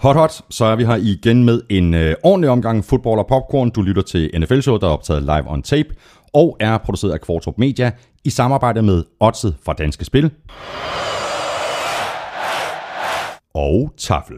Hot hot, så er vi her igen med en øh, ordentlig omgang fodbold og popcorn. Du lytter til NFL-show, der er optaget live on tape og er produceret af Kvartrup Media i samarbejde med Odset fra Danske Spil og Tafel.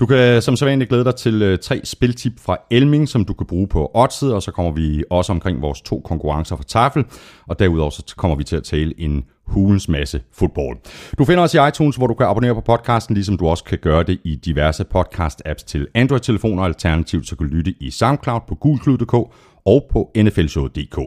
Du kan som sædvanligt glæde dig til øh, tre spiltip fra Elming, som du kan bruge på Oddset, og så kommer vi også omkring vores to konkurrencer fra Tafel, og derudover så kommer vi til at tale en hulens masse fodbold. Du finder os i iTunes, hvor du kan abonnere på podcasten, ligesom du også kan gøre det i diverse podcast-apps til Android-telefoner, alternativt så kan du lytte i SoundCloud på gulklud.dk og på nflshow.dk.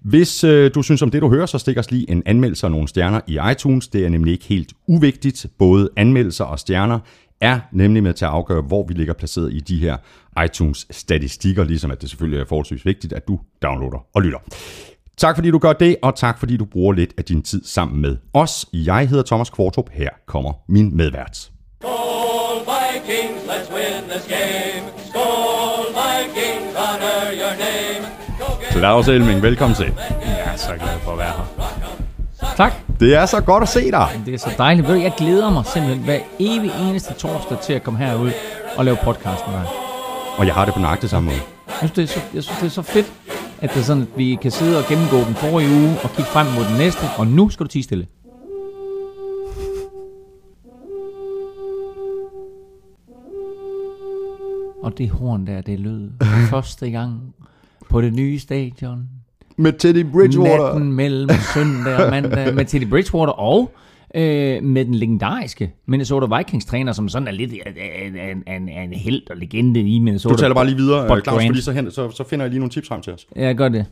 Hvis øh, du synes om det, du hører, så stik os lige en anmeldelse og nogle stjerner i iTunes. Det er nemlig ikke helt uvigtigt. Både anmeldelser og stjerner er nemlig med til at afgøre, hvor vi ligger placeret i de her iTunes-statistikker, ligesom at det selvfølgelig er forholdsvis vigtigt, at du downloader og lytter. Tak fordi du gør det, og tak fordi du bruger lidt af din tid sammen med os. Jeg hedder Thomas Kvartrup. Her kommer min medvært. Skål Vikings, let's win this game. Skål Vikings, honor your name. Claus Elming, velkommen til. Jeg er så glad for at være her. Tak. Det er så godt at se dig. Det er så dejligt. Ved du, Jeg glæder mig simpelthen hver evig eneste torsdag til at komme herud og lave podcast med dig. Og jeg har det på nøjagtig samme måde. Jeg synes, det er så, jeg synes, det er så fedt, at det er sådan, at vi kan sidde og gennemgå den forrige uge og kigge frem mod den næste. Og nu skal du tige stille. Og det horn der, det lød første gang på det nye stadion. Med Teddy Natten mellem søndag og mandag med Teddy Bridgewater og øh, med den legendariske Minnesota Vikings træner, som sådan er lidt af en, en, en, en held og legende i Minnesota. Du taler bare lige videre, Bud øh, Claus, fordi så, hen, så, så finder jeg lige nogle tips frem til os. Ja, gør det.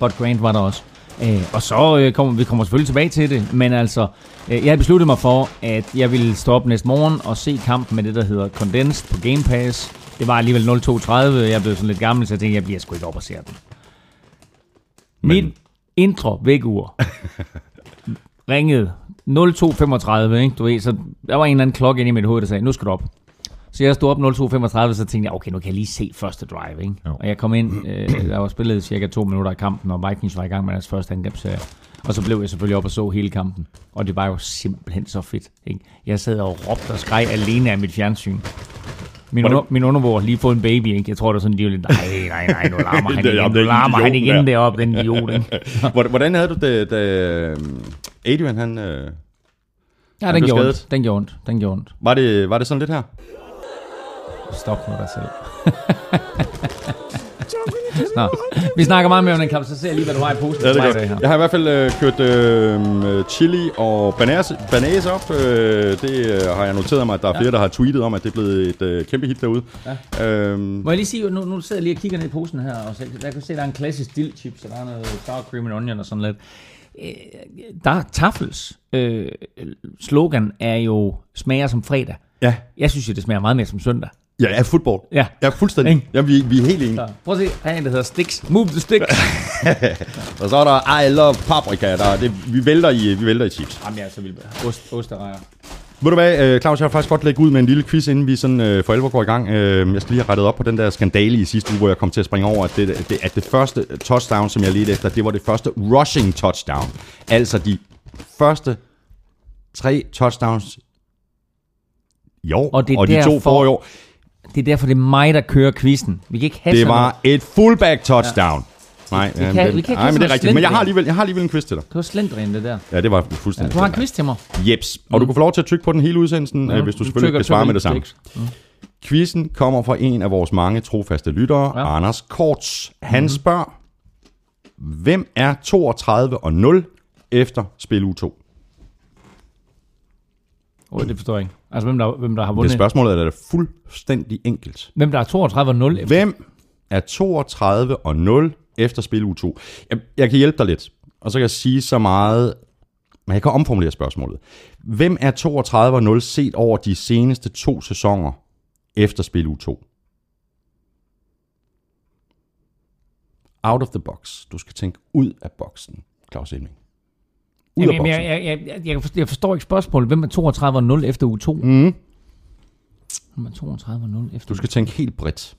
Bud Grant var der også. Øh, og så øh, kommer vi kommer selvfølgelig tilbage til det, men altså, øh, jeg havde besluttet mig for, at jeg ville stå op næste morgen og se kampen med det, der hedder Condensed på Game Pass. Det var alligevel 0-2-30, jeg blev sådan lidt gammel, så jeg tænkte, jeg bliver sgu ikke op og ser den. Men- Mit intro vækkeur ringede 02.35, ikke? Du ved, så der var en eller anden klokke inde i mit hoved, der sagde, nu skal du op. Så jeg stod op 02.35, så tænkte jeg, okay, nu kan jeg lige se første drive, ikke? Jo. Og jeg kom ind, øh, der var spillet cirka to minutter i kampen, og Vikings var i gang med deres første angrebsserie. Og så blev jeg selvfølgelig op og så hele kampen. Og det var jo simpelthen så fedt, ikke? Jeg sad og råbte og skreg alene af mit fjernsyn. Min, Var det- under, min har lige fået en baby, ikke? Jeg tror, der er sådan, de var lidt, nej, nej, nej, nu larmer han Det- igen, jamen, nu den larmer han igen der. deroppe, den idiot, ikke? Hvordan- Hvordan havde du det, da øhm, Adrian, han... Øh, Ja, Han den blev gjorde skadet. ondt, den gjorde ondt, den gjorde ondt. var, det, var det sådan lidt her? Stop med dig selv. Nå, vi snakker meget mere om den kamp, så ser jeg lige, hvad du har i posen. Ja, det er godt. her. Jeg har i hvert fald øh, kørt øh, chili og banase, op. Øh, det øh, har jeg noteret mig, at der er flere, der har tweetet om, at det er blevet et øh, kæmpe hit derude. Ja. Øhm, Må jeg lige sige, nu, nu sidder jeg lige og kigger ned i posen her, og så, jeg kan se, der er en klassisk dill chips, og der er noget sour cream and onion og sådan lidt. Øh, Der er Tafels øh, slogan er jo smager som fredag. ja. Jeg synes jo, det smager meget mere som søndag. Ja, ja, fodbold. Ja. Ja, fuldstændig. Ikke? Ja, vi, vi er helt enige. Så prøv at se, her er en, der hedder Sticks. Move the sticks. Og så er der I love paprika. Der, er det, vi, vælter i, vi vælter i chips. Jamen, jeg er så vild med ost, osterejer. Ved du hvad, øh, Claus, jeg har faktisk godt lægge ud med en lille quiz, inden vi sådan øh, for alvor går i gang. Øh, jeg skal lige have rettet op på den der skandale i sidste uge, hvor jeg kom til at springe over, at det, det, at det første touchdown, som jeg ledte efter, det var det første rushing touchdown. Altså de første tre touchdowns i år, Og det er og de to derfor- forrige år. Det er derfor, det er mig, der kører quizzen. Vi kan ikke have Det sådan var et fullback touchdown. Ja. Nej, Vi øh, kan- den- vi kan ikke nej, have men det er sådan rigtigt. Men jeg har, slendrian. alligevel, jeg har alligevel en quiz til dig. Det var slendrian, det der. Ja, det var fuldstændig. Du har en quiz til mig. Jeps. Og du kan få lov til at trykke på den hele udsendelsen, ja, hvis du selvfølgelig kan svare med det samme. sticks. Quizzen kommer fra en af vores mange trofaste lyttere, ja. Ja. Anders Korts. Han mm-hmm. spørger, hvem er 32 og 0 efter spil u 2? Oh, det forstår jeg ikke. Altså, hvem der, hvem der har Det vundet. spørgsmålet er da fuldstændig enkelt. Hvem der er 32 og 0 efter. Hvem er 32 og 0 efter spil u 2? Jeg, jeg kan hjælpe dig lidt, og så kan jeg sige så meget, men jeg kan omformulere spørgsmålet. Hvem er 32 og 0 set over de seneste to sæsoner efter spil u 2? Out of the box. Du skal tænke ud af boksen, Claus Elming. Ud af Jamen, boksen. jeg, jeg, jeg, jeg, forstår, jeg forstår ikke spørgsmålet. Hvem er 32 og 0 efter uge 2? Mm. Hvem er 32 og 0 efter Du skal tænke helt bredt.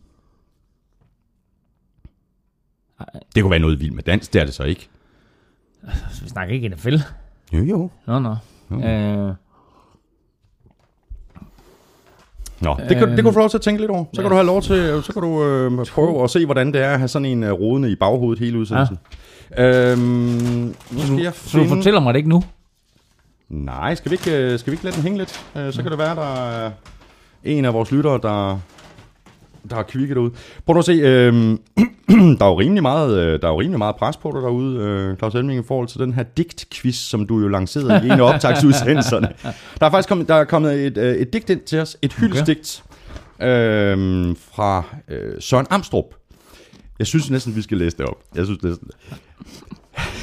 Det kunne være noget vildt med dans, det er det så ikke. Så vi snakker ikke NFL. Jo, jo. Nå, nå. Øh, Nå, det kan, det kan du få lov til at tænke lidt over. Så kan du have lov til, så kan du øh, prøve at se, hvordan det er at have sådan en øh, rodende i baghovedet hele udsendelsen. Ja. Øhm, nu skal jeg Så du finde... fortæller mig det ikke nu? Nej, skal vi ikke, øh, skal vi ikke lade den hænge lidt? Øh, så kan det være, der er en af vores lyttere, der, der har kvikket ud. Prøv at se, øh, der er jo rimelig meget, øh, der er jo rimelig meget pres på dig derude, øh, Claus Elming, i forhold til den her digtquiz, som du jo lancerede i en af optagsudsendelserne. Der er faktisk kommet, der er kommet et, et digt ind til os, et hyldestigt øh, fra øh, Søren Amstrup. Jeg synes næsten, vi skal læse det op. Jeg synes næsten.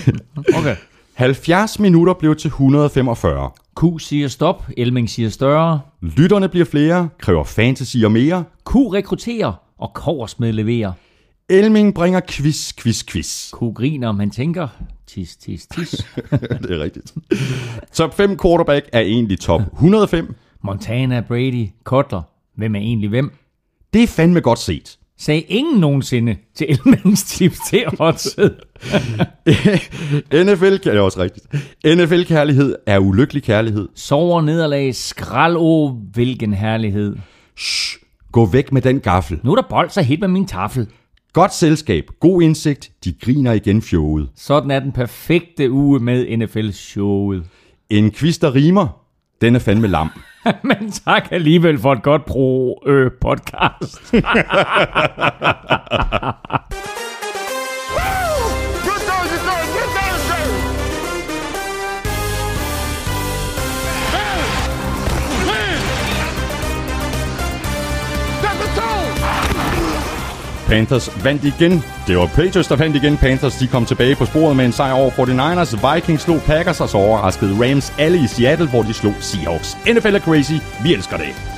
Okay. 70 minutter blev til 145. Q siger stop, Elming siger større. Lytterne bliver flere, kræver fantasy og mere. Q rekrutterer, og Korsmed leverer. Elming bringer quiz, quiz, quiz. Q griner, man tænker, tis, tis, tis. det er rigtigt. Top 5 quarterback er egentlig top 105. Montana, Brady, Kotler. Hvem er egentlig hvem? Det er fandme godt set. Sagde ingen nogensinde til Elmings tips til oddset. NFL, det er også rigtigt. NFL-kærlighed er ulykkelig kærlighed. Sover nederlag, skrald, åh, hvilken herlighed. Shh, gå væk med den gaffel. Nu er der bold så helt med min tafel. Godt selskab, god indsigt, de griner igen fjået. Sådan er den perfekte uge med NFL-showet. En quiz, der rimer, den er fandme lam. Men tak alligevel for et godt pro-podcast. Øh, Panthers vandt igen. Det var Patriots, der vandt igen. Panthers de kom tilbage på sporet med en sejr over 49ers. Vikings slog Packers, og så overraskede Rams alle i Seattle, hvor de slog Seahawks. NFL er crazy. Vi elsker det.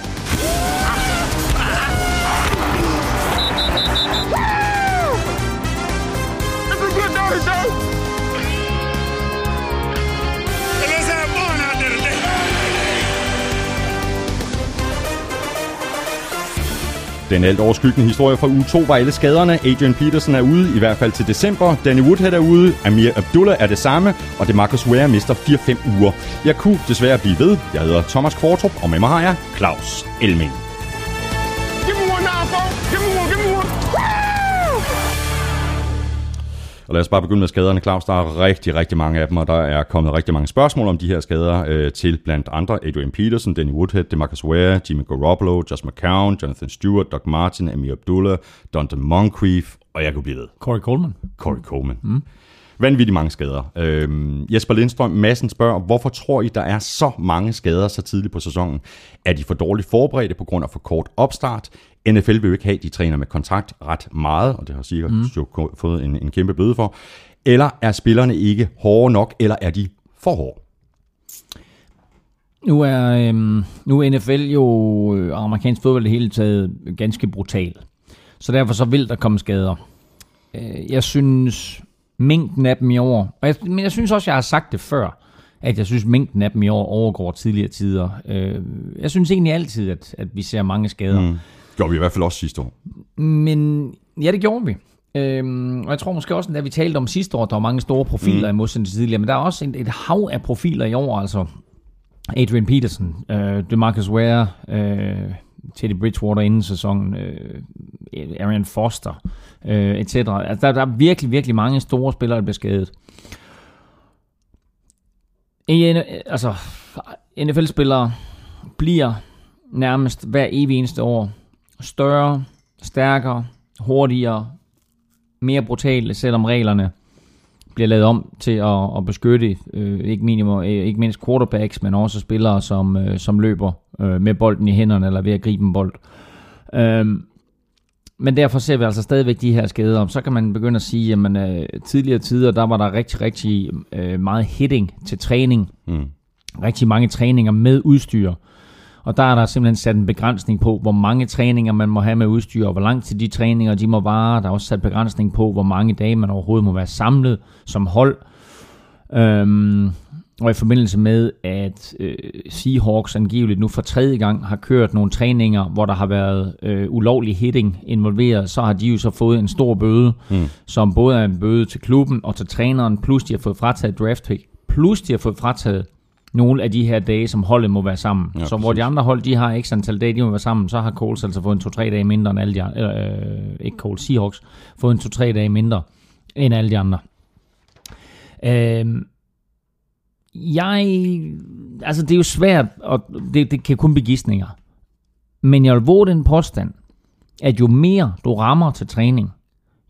Den alt overskyggende historie fra uge 2 var alle skaderne. Adrian Peterson er ude, i hvert fald til december. Danny Woodhead er ude. Amir Abdullah er det samme. Og det Marcus Ware mister 4-5 uger. Jeg kunne desværre blive ved. Jeg hedder Thomas Kvartrup, og med mig har jeg Claus Elming. Og lad os bare begynde med skaderne, Claus. Der er rigtig, rigtig mange af dem, og der er kommet rigtig mange spørgsmål om de her skader øh, til blandt andre Adrian Peterson, Danny Woodhead, DeMarcus Ware, Jimmy Garoppolo, Josh McCown, Jonathan Stewart, Doug Martin, Amir Abdullah, Dante Moncrief, og jeg kunne blive ved. Corey Coleman. Corey Coleman. Mm. Vanvittigt mange skader. Øhm, Jesper Lindstrøm Madsen spørger, hvorfor tror I, der er så mange skader så tidligt på sæsonen? Er de for dårligt forberedte på grund af for kort opstart? NFL vil jo ikke have, at de træner med kontrakt ret meget, og det har sikkert mm. jo fået en, en kæmpe bøde for. Eller er spillerne ikke hårde nok, eller er de for hårde? Nu er, øhm, nu er NFL jo øh, og amerikansk fodbold det hele taget ganske brutal. Så derfor så vil der komme skader. Øh, jeg synes, mængden af dem i år, og jeg, men jeg synes også, jeg har sagt det før, at jeg synes, mængden af dem i år overgår tidligere tider. Øh, jeg synes egentlig altid, at, at vi ser mange skader. Mm. Gjorde vi i hvert fald også sidste år. Men ja, det gjorde vi. Øhm, og jeg tror måske også, da vi talte om sidste år, der var mange store profiler mm. i modsætning til tidligere, men der er også et, et hav af profiler i år, altså Adrian Peterson, øh, DeMarcus Ware, øh, Teddy Bridgewater inden sæsonen, øh, Arian Foster, øh, etc. Altså, der, der er virkelig, virkelig mange store spillere, der bliver skadet. I, altså, NFL-spillere bliver nærmest hver evig eneste år større, stærkere, hurtigere, mere brutale, selvom reglerne bliver lavet om til at, at beskytte øh, ikke, minimum, øh, ikke mindst quarterbacks, men også spillere, som, øh, som løber øh, med bolden i hænderne eller ved at gribe en bold. Øhm, men derfor ser vi altså stadigvæk de her skader. Så kan man begynde at sige, at øh, tidligere tider, der var der rigtig, rigtig øh, meget hitting til træning. Mm. Rigtig mange træninger med udstyr. Og der er der simpelthen sat en begrænsning på, hvor mange træninger man må have med udstyr, og hvor lang tid de træninger de må vare. Der er også sat begrænsning på, hvor mange dage man overhovedet må være samlet som hold. Øhm, og i forbindelse med, at øh, Seahawks angiveligt nu for tredje gang har kørt nogle træninger, hvor der har været øh, ulovlig hitting involveret, så har de jo så fået en stor bøde, mm. som både er en bøde til klubben og til træneren, plus de har fået frataget draft pick, plus de har fået frataget nogle af de her dage, som holdet må være sammen. Ja, så hvor de andre hold, de har x antal dage, de må være sammen, så har Coles altså fået en 2-3 dage mindre end alle de andre. Øh, ikke Coles, Seahawks. Fået en 2-3 dage mindre end alle de andre. Øh, jeg... Altså, det er jo svært, og det, det kan kun begisninger. Men jeg vil våge den påstand, at jo mere du rammer til træning,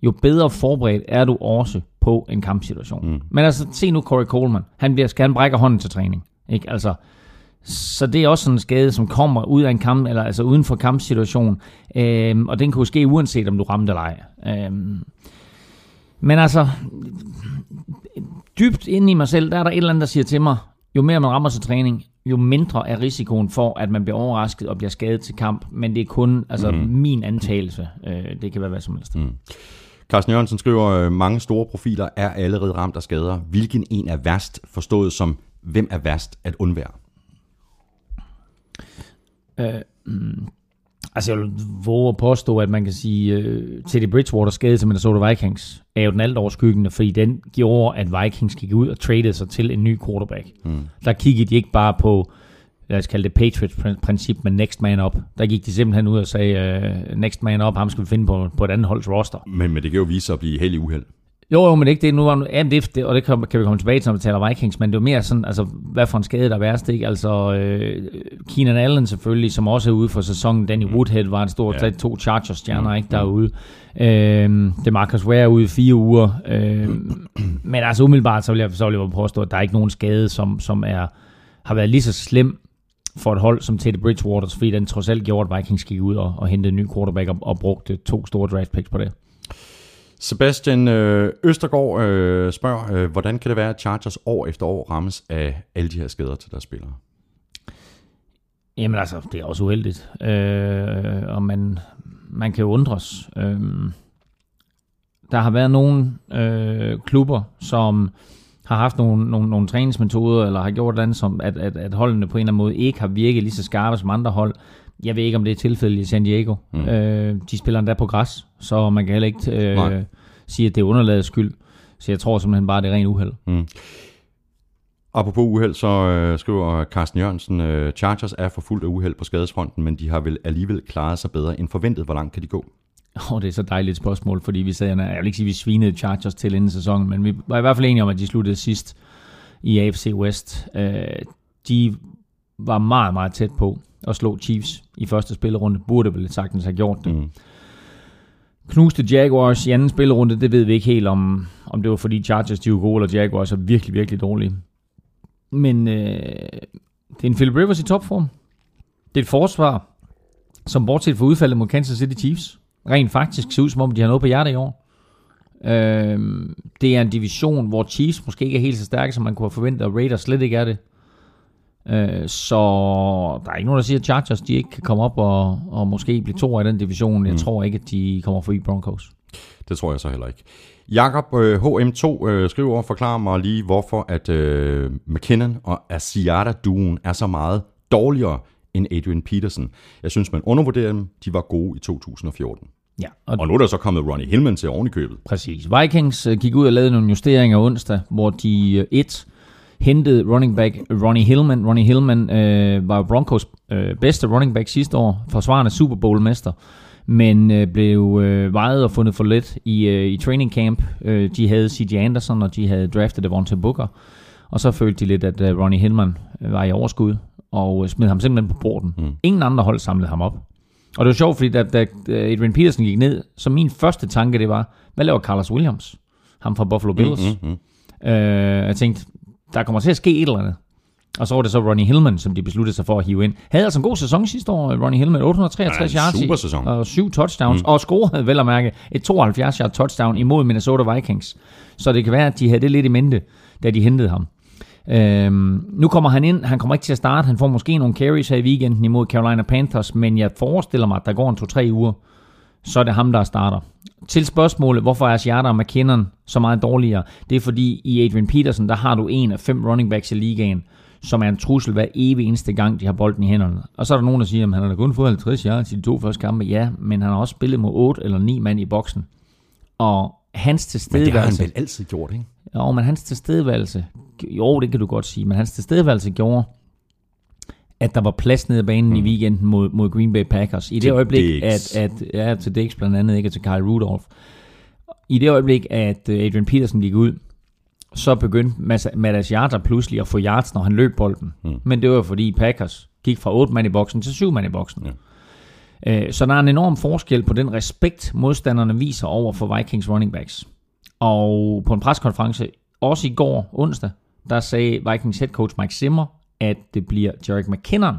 jo bedre forberedt er du også på en kampsituation. Mm. Men altså, se nu Corey Coleman. Han bliver, skal han brække hånden til træning. Ikke? Altså, så det er også sådan en skade, som kommer ud af en kamp, eller altså uden for kampsituation. Øhm, og den kan jo ske uanset, om du ramte eller ej. Øhm, men altså, dybt inde i mig selv, der er der et eller andet, der siger til mig, jo mere man rammer til træning, jo mindre er risikoen for, at man bliver overrasket og bliver skadet til kamp. Men det er kun altså, mm. min antagelse. Øh, det kan være hvad som helst. Mm. Carsten Jørgensen skriver, øh, mange store profiler er allerede ramt af skader. Hvilken en er værst, forstået som, hvem er værst at undvære? Altså, jeg vil våge at påstå, at man kan sige, uh, Teddy Bridgewater skade til Minnesota Vikings er jo den alt overskyggende, fordi den gjorde, at Vikings gik ud og traded sig til en ny quarterback. Mm. Der kiggede de ikke bare på, lad os kalde det Patriots-princip med next man up. Der gik de simpelthen ud og sagde, uh, next man up, ham skal vi finde på, på et andet holds roster. Men, men det kan jo vise sig at blive helt i uheld. Jo, jo, men er ikke det. Nu var, ja, det, det, og det kan, kan vi komme tilbage til, når vi taler Vikings, men det er mere sådan, altså, hvad for en skade der er værst, ikke? Altså, øh, Keenan Allen selvfølgelig, som også er ude for sæsonen. Danny Woodhead var en stor, Ja. to Chargers-stjerner, ikke, der er ude. Øh, det Marcus Ware er ude i fire uger. Øh, men altså, umiddelbart, så vil jeg, så vil jeg påstå, at der er ikke nogen skade, som, som er, har været lige så slem for et hold som Teddy Bridgewater, fordi den trods alt gjorde, at Vikings gik ud og, og hentede en ny quarterback og, og brugte to store draft picks på det. Sebastian øh, Østergaard øh, spørger, øh, hvordan kan det være, at Chargers år efter år rammes af alle de her skader til deres spillere? Jamen altså, det er også uheldigt. Øh, og man, man kan jo undres. Øh, der har været nogle øh, klubber, som har haft nogle, nogle, nogle træningsmetoder, eller har gjort andet, som at, at, at holdene på en eller anden måde ikke har virket lige så skarpe som andre hold. Jeg ved ikke, om det er tilfældet i San Diego. Mm. Øh, de spiller endda på græs, så man kan heller ikke Nej. øh, sige, at det er underlagets skyld. Så jeg tror simpelthen bare, det er ren uheld. Apropos uheld, så øh, skriver Carsten Jørgensen, øh, Chargers er for fuldt af uheld på skadesfronten, men de har vel alligevel klaret sig bedre end forventet. Hvor langt kan de gå? Oh, det er så dejligt et spørgsmål, fordi vi sagde, jeg vil ikke sige, at vi svinede Chargers til inden sæsonen, men vi var i hvert fald enige om, at de sluttede sidst i AFC West. Uh, de var meget, meget tæt på at slå Chiefs i første spillerunde. Burde vel sagtens have gjort det. Mm. Knuste Jaguars i anden spillerunde, det ved vi ikke helt om, om det var fordi Chargers de var gode, eller Jaguars er virkelig, virkelig dårlige. Men øh, det er en Philip Rivers i topform. Det er et forsvar, som bortset fra udfaldet mod Kansas City Chiefs, rent faktisk ser ud som om, de har noget på hjertet i år. Øhm, det er en division, hvor Chiefs måske ikke er helt så stærke, som man kunne have forventet, og Raiders slet ikke er det. Øh, så der er ikke nogen, der siger, at Chargers de ikke kan komme op og, og måske blive to i den division. Jeg mm. tror ikke, at de kommer forbi Broncos. Det tror jeg så heller ikke. Jakob øh, HM2 øh, skriver og forklarer mig lige, hvorfor at øh, McKinnon og Asiata-duen er så meget dårligere end Adrian Peterson. Jeg synes, man undervurderer dem. De var gode i 2014. Ja, og Og nu er der så kommet Ronnie Hillman til oven i købet. Præcis. Vikings øh, gik ud og lavede nogle justeringer onsdag, hvor de øh, et hentede running back Ronnie Hillman. Ronnie Hillman øh, var Broncos øh, bedste running back sidste år, forsvarende Super Bowl-mester, men øh, blev øh, vejet og fundet for let i, øh, i training camp. Øh, de havde C.J. Anderson, og de havde draftet Devontae Booker, og så følte de lidt, at øh, Ronnie Hillman øh, var i overskud, og øh, smed ham simpelthen på borden. Mm. Ingen andre hold samlede ham op. Og det var sjovt, fordi da, da Adrian Peterson gik ned, så min første tanke det var, hvad laver Carlos Williams? Ham fra Buffalo Bills. Mm, mm. Øh, jeg tænkte, der kommer til at ske et eller andet. Og så var det så Ronnie Hillman, som de besluttede sig for at hive ind. Havde altså en god sæson sidste år, Ronnie Hillman. 863 Ja, en yards sæson. og syv touchdowns. Mm. Og scorede vel at mærke et 72 yard touchdown imod Minnesota Vikings. Så det kan være, at de havde det lidt i mente, da de hentede ham. Øhm, nu kommer han ind, han kommer ikke til at starte, han får måske nogle carries her i weekenden imod Carolina Panthers, men jeg forestiller mig, at der går en 2-3 uger, så er det ham, der starter. Til spørgsmålet, hvorfor er Asiata og McKinnon så meget dårligere? Det er fordi, i Adrian Peterson, der har du en af fem running backs i ligaen, som er en trussel hver evig eneste gang, de har bolden i hænderne. Og så er der nogen, der siger, at han har da kun fået 50 yards i de to første kampe. Ja, men han har også spillet mod 8 eller 9 mand i boksen. Og hans Men det har han tilstedeværelse... vel altid gjort, ikke? Jo, men hans tilstedeværelse... Jo, det kan du godt sige, men hans tilstedeværelse gjorde, at der var plads nede ad banen mm. i weekenden mod, mod Green Bay Packers. I det Til øjeblik, Diggs. at, at... Ja, til Dix blandt andet, ikke? Til Kyle Rudolph. I det øjeblik, at øh, Adrian Peterson gik ud, så begyndte Madas Yarder pludselig at få yards, når han løb bolden. Mm. Men det var fordi Packers gik fra 8 mand i boksen til 7 mand i boksen. Ja. Øh, Så der er en enorm forskel på den respekt, modstanderne viser over for Vikings running backs. Og på en preskonference, også i går onsdag, der sagde Vikings head coach Mike Zimmer, at det bliver Jarek McKinnon,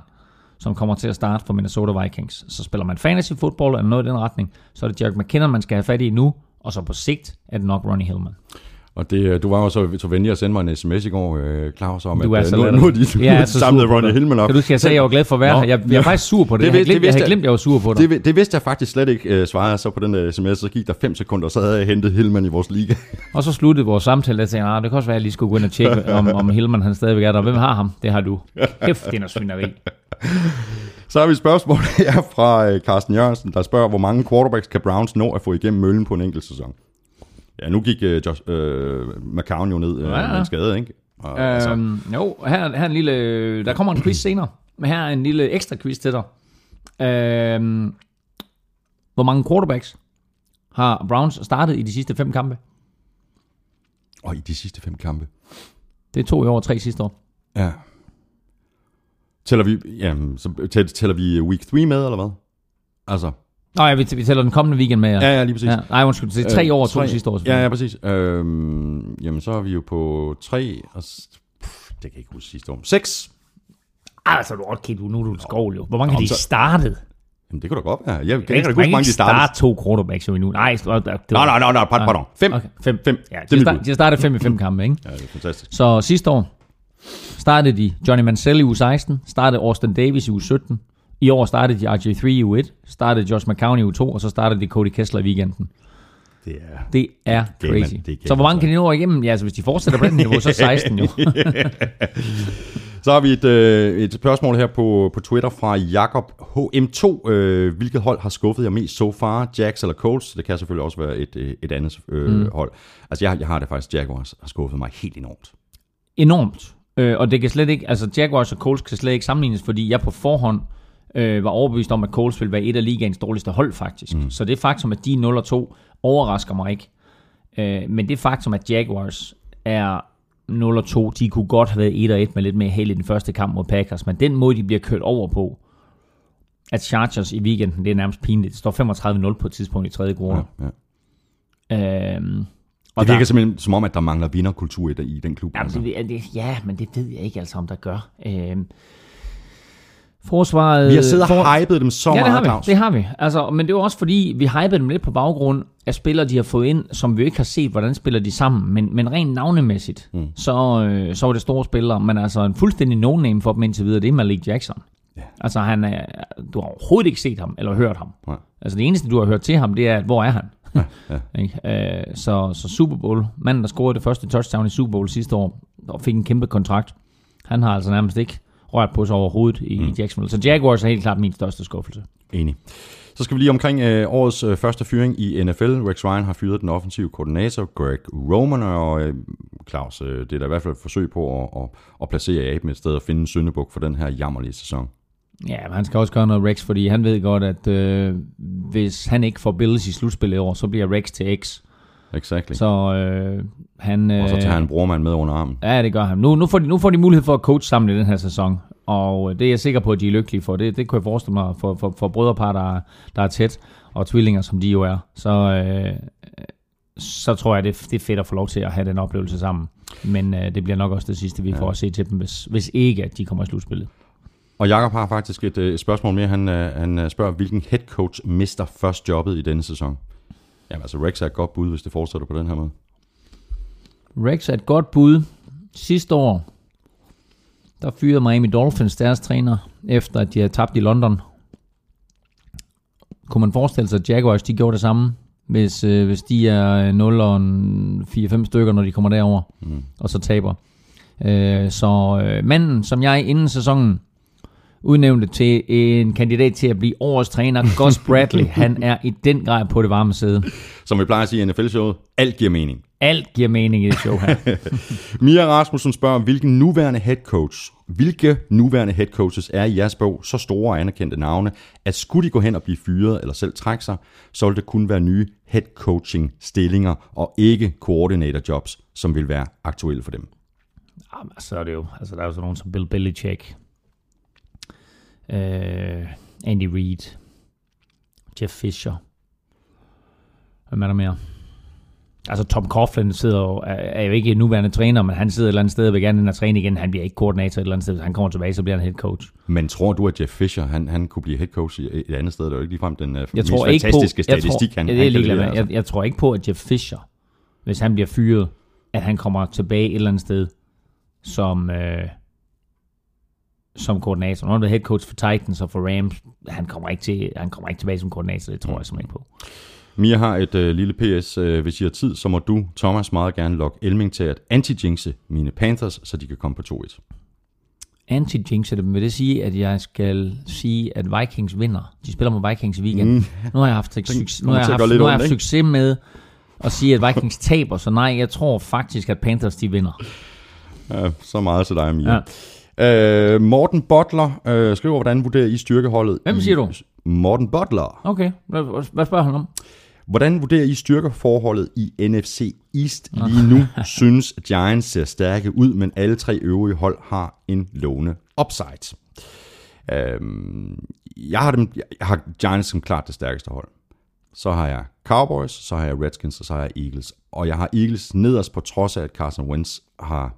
som kommer til at starte for Minnesota Vikings. Så spiller man fantasy football eller noget i den retning, så er det Jarek McKinnon, man skal have fat i nu, og så på sigt er det nok Ronnie Hillman. Og det, øh, du var jo så, så venlig at sende mig en sms i går, øh, Claus, om Du at så øh, nu, latterlig. nu er de, ja, er så samlet dig. Hillman op. Kan du skal jeg sige, at jeg var glad for at være Nå, her. Jeg, jeg er faktisk sur på det. Det Jeg havde glemt, det jeg havde glemt, jeg var sur på dig. Det, det vidste jeg faktisk slet ikke, øh, svarede jeg så på den øh, sms, så gik der 5 sekunder, så havde jeg hentet Hillman i vores liga. Og så sluttede vores samtale, og jeg tænkte, ah, det kan også være, at jeg lige skulle gå ind og tjekke, om, om Hillman han stadigvæk er der. Hvem har ham? Det har du. Kæft, det er noget svineri. Så har vi et spørgsmål her fra Carsten Jørgensen, der spørger, hvor mange quarterbacks kan Browns nå at få igennem møllen på en enkelt sæson? Ja, nu gik øh, Josh, øh, McCown jo ned øh, Ja, ja. med en skade, ikke? Og, altså, Øhm, jo, her, her er en lille... Der kommer en quiz senere. Men her er en lille ekstra quiz til dig. Øhm, hvor mange quarterbacks har Browns startet i de sidste fem kampe? og i de sidste fem kampe. Det er to i år og tre sidste år. Ja. Tæller vi, jamen, så tæ- tæller vi week 3 med, eller hvad? Altså, Nå ja, vi, vi tæller den kommende weekend med. ja, ja, lige præcis. ja. Nej, undskyld, det er tre Øh, år to tre- sidste år. Ja, ja, præcis. Øhm, jamen, så er vi jo på 3, og pff, det kan jeg ikke huske sidste år. 6. Altså, du okay, du, nu er du et skål jo. Hvor mange har Nå, de så- startet? Jamen, det kunne da godt være. Jeg kan ikke huske, ikke hvor mange de startede. starte to quarterbacks jo endnu. Nej, det var, det var, Nej, nej, nej, pardon, pardon. 5. Okay, fem. Fem. Ja, Det de, har start, de har startet fem i fem kampe, ikke? Ja, det er fantastisk. Så sidste år startede de Johnny Mansell i uge 16, startede Austin Davis i uge 17. I år startede de RJ3 i uge 1, startede Josh McCown i uge 2, og så startede de Cody Kessler i weekenden. Det er... Det er Gamer, crazy. det er gamer, så hvor mange kan de nå igennem? Ja, altså hvis de fortsætter på den niveau, så 16 jo. Så har vi et, øh, et spørgsmål her på, på Twitter fra Jakob HM2. Øh, hvilket hold har skuffet jer mest so far? Jacks eller Colts? Det kan selvfølgelig også være et, øh, et andet øh, mm. hold. Altså, jeg, jeg har det faktisk. Jaguars har skuffet mig helt enormt. Enormt. Øh, og det kan slet ikke, altså Jaguars og Colts kan slet ikke sammenlignes, fordi jeg på forhånd øh, var overbevist om, at Colts ville være et af ligaens dårligste hold faktisk. Mm. Så det faktum, at de er 0-2, overrasker mig ikke. Øh, men det faktum, at Jaguars er 0-2, de kunne godt have været 1-1 med lidt mere held i den første kamp mod Packers, men den måde, de bliver kørt over på, at Chargers i weekenden, det er nærmest pinligt. Det står 35-0 på et tidspunkt i tredje quarter. Ja. Ja. Øhm, Det virker simpelthen som om, at der mangler vinderkultur i, i den klub. Jamen, altså. det, det, ja, men det ved jeg ikke altså, om der gør. Øhm, forsvaret... Vi har siddet for- og hypet dem så ja, det meget, har vi. Claus. Det har vi. Altså, men det er jo også fordi, vi hypede dem lidt på baggrund af spillere, de har fået ind, som vi ikke har set, hvordan spiller de sammen. Men, men rent navnemæssigt, mm. så, øh, så var det store spillere. Men altså en fuldstændig no-name for dem indtil videre, det er Malik Jackson. Ja. Altså, han er, du har overhovedet ikke set ham, eller hørt ham. Nej. Altså, det eneste, du har hørt til ham, det er, at hvor er han? Ja, ja. Øh, så, så Super Bowl, manden, der scorede det første touchdown i Super Bowl sidste år, og fik en kæmpe kontrakt, han har altså nærmest ikke rørt på sig overhovedet i, mm. Jacksonville. Så Jaguars er helt klart min største skuffelse. Enig. Så skal vi lige omkring øh, årets øh, første fyring i NFL. Rex Ryan har fyret den offensive koordinator, Greg Roman, og øh, Claus, øh, det er da i hvert fald et forsøg på at, at, at placere Aben et sted og finde en syndebuk for den her jammerlige sæson. Ja, men han skal også gøre noget Rex, fordi han ved godt, at øh, hvis han ikke får Bills i slutspillet i år, så bliver Rex til X. Exactly. Så, øh, han... Øh, og så tager han brormand med under armen. Ja, det gør han. Nu, nu, får de, nu får de mulighed for at coach sammen i den her sæson, og det er jeg sikker på, at de er lykkelige for. Det, det kunne jeg forestille mig for, for, for brødrepar, der, er- der er tæt, og tvillinger, som de jo er. Så, øh, så tror jeg, det, det er fedt at få lov til at have den oplevelse sammen. Men øh, det bliver nok også det sidste, vi får at se til dem, hvis, hvis ikke, at de kommer i slutspillet. Og Jakob har faktisk et, øh, et spørgsmål mere. Han, øh, han øh, spørger, hvilken head coach mister først jobbet i denne sæson? Jamen altså, Rex er et godt bud, hvis det fortsætter på den her måde. Rex er et godt bud. Sidste år, der fyrede Miami Dolphins deres træner, efter at de havde tabt i London. Kunne man forestille sig, at Jaguars de gjorde det samme, hvis, øh, hvis de er 0 og en 4-5 stykker, når de kommer derover mm. og så taber. Øh, så øh, manden, som jeg inden sæsonen udnævnte til en kandidat til at blive årets træner. Gus Bradley, han er i den grad på det varme sæde. Som vi plejer at sige i NFL-showet, alt giver mening. Alt giver mening i det show her. Mia Rasmussen spørger, hvilken nuværende head coach, hvilke nuværende head coaches er i jeres bog så store og anerkendte navne, at skulle de gå hen og blive fyret eller selv trække sig, så vil det kun være nye head coaching stillinger og ikke coordinator jobs, som vil være aktuelle for dem. Jamen, så er det jo, altså der er jo sådan nogen som Bill Belichick, uh, Andy Reid, Jeff Fisher. Hvem er der mere? Altså Tom Coughlin sidder jo, er, jo ikke nuværende træner, men han sidder et eller andet sted og vil gerne ind og træne igen. Han bliver ikke koordinator et eller andet sted. Hvis han kommer tilbage, så bliver han head coach. Men tror du, at Jeff Fisher, han, han kunne blive head coach et andet sted? Det er jo ikke ligefrem den uh, Jeg mest tror ikke på, fantastiske jeg statistik, tror, han, ja, han det er kan med. Altså. Jeg, jeg tror ikke på, at Jeff Fisher, hvis han bliver fyret, at han kommer tilbage et eller andet sted som, øh, som koordinator. Nu er det head coach for Titans og for Rams. Han kommer ikke, til, han kommer ikke tilbage som koordinator, det tror jeg simpelthen ikke på. Mia har et øh, lille PS. Øh, hvis I har tid, så må du, Thomas, meget gerne logge Elming til at anti-jinxe mine Panthers, så de kan komme på 2-1. Anti-jinx det, vil det sige, at jeg skal sige, at Vikings vinder. De spiller mod Vikings i weekenden. Mm. Nu har jeg haft, succes, nu har jeg haft, nu har jeg haft succes med at sige, at Vikings taber, så nej, jeg tror faktisk, at Panthers de vinder. Ja, så meget til dig, Mia. Ja. Øh, Morten Butler øh, skriver, hvordan vurderer I styrkeholdet? Hvem siger du? Morten Butler. Okay, hvad, hvad spørger han om? Hvordan vurderer I styrkeforholdet i NFC East lige nu? Synes Giants ser stærke ud, men alle tre øvrige hold har en lovende upside. Øhm, jeg, har dem, jeg har Giants som klart det stærkeste hold. Så har jeg Cowboys, så har jeg Redskins, og så har jeg Eagles. Og jeg har Eagles nederst på trods af, at Carson Wentz har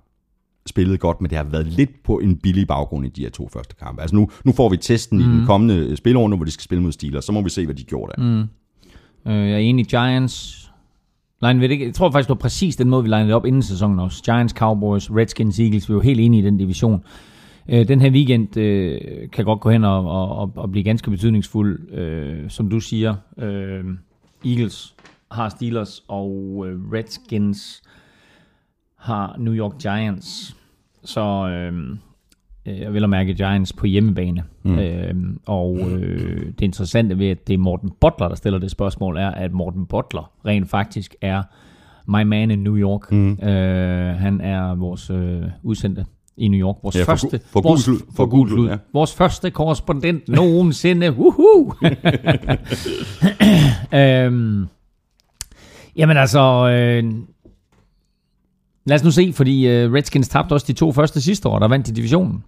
spillet godt, men det har været lidt på en billig baggrund i de her to første kampe. Altså nu, nu får vi testen mm. i den kommende spilrunde, hvor de skal spille mod Steelers. Så må vi se, hvad de gjorde der. Mm. Øh, jeg er enig, Giants... Line, ved ikke, jeg tror faktisk, det var præcis den måde, vi linede op inden sæsonen også. Giants, Cowboys, Redskins, Eagles, vi var helt enige i den division. Øh, den her weekend øh, kan godt gå hen og, og, og, og blive ganske betydningsfuld, øh, som du siger. Øh, Eagles har Steelers, og øh, Redskins har New York Giants. Så øh, øh, jeg vil at mærke Giants på hjemmebane. Mm. Øh, og øh, det interessante ved, at det er Morten Butler, der stiller det spørgsmål, er, at Morten Butler rent faktisk er my man in New York. Mm. Øh, han er vores øh, udsendte i New York. Vores Ja, for første, gu- for vores, gul for gul slud. ja. Vores første korrespondent nogensinde. Woohoo! øhm, jamen altså, øh, lad os nu se, fordi øh, Redskins tabte også de to første sidste år, der vandt de divisionen.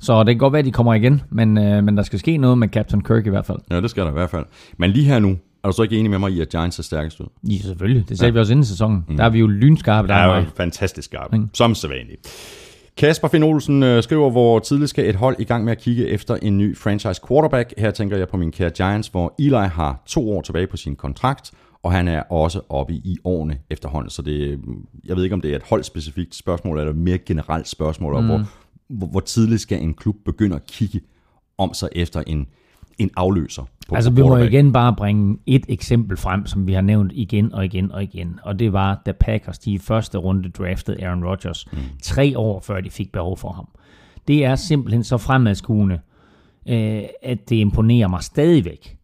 Så det kan godt være, at de kommer igen, men, øh, men der skal ske noget med Captain Kirk i hvert fald. Ja, det skal der i hvert fald. Men lige her nu, er du så ikke enig med mig i, at Giants er stærkest ud? Ja, selvfølgelig. Det sagde ja. vi også inden sæsonen. Mm. Der er vi jo lynskarpe, der er er jo fantastisk skarp, som sædvanligt. Kasper Finn Olsen øh, skriver, hvor tidligt skal et hold i gang med at kigge efter en ny franchise quarterback. Her tænker jeg på min kære Giants, hvor Eli har to år tilbage på sin kontrakt, og han er også oppe i årene efterhånden. Så det, jeg ved ikke, om det er et holdspecifikt spørgsmål, eller et mere generelt spørgsmål, om hvor, hvor, hvor tidligt skal en klub begynde at kigge om sig efter en, en afløser på Altså, vi må igen bare bringe et eksempel frem, som vi har nævnt igen og igen og igen. Og det var, da Packers de i første runde draftede Aaron Rodgers. Mm. Tre år før de fik behov for ham. Det er simpelthen så fremadskuende, øh, at det imponerer mig stadigvæk.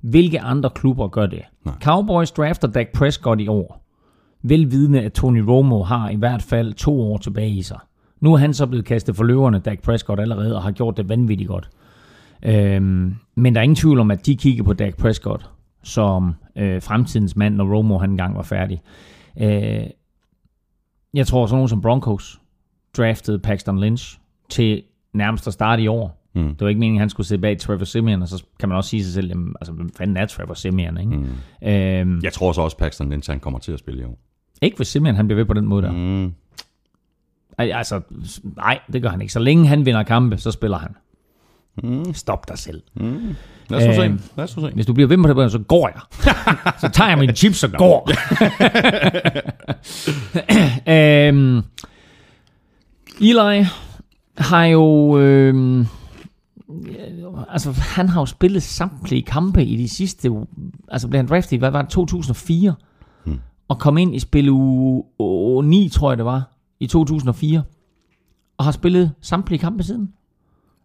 Hvilke andre klubber gør det? Nej. Cowboys drafter Dak Prescott i år. Velvidende, at Tony Romo har i hvert fald to år tilbage i sig. Nu er han så blevet kastet for løverne, Dak Prescott allerede, og har gjort det vanvittigt godt. Øhm, men der er ingen tvivl om, at de kigger på Dak Prescott som øh, fremtidens mand, når Romo han engang var færdig. Øh, jeg tror, sådan nogen som Broncos draftede Paxton Lynch til nærmest at starte i år. Mm. Det var ikke meningen, at han skulle sidde bag Trevor Simeon, og så kan man også sige sig selv, jamen, altså, hvem fanden er Trevor Simeon, ikke? Mm. Øhm, Jeg tror så også, Paxton Lynch han kommer til at spille i år. ikke hvis Simeon han bliver ved på den måde der. Mm. Ej, Altså, nej, det gør han ikke. Så længe han vinder kampe, så spiller han. Mm. Stop dig selv. Lad os nu se. Øhm, Lad os se. Hvis du bliver ved med det, så går jeg. så tager jeg mine chips og går. øhm, Eli har jo... Øhm, altså, han har jo spillet samtlige kampe i de sidste... Altså, blev han draftet i, hvad var det, 2004? Hmm. Og kom ind i spil uge 9, tror jeg det var, i 2004. Og har spillet samtlige kampe siden.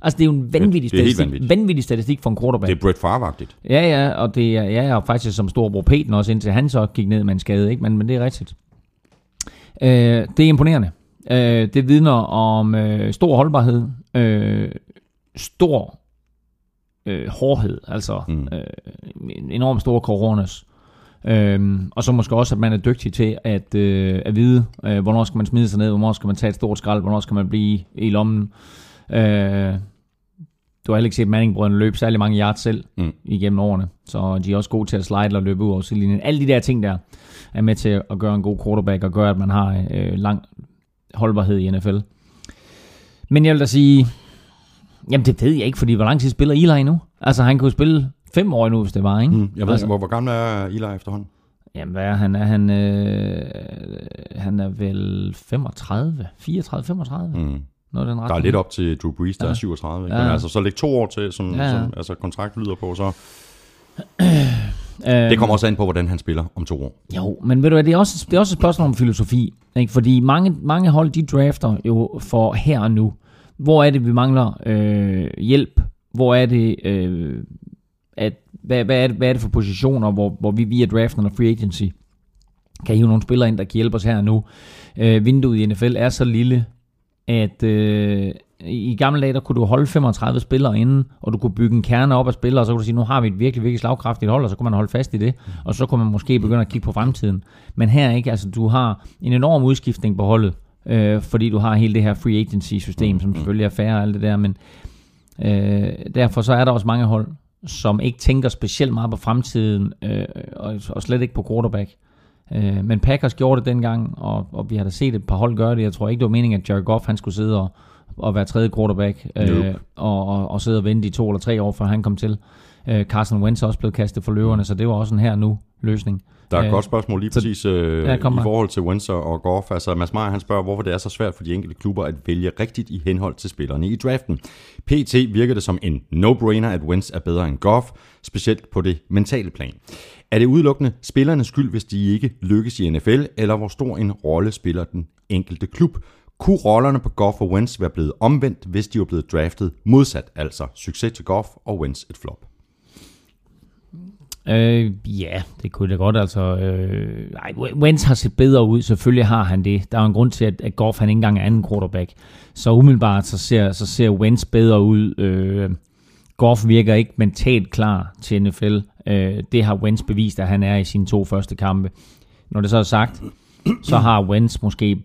Altså, det er jo en vanvittig, helt statistik, vanvittigt. vanvittig statistik for en quarterback. Det er Brett Favre-agtigt. Ja, ja, og det er ja, og faktisk som stor Peten også, indtil han så gik ned med en skade, ikke? Men, men det er rigtigt. Øh, det er imponerende. Øh, det vidner om øh, stor holdbarhed, øh, stor øh, hårdhed, altså Mm. øh, en enormt stor coronas. Øhm, og så måske også, at man er dygtig til at, øh, at vide, øh, hvornår skal man smide sig ned, hvornår skal man tage et stort skrald, hvornår skal man blive i lommen. Øh, du har heller ikke set Manning-brødrene løbe særlig mange yards selv mm. igennem årene, så de er også gode til at slide og løbe ud over sidelinjen. Alle de der ting der er med til at gøre en god quarterback og gøre, at man har øh, lang holdbarhed i NFL. Men jeg vil da sige, jamen det ved jeg ikke, fordi hvor lang tid spiller Eli nu? Altså han kunne spille fem år nu, hvis det var, ikke? Mm. Jeg ved altså, hvor, hvor gammel er Eli efterhånden? Jamen hvad er han? Er han, øh, han er vel 35? 34, 35? Mm. Noget den Der er retning. lidt op til Drew Brees, der Ja. er 37. Ikke? Ja. Men altså, så læg to år til, som, Ja, ja. som altså, kontrakt lyder på, så Øhm, det kommer også an på, hvordan han spiller om to år. Jo, men ved du hvad, det er også, det er også et spørgsmål om filosofi. Ikke? Fordi mange, mange hold, de drafter jo for her og nu. Hvor er det, vi mangler øh, hjælp? Hvor er det, øh, at, hvad, hvad, er det, hvad er det for positioner, hvor, hvor vi via draften og free agency kan hive nogle spillere ind, der kan hjælpe os her og nu. Øh, vinduet i NFL er så lille, at øh, i gamle dage, der kunne du holde 35 spillere inden, og du kunne bygge en kerne op af spillere, og så kunne du sige, nu har vi et virkelig, virkelig slagkraftigt hold, og så kunne man holde fast i det, og så kunne man måske begynde at kigge på fremtiden. Men her ikke, altså du har en enorm udskiftning på holdet, øh, fordi du har hele det her free agency-system, som selvfølgelig er færre og alt det der, men øh, derfor så er der også mange hold, som ikke tænker specielt meget på fremtiden, øh, og, og slet ikke på quarterback. Øh, men Packers gjorde det dengang, og, og vi har da set et par hold gøre det. Jeg tror ikke, det var meningen, at Jared Goff han skulle sidde og, og være tredje quarterback, øh, Nope. og, og, og sidde og vente i to eller tre år, før han kom til. Øh, Carson Wentz også blevet kastet for løverne, så det var også en her-nu løsning. Der er et Øh, godt spørgsmål lige så- præcis øh, Ja, i forhold til Windsor og Goff. Altså Mads Meyer, han spørger, hvorfor det er så svært for de enkelte klubber at vælge rigtigt i henhold til spillerne i draften. PT virker det som en no-brainer, at Wentz er bedre end Goff, specielt på det mentale plan. Er det udelukkende spillernes skyld, hvis de ikke lykkes i NFL, eller hvor stor en rolle spiller den enkelte klub? Kunne rollerne på Goff og Wentz være blevet omvendt, hvis de var blevet draftet modsat, altså succes til Goff og Wentz et flop? Øh, ja, det kunne det godt. Altså, øh, ej, Wentz har set bedre ud. Selvfølgelig har han det. Der er en grund til, at, at Goff han ikke engang er anden quarterback. Så umiddelbart så ser, så ser Wentz bedre ud. Øh, Goff virker ikke mentalt klar til NFL. Øh, det har Wentz bevist, at han er i sine to første kampe. Når det så er sagt, så har Wentz måske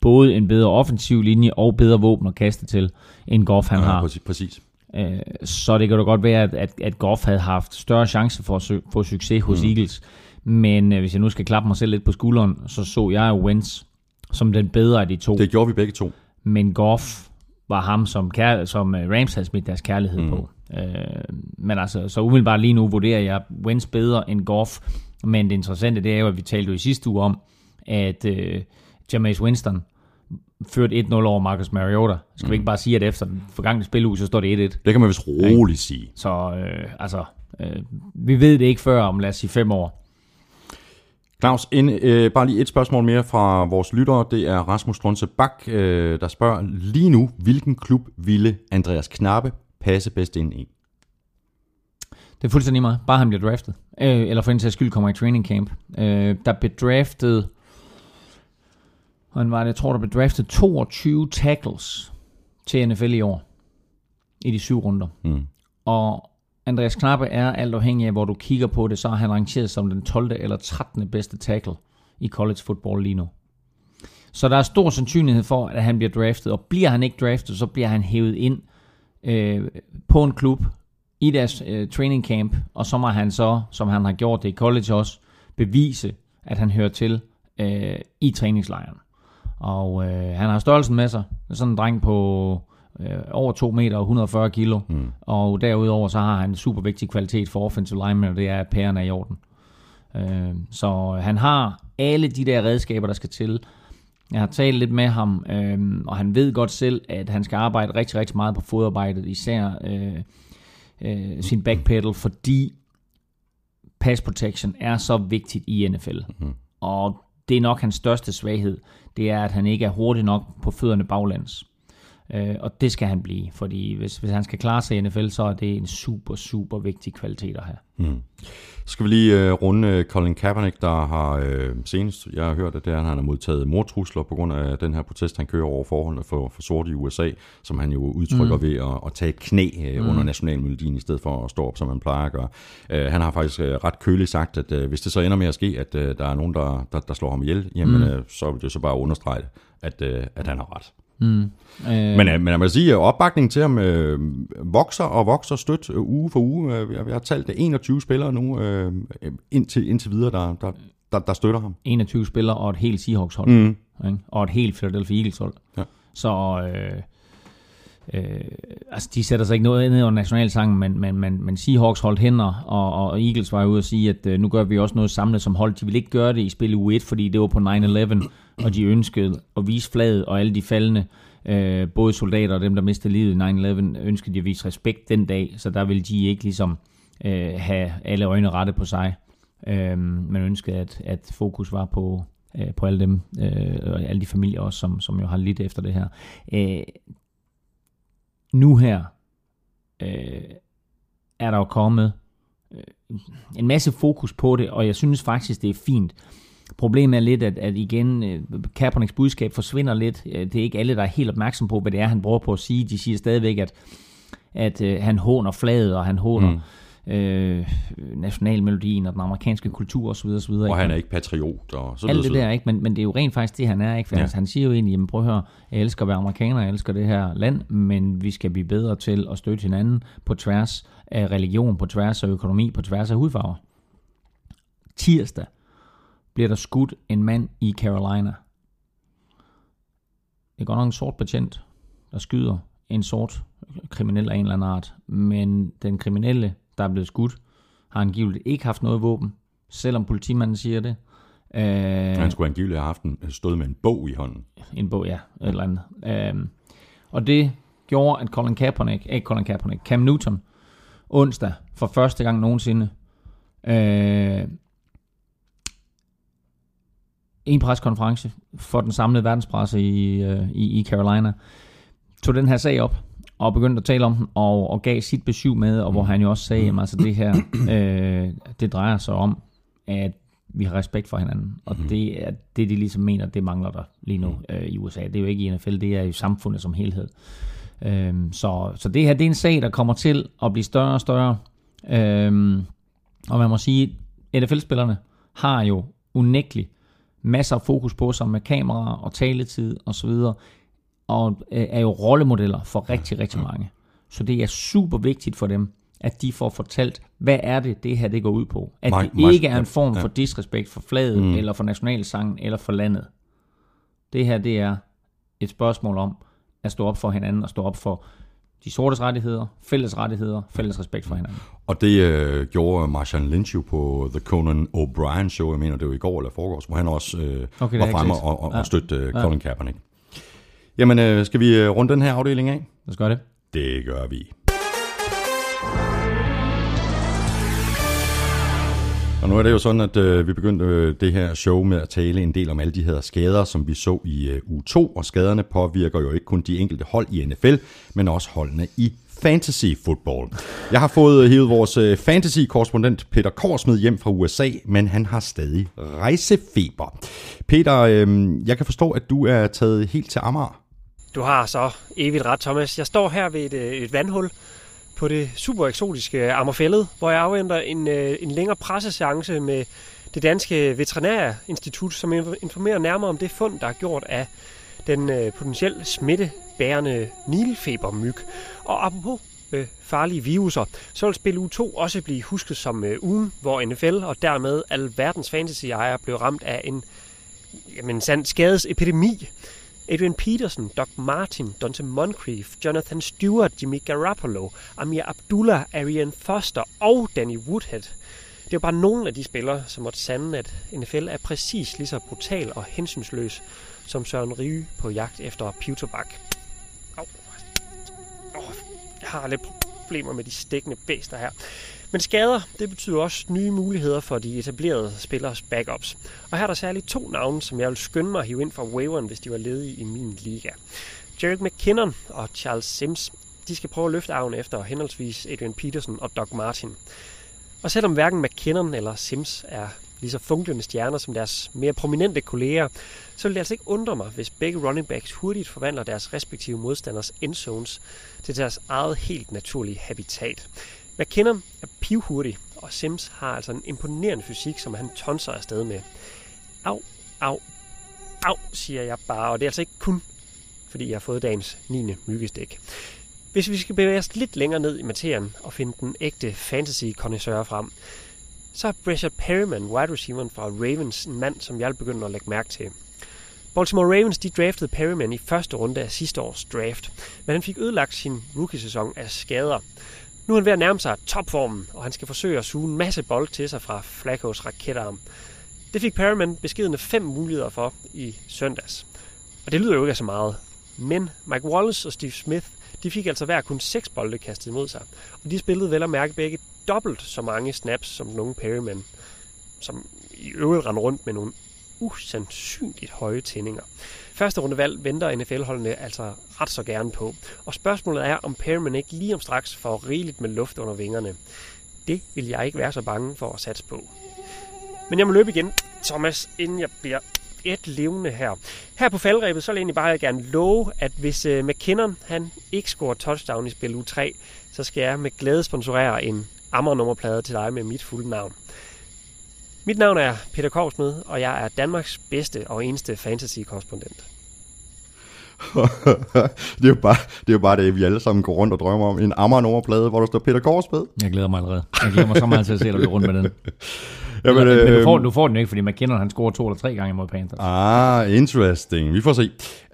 både en bedre offensiv linje og bedre våben at kaste til, end Goff han har. præcis. præcis. Øh, så det kan da godt være, at, at, at Goff havde haft større chance for at sø- få succes hos mm. Eagles. Men øh, hvis jeg nu skal klappe mig selv lidt på skulderen, så så jeg jo Wentz som den bedre af de to. Det gjorde vi begge to. Men Goff var ham, som, kær- som øh, Rams havde smidt deres kærlighed mm. på. Øh, men altså, så umiddelbart lige nu vurderer jeg Wentz bedre end Goff. Men det interessante, det er jo, at vi talte jo i sidste uge om, at øh, Jameis Winston ført 1-0 over Marcus Mariota. Skal vi ikke bare sige, at efter den forgangne spiluge, så står det 1-1? Det kan man vist roligt sige. Så øh, altså, øh, vi ved det ikke før om, lad os sige, fem år. Claus, en, øh, bare lige et spørgsmål mere fra vores lyttere. Det er Rasmus Strunse Bak, øh, der spørger lige nu, hvilken klub ville Andreas Knappe passe bedst ind i? Det er fuldstændig meget. Bare han bliver draftet. Øh, eller for en sags skyld kommer i training camp. Øh, der blev draftet... Hvordan var det? Jeg tror, der blev draftet 22 tackles til NFL i år. I de syv runder. Mm. Og Andreas Knappe er alt afhængig af, hvor du kigger på det, så er han rangeret som den 12. eller 13. bedste tackle i college football lige nu. Så der er stor sandsynlighed for, at han bliver draftet, og bliver han ikke draftet, så bliver han hævet ind øh, på en klub i deres øh, training camp, og så må han så, som han har gjort det i college også, bevise, at han hører til øh, i træningslejren. Og øh, han har størrelsen med sig. Sådan en dreng på øh, over 2 meter og 140 kilo. Mm. Og derudover så har han en super vigtig kvalitet for offensive linemen, og det er, at pærerne er i orden. Øh, så han har alle de der redskaber, der skal til. Jeg har talt lidt med ham, øh, og han ved godt selv, at han skal arbejde rigtig, rigtig meget på fodarbejdet, især øh, øh, sin backpedal, fordi pass protection er så vigtigt i NFL. Mm. Og det er nok hans største svaghed, det er, at han ikke er hurtig nok på fødderne baglands. Øh, og det skal han blive, fordi hvis, hvis han skal klare sig i NFL, så er det en super, super vigtig kvalitet at have. Mm. Skal vi lige øh, runde øh, Colin Kaepernick, der har øh, senest, jeg har hørt, at det er, at han har modtaget mordtrusler på grund af den her protest, han kører over forholdene for, for sorte i USA, som han jo udtrykker mm. ved at, at tage et knæ øh, under nationalmelodien, i stedet for at stå op, som han plejer at gøre. Øh, han har faktisk øh, ret køligt sagt, at øh, hvis det så ender med at ske, at øh, der er nogen, der, der, der slår ham ihjel, jamen mm. øh, så vil det så bare understrege, at, øh, at han har ret. Mm. Øh, Men, øh, men jeg må sige, at opbakningen til ham øh, vokser og vokser stødt øh, uge for uge. Øh, Jeg, jeg har talt det 21 spillere nu øh, indtil, indtil videre, der, der, der, der støtter ham. 21 spillere og et helt Seahawks hold, Mm. ikke? og et helt Philadelphia Eagles hold. Ja. Så øh, øh, altså, de sætter sig ikke noget ned over nationalsangen, men, men, men, men Seahawks holdt hænder, og, og Eagles var ude og sige, at øh, nu gør vi også noget samlet som hold. De ville ikke gøre det i spil u 1, fordi det var på 9-11, og de ønskede at vise flaget, og alle de faldende, øh, både soldater og dem, der mistede livet i 9-11, ønskede de at vise respekt den dag, så der ville de ikke ligesom øh, have alle øjne rette på sig. Øh, man ønskede, at, at fokus var på, øh, på alle dem, øh, og alle de familier også, som, som jo har lidt efter det her. Øh, nu her øh, er der jo kommet øh, en masse fokus på det, og jeg synes faktisk, det er fint. Problemet er lidt, at, at igen, øh, Kaepernicks budskab forsvinder lidt. Øh, det er ikke alle, der er helt opmærksom på, hvad det er, han bruger på at sige. De siger stadigvæk, at, at øh, han håner flaget, og han håner mm øh, nationalmelodien og den amerikanske kultur osv. osv. Og han er ikke patriot og så Alt det der, ikke? Men, men det er jo rent faktisk det, han er. Ikke? For Ja. ja. Han siger jo egentlig, jamen prøv at høre, jeg elsker at være amerikaner, jeg elsker det her land, men vi skal blive bedre til at støtte hinanden på tværs af religion, på tværs af økonomi, på tværs af hudfarver. Tirsdag bliver der skudt en mand i Carolina. Det er godt nok en sort betjent, der skyder en sort kriminel af en eller anden art. Men den kriminelle, der er blevet skudt, har angiveligt ikke haft noget våben, selvom politimanden siger det. Øh, Han skulle angiveligt have haft en, stået med en bog i hånden. en bog, ja, et eller andet. Øhm, og det gjorde, at Colin Kaepernick, ikke Colin Kaepernick, Cam Newton, onsdag, for første gang nogensinde, øh, en preskonference for den samlede verdenspresse i, øh, i, i Carolina, tog den her sag op, og begyndte at tale om den, og, og gav sit besøg med, og hvor han jo også sagde, at altså det her, øh, det drejer sig om, at vi har respekt for hinanden. Og mm. det er det, de ligesom mener, det mangler der lige nu øh, i USA. Det er jo ikke i NFL, det er i samfundet som helhed. Øhm, så, så det her, det er en sag, der kommer til at blive større og større. Øhm, og man må sige, NFL-spillerne har jo unægteligt masser af fokus på sig med kameraer og taletid osv., og øh, er jo rollemodeller for rigtig, rigtig mange. Så det er super vigtigt for dem, at de får fortalt, hvad er det, det her det går ud på. At det ikke er en form for disrespekt for flaget, mm. eller for nationalsangen, eller for landet. Det her, det er et spørgsmål om at stå op for hinanden, og stå op for de sortes rettigheder, fælles rettigheder, fælles respekt for hinanden. Og det øh, gjorde Marshawn Lynch jo på The Conan O'Brien Show, jeg mener det var i går eller forgårs, hvor han også øh, Okay, var fremme og, og, Ja. og støtte øh, Colin Kaepernick. Jamen, øh, skal vi øh, runde den her afdeling af? Lad os gøre det. Det gør vi. Og nu er det jo sådan, at øh, vi begyndte øh, det her show med at tale en del om alle de her skader, som vi så i øh, uge 2, og skaderne påvirker jo ikke kun de enkelte hold i NFL, men også holdene i fantasy football. Jeg har fået hævet vores øh, fantasy-korrespondent Peter Korsmed hjem fra USA, men han har stadig rejsefeber. Peter, øh, jeg kan forstå, at du er taget helt til Amager. Du har så evigt ret, Thomas. Jeg står her ved et, øh, et vandhul på det super eksotiske Ammerfællet, hvor jeg afventer en, øh, en længere presseseance med det danske veterinærinstitut, som informerer nærmere om det fund, der er gjort af den øh, potentielt smittebærende nilfebermyg. Og apropos øh, farlige viruser, så vil spil u 2 også blive husket som øh, ugen, hvor NFL og dermed al verdens fantasy-ejere blev ramt af en jamen, sand skadesepidemi. Adrian Peterson, Doc Martin, Dante Moncrief, Jonathan Stewart, Jimmy Garoppolo, Amir Abdullah, Arian Foster og Danny Woodhead. Det er jo bare nogle af de spillere, som måtte sande, at NFL er præcis lige så brutal og hensynsløs som Søren Rige på jagt efter Pewterbak. Au. Oh, jeg har lidt problemer med de stikkende bæster her. Men skader, det betyder også nye muligheder for de etablerede spillers backups. Og her er der særligt to navne, som jeg vil skynde mig at hive ind fra waiveren, hvis de var ledige i min liga. Jerick McKinnon og Charles Sims, de skal prøve at løfte arven efter henholdsvis Adrian Peterson og Doug Martin. Og selvom hverken McKinnon eller Sims er lige så funklende stjerner som deres mere prominente kolleger, så vil det altså ikke undre mig, hvis begge running backs hurtigt forvandler deres respektive modstanders endzones til deres eget helt naturlige habitat. McKinnon er pivhurtig, og Sims har altså en imponerende fysik, som han tonser afsted med. Au, au, au, siger jeg bare, og det er altså ikke kun, fordi jeg har fået dagens 9. myggestik. Hvis vi skal bevæge os lidt længere ned i materien og finde den ægte fantasy connoisseur frem, så er Breshad Perryman, wide receiveren fra Ravens, en mand, som jeg begynder at lægge mærke til. Baltimore Ravens de draftede Perryman i første runde af sidste års draft, men han fik ødelagt sin rookie-sæson af skader. Nu er han ved at nærme sig topformen, og han skal forsøge at suge en masse bold til sig fra Flacco's raketarm. Det fik Perryman beskedende fem muligheder for i søndags. Og det lyder jo ikke af så meget. Men Mike Wallace og Steve Smith, de fik altså hver kun seks bolde kastet imod sig. Og de spillede vel at mærke begge dobbelt så mange snaps som den unge Perryman, som i øvrigt rendte rundt med nogle usandsynligt høje tændinger. Første rundevalg venter NFL-holdene altså ret så gerne på. Og spørgsmålet er, om Perryman ikke lige om straks får rigeligt med luft under vingerne. Det vil jeg ikke være så bange for at satse på. Men jeg må løbe igen, Thomas, inden jeg bliver et levende her. Her på faldrebet, så vil jeg egentlig bare gerne love, at hvis uh, McKinnon han ikke scorer touchdown i spil u 3, så skal jeg med glæde sponsorere en Ammer-nummerplade til dig med mit fulde navn. Mit navn er Peter Korsmed, og jeg er Danmarks bedste og eneste fantasy-korrespondent. det, er jo bare, det er jo bare det, vi alle sammen går rundt og drømmer om. En Amager nummerplade, hvor der står Peter Korsmed. Jeg glæder mig allerede. Jeg glæder mig så meget til at se dig løbe rundt med den. Jamen, men, men du, øh, får, du får den ikke, fordi McKinnon han scorer to eller tre gange mod Panthers. Ah, interesting. Vi får se.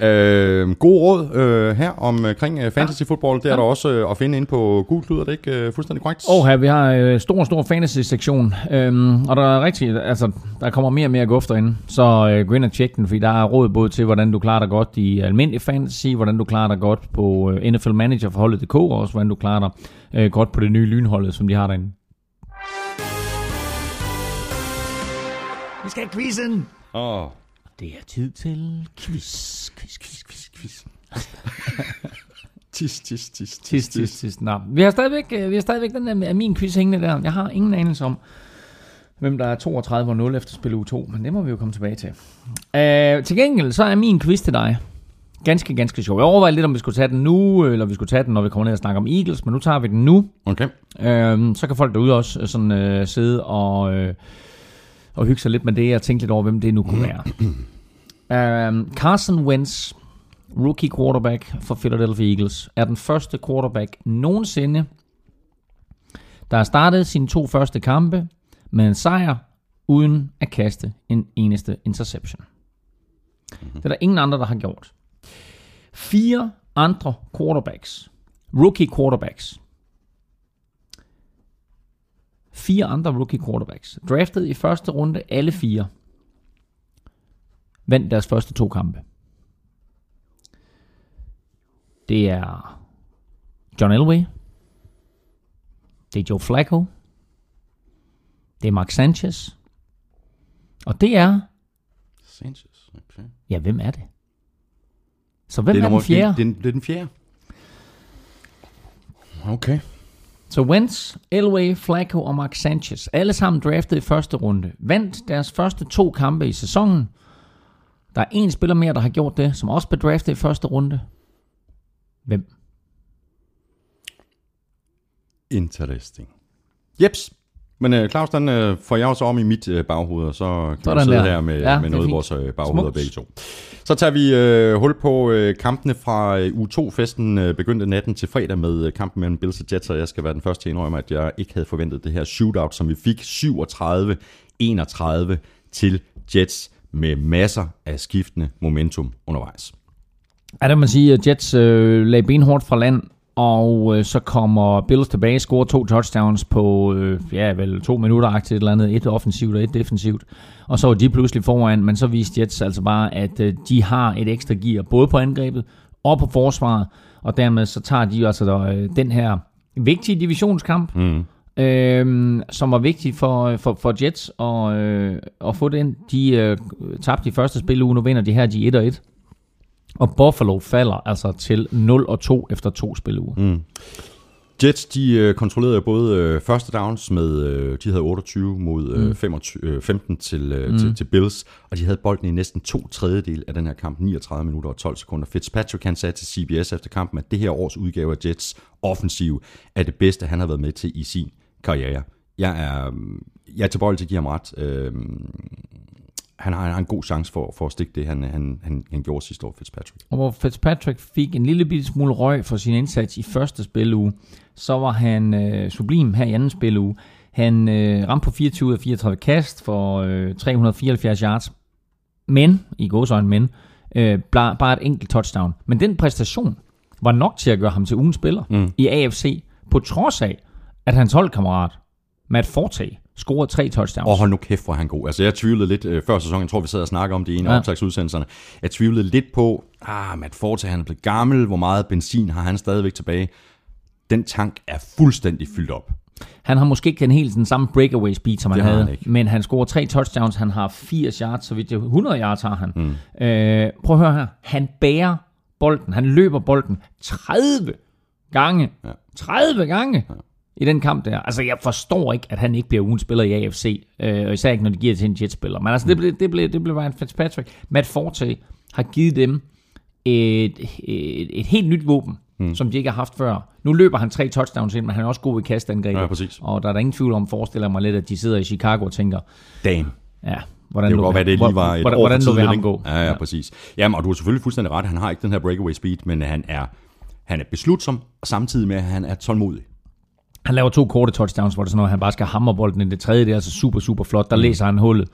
Øh, god råd øh, her omkring øh, fantasy football. Det er der også øh, at finde inde på Google, lyder det ikke øh, fuldstændig korrekt? Og her, vi har øh, stor, stor fantasy-sektion, øhm, og der er rigtig, altså, der kommer mere og mere guf derinde, så øh, gå ind og tjek den, fordi der er råd både til, hvordan du klarer dig godt i almindelig fantasy, hvordan du klarer dig godt på øh, NFL Manager for holdet.dk, og også hvordan du klarer dig øh, godt på det nye lynholdet, som de har derinde. Vi skal have quizzen! Åh, oh, Det er tid til quiz, quiz, quiz, quiz, quiz. tis, tis, tis, Tis, tis, tis. Nå, vi har stadigvæk, øh, vi har stadigvæk den der med min quiz hængende der. Jeg har ingen anelse om, hvem der er 32 og 0 efter spil u 2, men det må vi jo komme tilbage til. Uh, til gengæld, så er min quiz til dig ganske, ganske sjov. Jeg overvejede lidt, om vi skulle tage den nu, eller vi skulle tage den, når vi kommer ned og snakke om Eagles, men nu tager vi den nu. Okay. Uh, så kan folk derude også øh, sådan uh, sidde og, uh, og hygge sig lidt med det, og tænke lidt over, hvem det nu kunne være. Uh, Carson Wentz, rookie quarterback for Philadelphia Eagles, er den første quarterback nogensinde, der har startet sine to første kampe med en sejr, uden at kaste en eneste interception. Det er der ingen andre, der har gjort. Fire andre quarterbacks, rookie quarterbacks, fire andre rookie quarterbacks, draftet i første runde alle fire, vandt deres første to kampe. Det er John Elway. Det er Joe Flacco. Det er Mark Sanchez. Og det er... Sanchez. Okay. Ja, hvem er det? Så hvem det er, er den fjerde? Det, det, det er den fjerde. Okay. Så Wentz, Elway, Flacco og Mark Sanchez, alle sammen draftet i første runde, vandt deres første to kampe i sæsonen. Der er en spiller mere, der har gjort det, som også blev draftet i første runde. Hvem? Interesting. Jeps. Men uh, Claus, den uh, får jeg også om i mit uh, baghoved, og så kan Sådan vi sidde der. her med, Ja, med noget fint. vores uh, baghoveder begge to. Så tager vi uh, hul på uh, kampene fra uh, U2-festen. Uh, begyndte natten til fredag med uh, kampen mellem Bills og Jets, og jeg skal være den første til at indrømme, at jeg ikke havde forventet det her shootout, som vi fik 37-31 til Jets med masser af skiftende momentum undervejs. Ja, der må man sige, at Jets øh, lagde benhårdt fra land, og øh, så kommer Bills tilbage, scorer to touchdowns på, øh, ja vel, to minutter et eller andet, et offensivt og et defensivt. Og så var de pludselig foran, men så viste Jets altså bare, at øh, de har et ekstra gear, både på angrebet og på forsvaret, og dermed så tager de altså øh, den her vigtige divisionskamp, Mm. øh, som var vigtig for, for, for Jets at, øh, at få den. De øh, tabte de første spil uge, nu vinder de her, de er 1-1. Og Buffalo falder altså til 0 og 2 efter to spiluger. Mm. Jets, de øh, kontrollerede både øh, første downs med, øh, de havde 28 mod øh, 25, øh, 15 til, øh, mm. til, til Bills, og de havde bolden i næsten to tredjedel af den her kamp, 39 minutter og 12 sekunder. Fitzpatrick han sagde til CBS efter kampen, at det her års udgave af Jets offensiv er det bedste, han har været med til i sin karriere. Jeg er, jeg er tilbøjelig til at give ham ret. Øh, han har, han har en god chance for, for at stikke det, han, han, han, han gjorde sidste år, Fitzpatrick. Og hvor Fitzpatrick fik en lille bitte smule røg for sin indsats i første spilleuge, så var han øh, sublim her i anden spilleuge. Han øh, ramte på 24 ud af 34 kast for øh, 374 yards. Men, i gåsøjne men, øh, bare, bare et enkelt touchdown. Men den præstation var nok til at gøre ham til ugens spiller mm. i AFC, på trods af, at hans holdkammerat, Matt Forte, scorede tre touchdowns. Og hold nu kæft, hvor han god. Altså, jeg tvivlede lidt øh, før sæsonen, jeg tror, vi sad og snakkede om det i en af Ja. optagsudsendelserne. Jeg tvivlede lidt på, ah, Matt Forte, han er blevet gammel, hvor meget benzin har han stadigvæk tilbage. Den tank er fuldstændig fyldt op. Han har måske ikke den helt den samme breakaway speed, som han havde, han ikke. men han scorer tre touchdowns, han har 80 yards, så vidt jeg 100 yards har han. Mm. Øh, prøv at høre her, han bærer bolden, han løber bolden 30 gange, Ja. 30 gange ja. I den kamp der. Altså jeg forstår ikke, at han ikke bliver ugens spiller i AFC, øh, og især ikke, når de giver det til en Jets-spiller. Men altså det blev, det blev, det blev Ryan Fitzpatrick. Matt Forte har givet dem et, et, et helt nyt våben, mm. som de ikke har haft før. Nu løber han tre touchdowns ind, men han er også god i kastangrebet. Ja, præcis. Og der er der ingen tvivl om, forestiller mig lidt, at de sidder i Chicago og tænker, Damn. ja, hvordan Det kunne godt være, det lige var et hvordan, år hvordan ham gå? Ja, ja, præcis. Jamen, og du har selvfølgelig fuldstændig ret. Han har ikke den her breakaway speed, men han er, han er beslutsom, og samtidig med, at han er tålmodig. Han laver to korte touchdowns, hvor det er sådan noget, han bare skal hamre bolden i det tredje. Det er altså super, super flot. Der mm. læser han hullet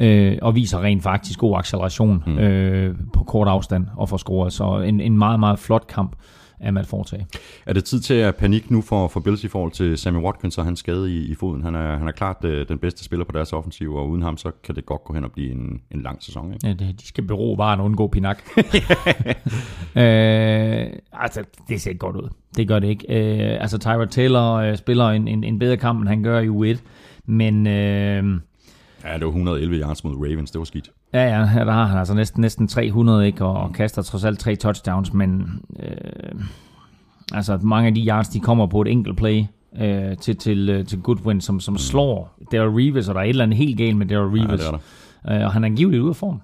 øh, og viser rent faktisk god acceleration mm. øh, på kort afstand og får scoret. Så en, en meget, meget flot kamp af Matt Forte. Er det tid til at panik nu for, for Bills i forhold til Sammy Watkins og hans skade i, i foden? Han er, han er klart øh, den bedste spiller på deres offensiv, og uden ham, så kan det godt gå hen og blive en, en lang sæson. Ikke? Ja, det, de skal bero bare at undgå pinak. øh, altså, det ser ikke godt ud. Det gør det ikke. Øh, altså, Tyra Taylor øh, spiller en, en, en bedre kamp, end han gør i U1. Men øh, Ja, det var 111 yards mod Ravens, det var skidt. Ja, ja, der har han altså næsten, næsten 300, ikke? Og, og kaster trods alt tre touchdowns. Men øh, altså, mange af de yards, de kommer på et enkelt play øh, til, til, øh, til Goodwin, som, som slår Daryl Reeves, og der er et eller andet helt galt med Ja, Reeves. det er der. Øh, og han er angiveligt ude af form.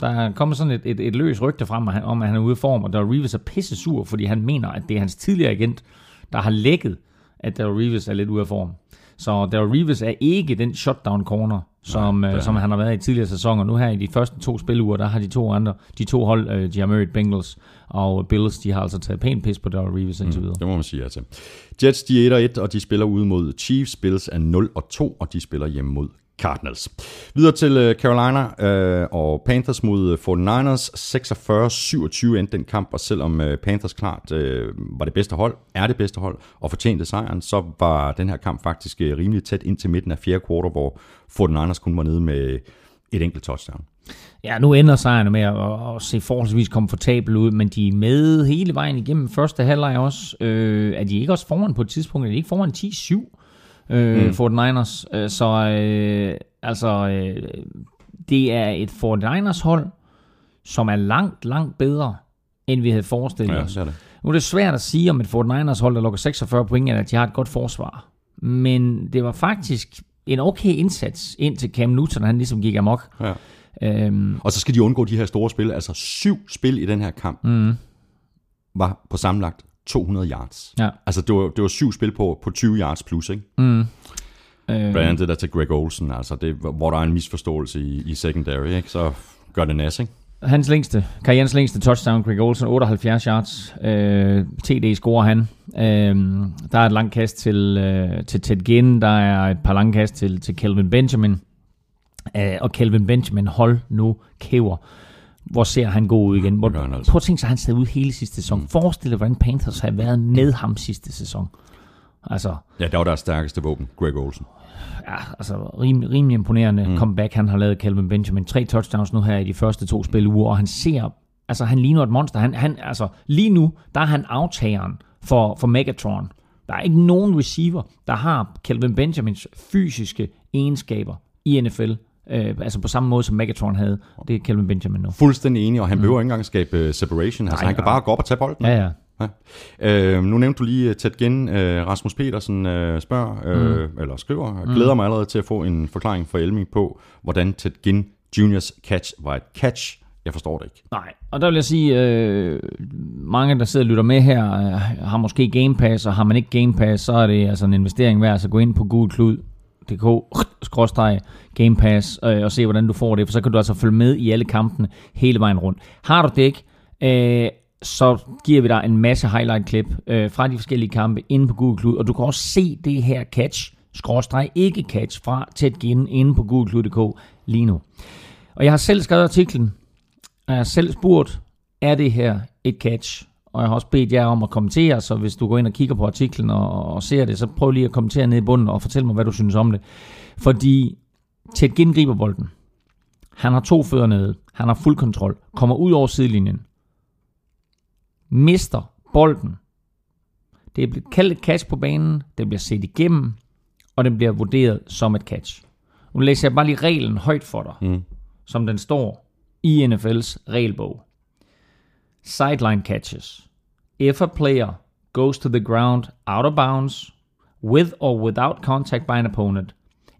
Der er kommet sådan et, et, et løs rygte frem om, at han er ude af form, og Daryl Reeves er pisse sur, fordi han mener, at det er hans tidligere agent, der har lækket, at Daryl Reeves er lidt ude af form. Så Daryl Reeves er ikke den shutdown corner, som, det er som han. har været i tidligere sæsoner. Nu her i de første to spiluger, der har de to andre, de to hold, øh, de har mødt Bengals og Bills, de har altså taget pænt pis på Daryl Reeves indtil videre. Det må man sige ja til. Jets, de er 1 1, og de spiller ude mod Chiefs. Bills er 0 og 2, og de spiller hjemme mod Cardinals. Videre til øh, Carolina øh, og Panthers mod øh, 49ers. 46-27 endte den kamp, og selvom øh, Panthers klart øh, var det bedste hold, er det bedste hold, og fortjente sejren, så var den her kamp faktisk øh, rimelig tæt ind til midten af fjerde kvartal, hvor 49ers kun var nede med et enkelt touchdown. Ja, nu ender sejrene med at, at se forholdsvis komfortabel ud, men de er med hele vejen igennem første halvleg også. Øh, er de ikke også foran på et tidspunkt? Er de ikke foran 10-7 øh, mm. 49ers? Øh, så øh, altså, øh, det er et 49ers hold, som er langt, langt bedre, end vi havde forestillet Ja, os. det det. Nu er det svært at sige om et 49ers hold, der lukker 46 point, eller at de har et godt forsvar. Men det var faktisk en okay indsats, indtil Cam Newton han ligesom gik amok. Ja. Øhm, Og så skal de undgå de her store spil. Altså syv spil i den her kamp mm. var på sammenlagt 200 yards. Ja. Altså det var, det var syv spil på, på 20 yards plus, ikke? øh, Blandt andet det der til Greg Olsen, altså det, hvor der er en misforståelse i, i secondary, ikke? Så gør det nas, ikke? Hans længste, karrierens længste touchdown, Greg Olsen, 78 yards. Øh, TD scorer han. Øh, der er et langt kast til, øh, til Ted Ginn. Der er et par lange kast til, til Kelvin Benjamin. Øh, og Kelvin Benjamin, hold nu kæver. Hvor ser han god ud igen. Hvor, det altså. Prøv at tænke sig, han sad ud hele sidste sæson. Mm. Forestil dig, hvordan Panthers har været med ham sidste sæson. Altså, Ja, der var deres stærkeste våben, Greg Olsen. ja, altså rim, rimelig imponerende mm. comeback, han har lavet Calvin Benjamin. Tre touchdowns nu her i de første to spiluger, og han ser, altså han ligner et monster. Han, han, altså lige nu, der er han aftageren for, for Megatron. Der er ikke nogen receiver, der har Calvin Benjamins fysiske egenskaber i NFL Øh, altså på samme måde, som Megatron havde. Det er Kelvin Benjamin nu. Fuldstændig enig, og han behøver ikke engang skabe uh, separation. Altså, Nej, han kan bare gå op og tage bolden. Ja, ja. Ja. Øh, nu nævnte du lige uh, Ted Ginn. Uh, Rasmus Petersen uh, spørger, uh, mm. eller skriver, mm. glæder mig allerede til at få en forklaring fra Elming på, hvordan Ted Ginn Juniors catch var et catch. Jeg forstår det ikke. Nej, og der vil jeg sige, øh, mange der sidder og lytter med her, øh, har måske Game Pass, og har man ikke Game Pass, så er det altså en investering værd, så gå ind på gulklud.dk Game Pass øh, og se, hvordan du får det, for så kan du altså følge med i alle kampene hele vejen rundt. Har du det ikke, øh, så giver vi dig en masse highlight-klip øh, fra de forskellige kampe inde på Google Cloud, og du kan også se det her catch, skråstreg ikke catch, fra tæt gen inde på googleklud.dk lige nu. Og jeg har selv skrevet artiklen, og jeg har selv spurgt, er det her et catch? Og jeg har også bedt jer om at kommentere, så hvis du går ind og kigger på artiklen og, og ser det, så prøv lige at kommentere ned i bunden og fortæl mig, hvad du synes om det. Fordi Ted Ginn griber bolden. Han har to fødder nede. Han har fuld kontrol. Kommer ud over sidelinjen. Mister bolden. Det er blevet kaldt et catch på banen. Det bliver set igennem. Og det bliver vurderet som et catch. Nu læser jeg bare lige reglen højt for dig. Mm. Som den står i NFL's regelbog. Sideline catches. If a player goes to the ground out of bounds with or without contact by an opponent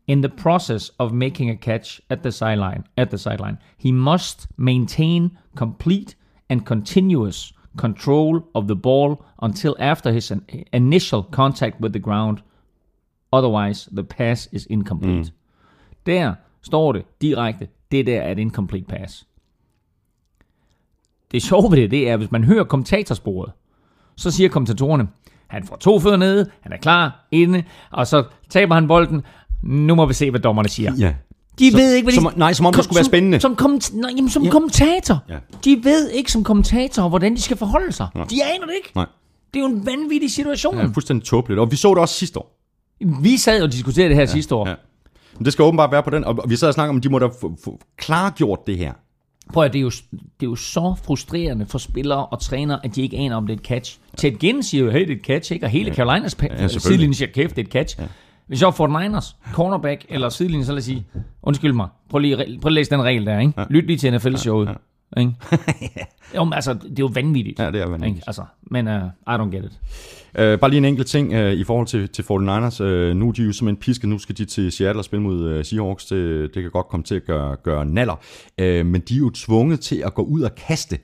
in the process of making a catch at the sideline at the sideline he must maintain complete and continuous control of the ball until after his initial contact with the ground otherwise the pass is incomplete mm. der står det direkte det der er et incomplete pass det sjove ved det, det er, hvis man hører kommentatorsporet, så siger kommentatorerne, han får to fødder nede, han er klar, inde, og så taber han bolden. Nu må vi se, hvad dommerne siger. Ja. De Som- ved ikke, hvad de... som- nej, som om det kom- skulle være spændende. Som, komment- nej, jamen, som Ja. kommentator. Ja. De ved ikke som kommentator, hvordan de skal forholde sig. De aner det ikke. Nej. Det er jo en vanvittig situation. Ja, fuldstændig tåbeligt. Og vi så det også sidste år. Vi sad og diskuterede det her sidste år. Ja. Men det skal åbenbart være på den. Og vi sad og snakkede om, at de må da få, få klargjort det her. Prøv at det er, jo, det er jo så frustrerende for spillere og trænere, at de ikke aner, om det er et catch. Ted Ginn siger jo, hey, det er et catch, ikke? Og hele Carolinas pa- selvfølgelig. sidelinje siger, kæft, det er et catch. Ja. Hvis jeg Fort Niners, cornerback eller sidelinje, så lad os sige, undskyld mig, prøv lige, prøv lige at læse den regel der, ikke? Ja. Lyt lige til NFL-showet. Ja. Ikke? jo, men altså, det er jo vanvittigt. Ja, det er vanvittigt. Ikke? Altså, men uh, I don't get it. Uh, bare lige en enkelt ting uh, i forhold til, til 49ers. Uh, nu er de jo simpelthen pisket. Nu skal de til Seattle og spille mod uh, Seahawks. Det, det kan godt komme til at gøre, gøre naller. Uh, men de er jo tvunget til at gå ud og kaste.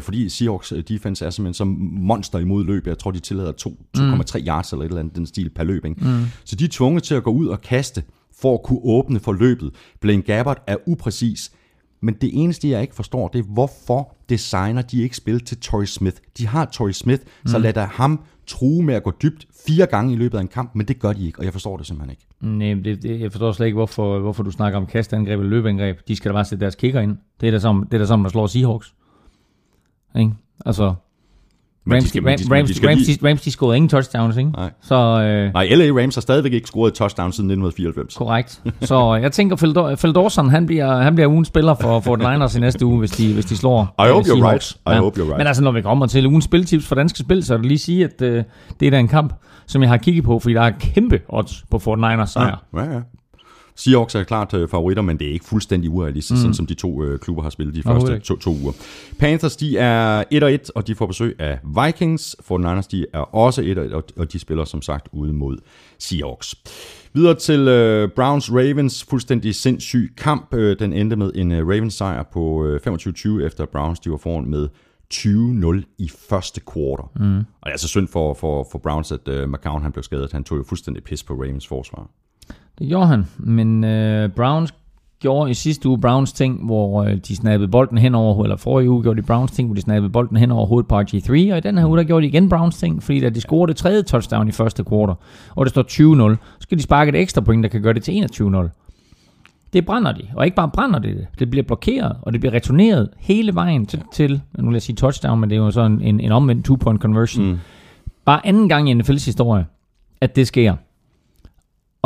Fordi Seahawks defense er simpelthen som monster imod løb. Jeg tror, de tillader to- 2,3 mm. yards eller et eller andet den stil per løb. Ikke? Mm. Så de er tvunget til at gå ud og kaste for at kunne åbne for løbet. Blaine Gabbert er upræcis. Men det eneste, jeg ikke forstår, det er, hvorfor designer de ikke spil til Torrey Smith? De har Torrey Smith, mm. så lad da ham true med at gå dybt fire gange i løbet af en kamp, men det gør de ikke, og jeg forstår det simpelthen ikke. Nej, det, det, jeg forstår slet ikke, hvorfor, hvorfor du snakker om kastangreb eller løbeangreb. De skal da bare sætte deres kicker ind. Det er da som, det er da som, man slår Seahawks. Ikke? Altså, Rams, skal- de- Rams, de skal Rams, lige- de, Rams, de scorede ingen touchdowns, ikke? Nej. Så øh, Nej, LA Rams har stadigvæk ikke scoret et touchdown siden 1994. korrekt. Så jeg tænker, Phil, Daw- Phil Dawson, han bliver, han bliver ugens spiller for, for the Niners i næste uge, hvis de, hvis de slår I hope øh, you're right. I hope you're right. Men altså, når vi kommer til ugens spiltips for danske spil, så er det lige sige, at øh, det er da en kamp, som jeg har kigget på, fordi der er kæmpe odds på Fort Niners sejr. Ja, ja. Seahawks er klart øh, favoritter, men det er ikke fuldstændig urealistisk, mm. sådan som de to øh, klubber har spillet de første to, to uger. Panthers, de er 1-1, og de får besøg af Vikings. 49ers, de er også 1-1, og- og de spiller som sagt ude mod Seahawks. Videre til øh, Browns-Ravens, fuldstændig sindssyg kamp. Øh, den endte med en øh, Ravens-sejr på øh, 25-20, efter Browns de var foran med 20-0 i første quarter. Mm. Og det er altså synd for, for, for Browns, at øh, McCown han blev skadet. Han tog jo fuldstændig pis på Ravens forsvar. Det gjorde han, men øh, Browns gjorde i sidste uge Browns ting, hvor øh, de snappede bolden hen over, eller forrige uge gjorde de Browns ting, hvor de snappede bolden hen over hovedet på RG3, og i den her uge, der gjorde de igen Browns ting, fordi da de scorede det tredje touchdown i første quarter, og det står 20-0, så skal de sparke et ekstra point, der kan gøre det til 21-0. Det brænder de, og ikke bare brænder det, det, det bliver blokeret, og det bliver returneret hele vejen til, til nu vil jeg sige touchdown, men det er jo sådan en, en omvendt two-point conversion. Mm. Bare anden gang i NFL's historie, at det sker.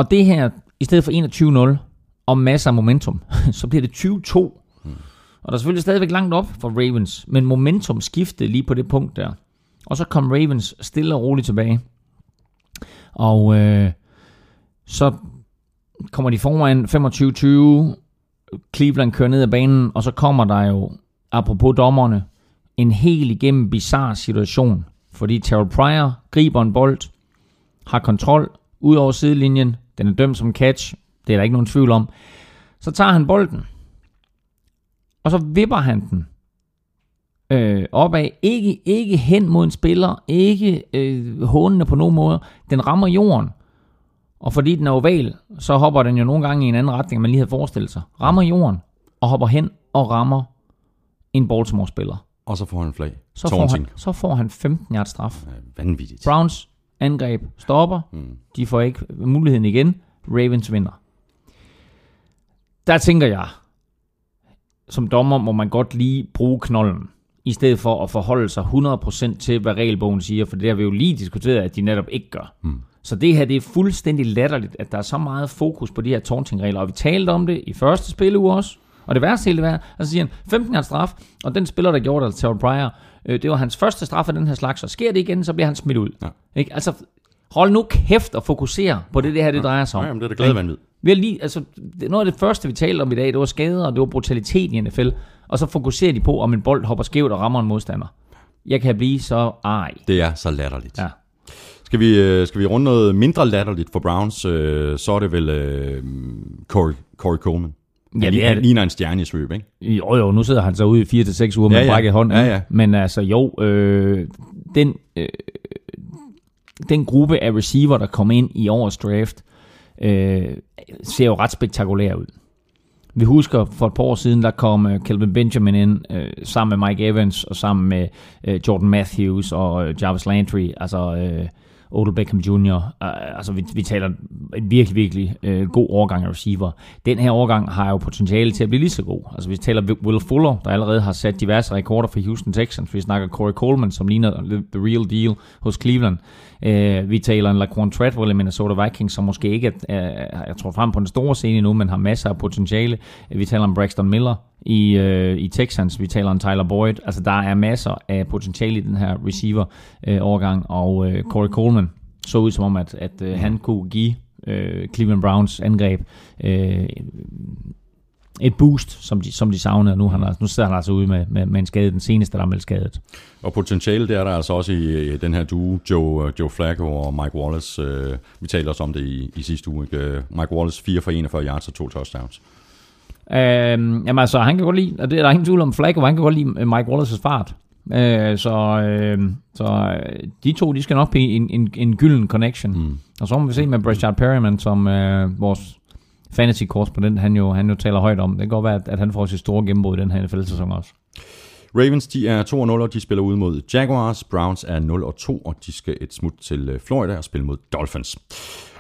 Og det her, i stedet for 21-0, og masser af momentum, så bliver det 20-2. Mm. Og der er selvfølgelig stadigvæk langt op for Ravens, men momentum skiftede lige på det punkt der. Og så kom Ravens stille og roligt tilbage. Og øh, så kommer de foran Cleveland kører ned ad banen, og så kommer der jo, apropos dommerne, en helt igennem bizarre situation. Fordi Terrell Pryor griber en bold, har kontrol ud over sidelinjen, den er dømt som catch, det er der ikke nogen tvivl om. Så tager han bolden, og så vipper han den øh, opad. Ikke, ikke hen mod en spiller, ikke øh, hånende på nogen måde. Den rammer jorden. Og fordi den er oval, så hopper den jo nogle gange i en anden retning, end man lige havde forestillet sig. Rammer jorden, og hopper hen og rammer en Baltimore-spiller. Og så får han flag. Så får, han, så får han 15 yards straf. Vanvittigt. Browns angreb stopper. Mm. De får ikke muligheden igen. Ravens vinder. Der tænker jeg, som dommer må man godt lige bruge knollen, i stedet for at forholde sig 100% til, hvad regelbogen siger, for det har vi jo lige diskuteret, at de netop ikke gør. Mm. Så det her, det er fuldstændig latterligt, at der er så meget fokus på de her taunting-regler, og vi talte om det i første spilleuge også, og det værste hele det og så siger han, 15 er straf, og den spiller, der gjorde det, Terrell Pryor, øh, det var hans første straf af den her slags, og sker det igen, så bliver han smidt ud. Ja. Ikke? Altså, hold nu kæft og fokusere på det, det her det drejer sig om. Ja, men det er da glade vanvid. Vi har lige, altså, noget af det første, vi talte om i dag, det var skader, og det var brutalitet i NFL, og så fokuserer de på, om en bold hopper skævt og rammer en modstander. Jeg kan blive så ej. Det er så latterligt. Ja. Skal vi, øh, skal vi runde noget mindre latterligt for Browns, øh, så er det vel øh, Corey, Corey Coleman. Ja, det er, han ligner en stjerne i svøb, ikke? Jo, jo, nu sidder han så ude i 4-6 uger med ja, ja. brækket hånd. Ja, ja. Men altså, jo, øh, den, øh, den gruppe af receiver, der kom ind i årets draft, øh, ser jo ret spektakulær ud. Vi husker for et par år siden, der kom uh, Kelvin Benjamin ind øh, sammen med Mike Evans og sammen med øh, Jordan Matthews og øh, Jarvis Landry. Altså, øh, Odell Beckham Jr. Øh, altså, vi, vi taler en virkelig, virkelig øh, god overgang af receiver. Den her overgang har jo potentiale til at blive lige så god. Altså, vi taler Will Fuller, der allerede har sat diverse rekorder for Houston Texans. Vi snakker Corey Coleman, som ligner the real deal hos Cleveland. Øh, vi taler en Laquan Treadwell i Minnesota Vikings, som måske ikke er, jeg tror frem på den store scene nu, men har masser af potentiale. Vi taler om Braxton Miller i, øh, i Texans. Vi taler om Tyler Boyd. Altså, der er masser af potentiale i den her receiver-overgang, øh, og øh, Corey Coleman så ud som om, at, at øh, han kunne give øh, Cleveland Browns angreb øh, et boost, som de, som de savnede, nu, han, nu sidder han altså ude med, med, med en skade, den seneste, der er meldt skadet. Og potentiale, det er der altså også i, i den her duo, Joe, Joe Flacco og Mike Wallace. Uh, vi talte også om det i, i sidste uge. Ikke? Mike Wallace 4 for 41 yards og to touchdowns. Øhm, jamen altså, han kan godt lide, og det er der ingen tvivl om, Flacco, han kan godt lide Mike Wallace's fart. Øh, så øh, så øh, de to, de skal nok blive en, en, en gylden connection. Mm. Og så må vi se med Brashard Perryman, som øh, vores fantasy korrespondent, han jo, han jo taler højt om. Det kan godt være, at, at han får sit store gennembrud i den her NFL-sæson også. Ravens, de er 2-0, og de spiller ud mod Jaguars. Browns er 0-2, og de skal et smut til øh, Florida og spille mod Dolphins.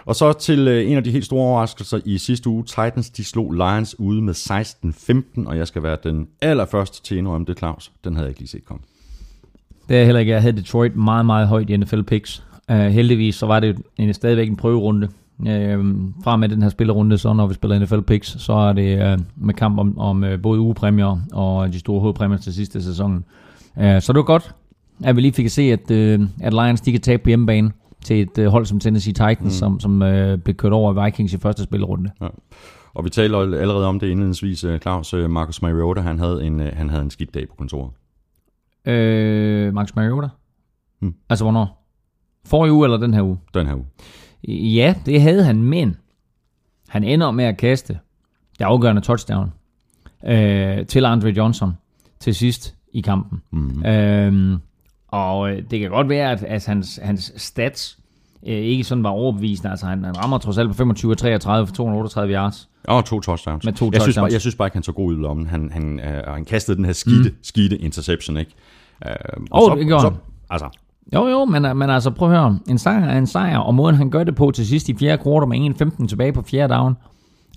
Og så til øh, en af de helt store overraskelser i sidste uge. Titans, de slog Lions ude med 16-15, og jeg skal være den allerførste til at indrømme det, Claus. Den havde jeg ikke lige set komme. Det er heller ikke. Jeg havde Detroit meget, meget højt i NFL picks. Uh, heldigvis så var det en, stadigvæk en prøverunde. Uh, fra med den her spillerunde, så når vi spiller NFL picks, så er det uh, med kamp om, om uh, både ugepræmier og de store hovedpræmier til sidste sæson. Uh, så det var godt, at vi lige fik at se, at, uh, at Lions de kan tabe på hjemmebane til et uh, hold som Tennessee Titans, mm. som, som uh, blev kørt over af Vikings i første spillerunde. Ja. Og vi talte allerede om det indledningsvis, Claus. Marcus Mariota, han havde en, han havde en skidt dag på kontoret. Øh, Max Mariota? Hmm. Altså hvornår? Forrige uge eller den her uge? Den her uge. Ja, det havde han, men han ender med at kaste det afgørende touchdown øh, til Andre Johnson til sidst i kampen. Mm-hmm. Øh, og det kan godt være, at, at hans, hans stats øh, ikke sådan var overbevisende. Altså han, han rammer trods alt på 25 33 for 238 yards. Og to touchdowns. Med to jeg touchdowns. Synes bare, jeg synes bare ikke, han så god ud lommen. Han, han, øh, han kastede den her skide, mm. skide interception, ikke? Øh, og oh, så, det gjorde så, Altså. Jo, jo, men, øh, men altså prøv at høre. En sejr er en sejr, og måden han gør det på til sidst i fjerde kvartal med 1.15 tilbage på fjerde down.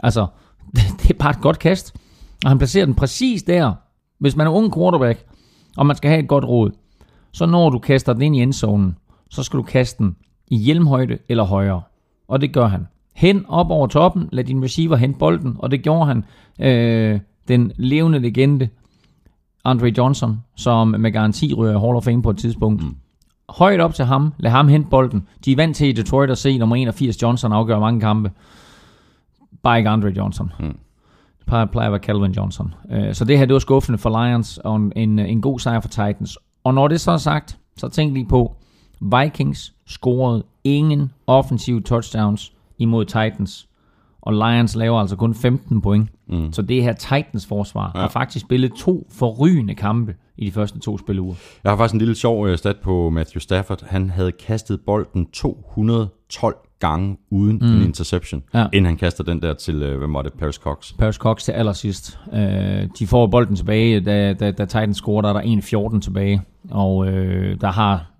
Altså, det, det er bare et godt kast. Og han placerer den præcis der. Hvis man er ung quarterback, og man skal have et godt råd, så når du kaster den ind i endzonen, så skal du kaste den i hjelmhøjde eller højere. Og det gør han. Hen op over toppen, lad din receiver hente bolden, og det gjorde han. Øh, den levende legende, Andre Johnson, som med garanti ryger Hall of Fame på et tidspunkt. Mm. Højt op til ham, lad ham hente bolden. De er vant til i Detroit at se nummer 81 Johnson afgøre mange kampe. Bare ikke Andre Johnson. Mm. plejer, plejer at være Calvin Johnson. Øh, så det her, det var skuffende for Lions, og en, en, en god sejr for Titans. Og når det så er sagt, så tænk lige på, Vikings scorede ingen offensive touchdowns imod Titans. Og Lions laver altså kun 15 point. Mm. Så det her Titans forsvar ja. har faktisk spillet to forrygende kampe i de første to spiluger. Jeg har faktisk en lille sjov øh, stat på Matthew Stafford. Han havde kastet bolden 212 gange uden mm. en interception, Ja. inden han kaster den der til, øh, hvem var det, Paris Cox. Paris Cox til allersidst. Øh, de får bolden tilbage, da, da, da Titans scorer, der er der 1-14 tilbage. Og øh, der har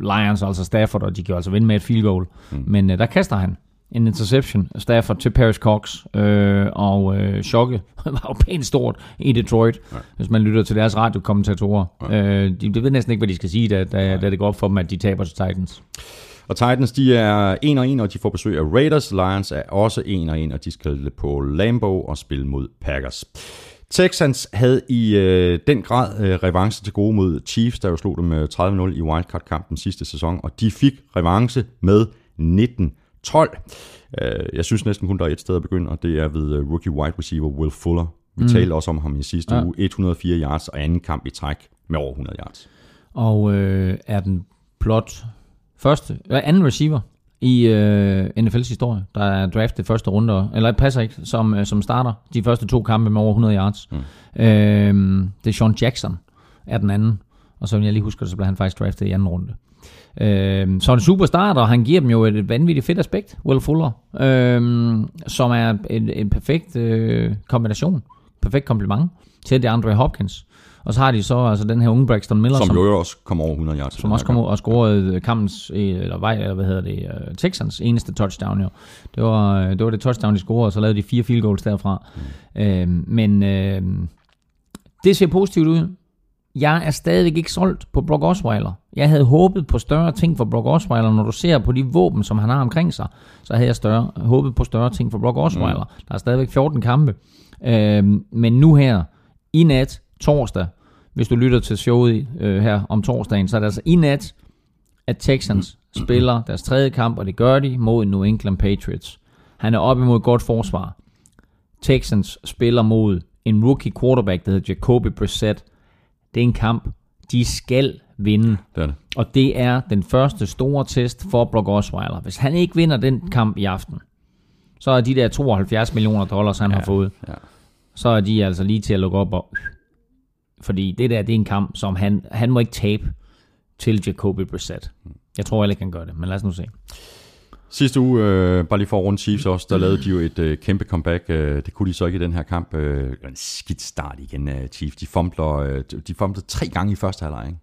Lions altså Stafford, og de kan altså vinde med et field goal. Mm. Men øh, der kaster han en interception, Stafford til Paris Cox, øh, og øh, chokket var jo pænt stort i Detroit, Nej. hvis man lytter til deres radiokommentatorer. Øh, de, de ved næsten ikke, hvad de skal sige, da, da, da det går op for dem, at de taber til Titans. Og Titans, de er 1 og 1, og de får besøg af Raiders. Lions er også 1 og 1, og de skal på Lambo og spille mod Packers. Texans havde i øh, den grad øh, revanche til gode mod Chiefs, der jo slog dem øh, 30-0 i wildcard-kampen sidste sæson, og de fik revanche med 19 12. Øh, jeg synes næsten kun, der er et sted at begynde, og det er ved øh, rookie wide receiver Will Fuller. Vi mm. talte også om ham i sidste ja. uge. 104 yards og anden kamp i træk med over 100 yards. Og øh, er den plot første, eller anden receiver i øh, NFL's historie, der er draftet første runde, eller passer ikke, som, som starter de første to kampe med over 100 yards. Mm. Øh, det er Sean Jackson, er den anden. Og så jeg lige huske, så blev han faktisk draftet i anden runde. Øh, så en superstarter, og han giver dem jo et vanvittigt fedt aspekt, Will Fuller, øh, som er en, en perfekt øh, kombination, perfekt kompliment til DeAndre Hopkins. Og så har de så altså den her unge Braxton Miller, Som, som jo også kom over 100 yards. som også her kom kamp. ud og scorede kampens, øh, eller vej, eller hvad hedder det, uh, Texans eneste touchdown jo. Det var, øh, det var det touchdown, de scorede, og så lavede de fire field goals derfra. Mm. Øh, men øh, det ser positivt ud. Jeg er stadigvæk ikke solgt på Brock Osweiler. Jeg havde håbet på større ting for Brock Osweiler. Når du ser på de våben, som han har omkring sig, så havde jeg større, håbet på større ting for Brock Osweiler. Mm. Der er stadigvæk 14 kampe. Øh, men nu her, i nat, torsdag, hvis du lytter til showet øh, her om torsdagen, så er det altså i nat, at Texans spiller deres tredje kamp, og det gør de mod New England Patriots. Han er op imod godt forsvar. Texans spiller mod en rookie quarterback, der hedder Jacoby Brissett. Det er en kamp, de skal vinde. Det er det. Og det er den første store test for Brock Osweiler. Hvis han ikke vinder den kamp i aften, så er de der 72 millioner dollars, han ja, har fået, ja. så er de altså lige til at lukke op. Og, fordi det der, det er en kamp, som han, han må ikke tabe til Jacoby Brissett. Jeg tror heller ikke, han gør det, men lad os nu se. Sidste uge, øh, bare lige for at runde Chiefs også, der lavede de jo et øh, kæmpe comeback. Øh, det kunne de så ikke i den her kamp. Øh, en skidt start igen af Chiefs. De fumbler, øh, de fumbler tre gange i første halvleg. ikke?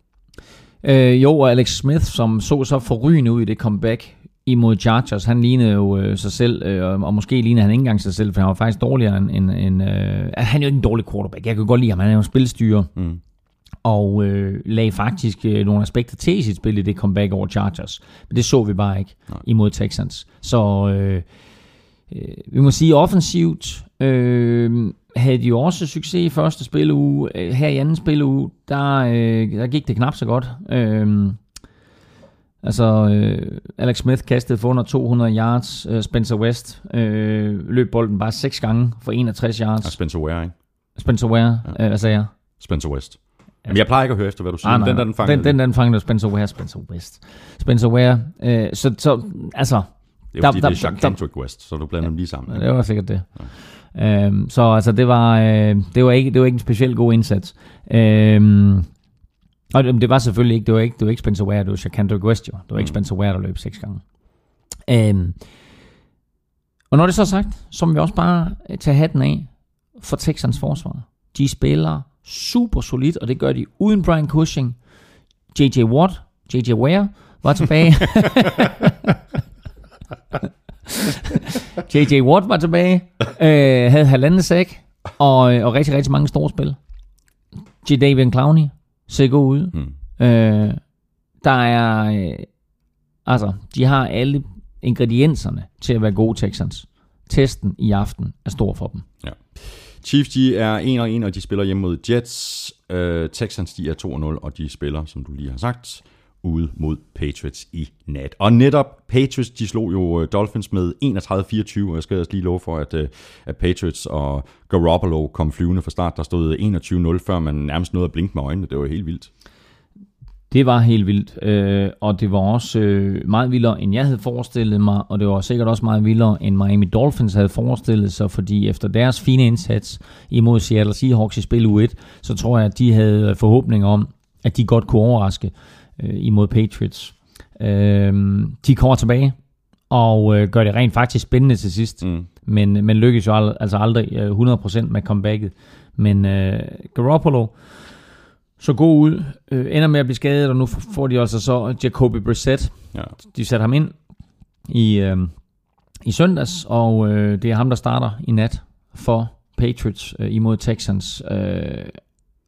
Øh, jo, og Alex Smith, som så så forrygende ud i det comeback imod Chargers, han lignede jo øh, sig selv, øh, og måske lignede han ikke engang sig selv, for han var faktisk dårligere end... end, end øh, han er jo ikke en dårlig quarterback, jeg kan godt lide ham, han er jo spilstyrer, Mm. og øh, lagde faktisk øh, nogle aspekter til sit spil i det comeback over Chargers. Men det så vi bare ikke Nej. imod Texans. Så øh, øh, vi må sige offensivt, øh, havde de jo også succes i første spilleuge. Øh, Her i anden spilleuge, der, øh, der gik det knap så godt. Øh, altså, øh, Alex Smith kastede for under 200 yards. Øh, Spencer West øh, løb bolden bare seks gange for 61 yards. Og Spencer Ware, ikke? Spencer Ware, ja. øh, hvad sagde jeg? Spencer West. Jamen, jeg plejer ikke at høre efter, hvad du siger. Ah, nej, den der, den fanger den, den, den fangede Spencer Ware, Spencer West. Spencer Ware. Øh, så, så, altså, Det er der- jo fordi, der- det er der- Kendrick West, så du blander dem lige sammen. det var sikkert det. Øhm, så altså, det var, øh, det var ikke, det var ikke en specielt god indsats. Øhm, og det, det var selvfølgelig ikke, det var ikke, det var ikke Spencer Ware, det var Shakandrick West jo. Det var ikke Mm. Spencer Ware, der løb seks gange. Øhm, og når det så er sagt, så må vi også bare øh, tage hatten af for Texans forsvar. De spiller super solidt, og det gør de uden Brian Cushing. J.J. Watt, J.J. Ware var tilbage. J.J. Watt var tilbage, øh, havde halvanden sæk, og, og rigtig, rigtig mange store spil. J. David Clowney ser god ud. Mm. Øh, der er, øh, altså, de har alle ingredienserne til at være gode Texans. Testen i aften er stor for dem. Chiefs, de er 1 og 1, og de spiller hjemme mod Jets. Uh, Texans, de er 2 og 0, og de spiller, som du lige har sagt, ude mod Patriots i nat. Og netop Patriots, de slog jo øh, Dolphins med 31-24, og jeg skal også lige love for, at, øh, at Patriots og Garoppolo kom flyvende fra start. Der stod 21-0, før man nærmest nåede at blinke med øjnene. Det var helt vildt. Det var helt vildt, øh, og det var også øh, meget vildere, end jeg havde forestillet mig, og det var sikkert også meget vildere, end Miami Dolphins havde forestillet sig, fordi efter deres fine indsats imod Seattle Seahawks i spil U1, så tror jeg, at de havde forhåbninger om, at de godt kunne overraske øh, imod Patriots. Øh, de kommer tilbage, og øh, gør det rent faktisk spændende til sidst, mm. men, men lykkes jo ald- altså aldrig øh, 100% med comebacket. Men øh, Garoppolo, så god ud, øh, ender med at blive skadet, og nu får de altså så Jacoby Brissett. Ja. De satte ham ind i, øh, i søndags, og øh, det er ham, der starter i nat for Patriots øh, imod Texans. Øh,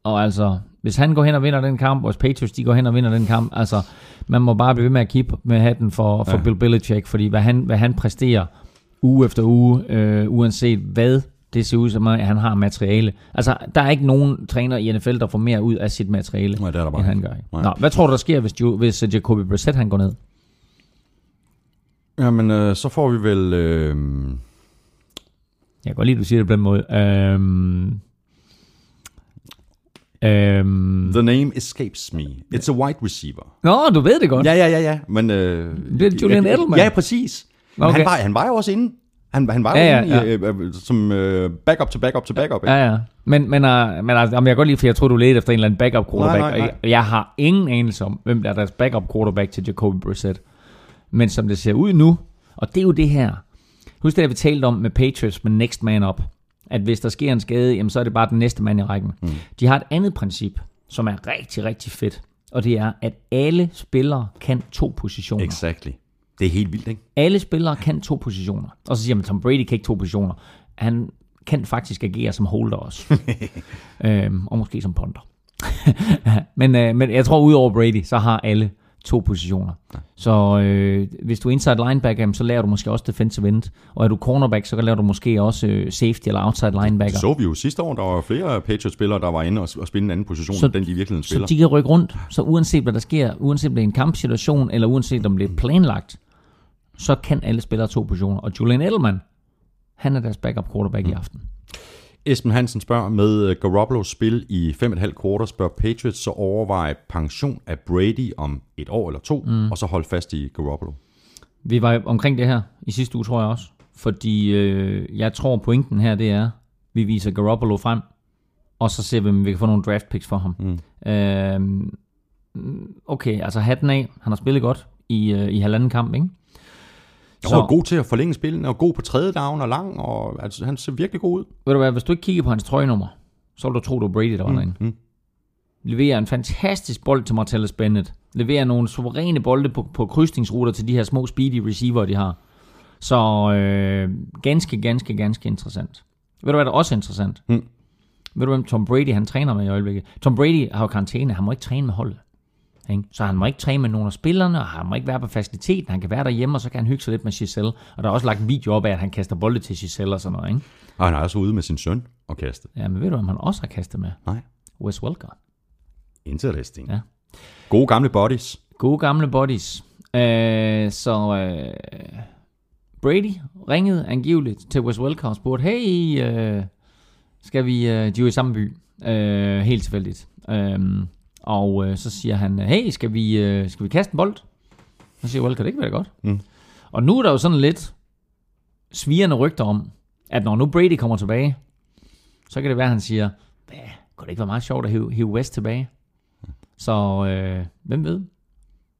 og altså, hvis han går hen og vinder den kamp, og hvis Patriots de går hen og vinder den kamp, altså, man må bare blive ved med at kippe med hatten for, for Ja. Bill Belichick, fordi hvad han, hvad han præsterer uge efter uge, øh, uanset hvad det ser ud som, at han har materiale. Altså, der er ikke nogen træner i NFL, der får mere ud af sit materiale, Nej, det er der bare end han gør. Nej. Nå, hvad tror du, der sker, hvis, jo, hvis øh, Jacoby Brissett han går ned? Jamen, øh, så får vi vel... Øh, Jeg kan godt lide, at du siger det på den måde. Øhm, øhm, the name escapes me. It's a wide receiver. Nå, du ved det godt. Ja, ja, ja, ja. Men, øh, Det er Julian Edelman. Ja, præcis. Okay. han, var, han var jo også inde. Han, han var Ja, jo ja, ja. i, øh, øh, som øh, backup til backup til backup. Ikke? Ja, ja. Men, men, uh, men altså, jeg kan godt lide, for jeg tror, du ledte efter en eller anden backup quarterback. Nej, nej, nej. Og jeg, jeg har ingen anelse om, hvem der er deres backup quarterback til Jacoby Brissett. Men som det ser ud nu, og det er jo det her. Husk det, vi talte om med Patriots med next man up. At hvis der sker en skade, jamen, så er det bare den næste mand i rækken. Mm. De har et andet princip, som er rigtig, rigtig fedt. Og det er, at alle spillere kan to positioner. Exactly. Det er helt vildt, ikke? Alle spillere kan to positioner. Og så siger man, Tom Brady kan ikke to positioner. Han kan faktisk agere som holder også. øhm, og måske som ponder. men, øh, men jeg tror, udover Brady, så har alle to positioner. Så øh, hvis du er inside linebacker, så lærer du måske også defensive end. Og er du cornerback, så lærer du måske også øh, safety eller outside linebacker. Det så vi jo sidste år, der var flere Patriots-spillere, der var inde og, og spille en anden position, Så- så, end den de virkelig Så spiller. de kan rykke rundt. Så uanset hvad der sker, uanset om det er en kampsituation, eller uanset om det er planlagt, så kan alle spillere to positioner. Og Julian Edelman, han er deres backup quarterback mm. i aften. Esben Hansen spørger, med øh, Garoppolo's spil i 5,5 kvarter, spørger Patriots så overveje pension af Brady om et år eller to, mm. og så holde fast i Garoppolo. Vi var omkring det her i sidste uge, tror jeg også. Fordi øh, jeg tror, pointen her, det er, vi viser Garoppolo frem, og så ser vi, om vi kan få nogle draft picks for ham. Mm. Øh, okay, altså hatten af. Han har spillet godt i, øh, i halvanden kamp, ikke? Han var god til at forlænge spillene, og god på tredje down og lang, og altså, han ser virkelig god ud. Ved du hvad, hvis du ikke kigger på hans trøjenummer, så vil du tro, det var Brady, der var mm, derinde. mm. Leverer en fantastisk bold til Martellus Bennett. Leverer nogle suveræne bolde på, på krydsningsruter til de her små speedy receiver, de har. Så øh, ganske, ganske, ganske interessant. Ved du hvad, der er også interessant? Mm. Ved du hvem Tom Brady han træner med i øjeblikket? Tom Brady har jo karantæne, han må ikke træne med holdet. Ikke? Så han må ikke træne med nogen af spillerne, og han må ikke være på faciliteten. Han kan være derhjemme, og så kan han hygge sig lidt med Giselle. Og der er også lagt en video op af, at han kaster bolde til Giselle og sådan noget. Ikke? Og han er også ude med sin søn og kaste. Ja, men ved du, hvem han også har kastet med? Nej. Wes Welker. Interesting. Ja. Gode gamle bodies. Gode gamle bodies. Øh, så øh, Brady ringede angiveligt til Wes Welker og spurgte, hey, øh, skal vi, øh, de er jo i samme by, øh, helt tilfældigt. Øh, og øh, så siger han, hey, skal vi, øh, skal vi kaste en bold? Så siger Welker, det kan være godt. Mm. Og nu er der jo sådan lidt svirende rygter om, at når nu Brady kommer tilbage, så kan det være, at han siger, hvad, kunne det ikke være meget sjovt at hive, hive West tilbage? Så øh, hvem ved?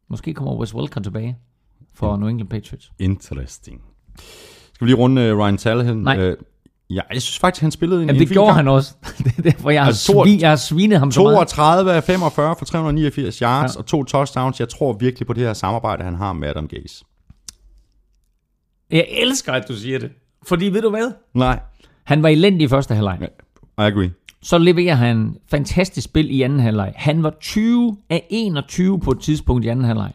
Måske kommer Wes Welker tilbage for New England Patriots. Interesting. Skal vi lige runde uh, Ryan Tannehill? Nej. Uh, ja, jeg synes faktisk, han spillede en, Jamen, en det fin gjorde kamp. han også. det er derfor, jeg har, Altså, jeg har svinet ham så meget. 32 af 45 for 389 yards Ja. ja. og to touchdowns. Jeg tror virkelig på det her samarbejde, han har med Adam Gase. Jeg elsker, at du siger det. Fordi ved du hvad? Nej, Han var elendig i første halvleg. I agree. Så leverer han fantastisk spil i anden halvleg. Han var 20 af 21 på et tidspunkt i anden halvleg.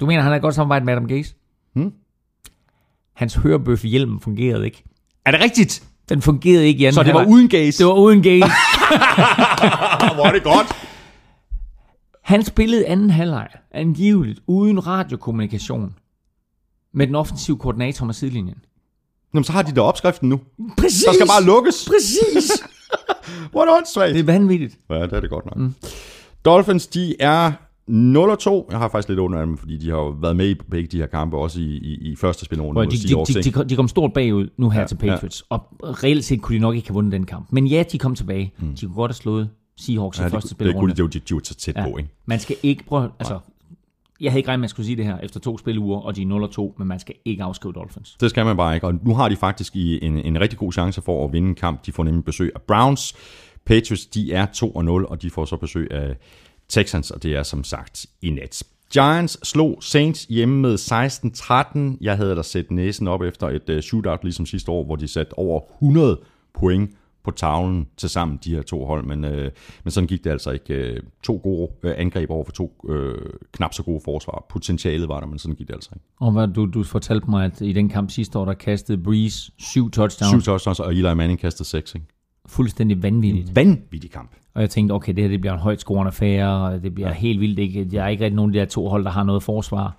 Du mener, han har godt samarbejde med Adam Gase? Hmm? Hans hørebøf i hjelmen fungerede ikke. Er det rigtigt? Den fungerede ikke i anden Så det var halvleg. uden Gase? Det var uden Gase. Hvor er det godt. Han spillede anden halvleg angiveligt uden radiokommunikation med den offensive koordinator med sidelinjen. Jamen, så har de da opskriften nu. Præcis! Der skal bare lukkes. Præcis! What åndssvagt. det er vanvittigt. Ja, det er det godt nok. Mm. Dolphins, de er 0-2. Jeg har faktisk lidt under dem, fordi de har jo været med i begge de her kampe, også i, i, i første spilrunde de, de, de, de, kom- de kom stort bagud nu her Ja, til Patriots, ja. og reelt set kunne de nok ikke have vundet den kamp. Men ja, de kom tilbage. Mm. De kunne godt have slået Seahawks ja, i første det, det, spilrunde. det, det, det, de var så tæt Ja. på, ikke? Man skal ikke prøve... Altså, jeg havde ikke regnet med, at jeg skulle sige det her efter to spiluger, og de er 0-2, men man skal ikke afskrive Dolphins. Det skal man bare ikke. Og nu har de faktisk i en, en rigtig god chance for at vinde en kamp. De får nemlig besøg af Browns. Patriots, de er 2-0, og de får så besøg af Texans, og det er som sagt i nat. Giants slog Saints hjemme med 16-13. Jeg havde da set næsen op efter et uh, shootout ligesom sidste år, hvor de satte over 100 point på tavlen til sammen, de her to hold. Men, øh, men sådan gik det altså ikke. Øh, to gode øh, angreb over for to øh, knap så gode forsvar. Potentialet var der, men sådan gik det altså ikke. Og hvad, du, du fortalte mig, at i den kamp sidste år, der kastede Breeze syv touchdowns. Syv touchdowns, og Eli Manning kastede seks. Ikke? Fuldstændig vanvittigt. Vanvittig kamp. Og jeg tænkte, okay, det her det bliver en højt scorende affære, og det bliver ja. helt vildt. Ikke? Der er ikke rigtig nogen af de der to hold, der har noget forsvar.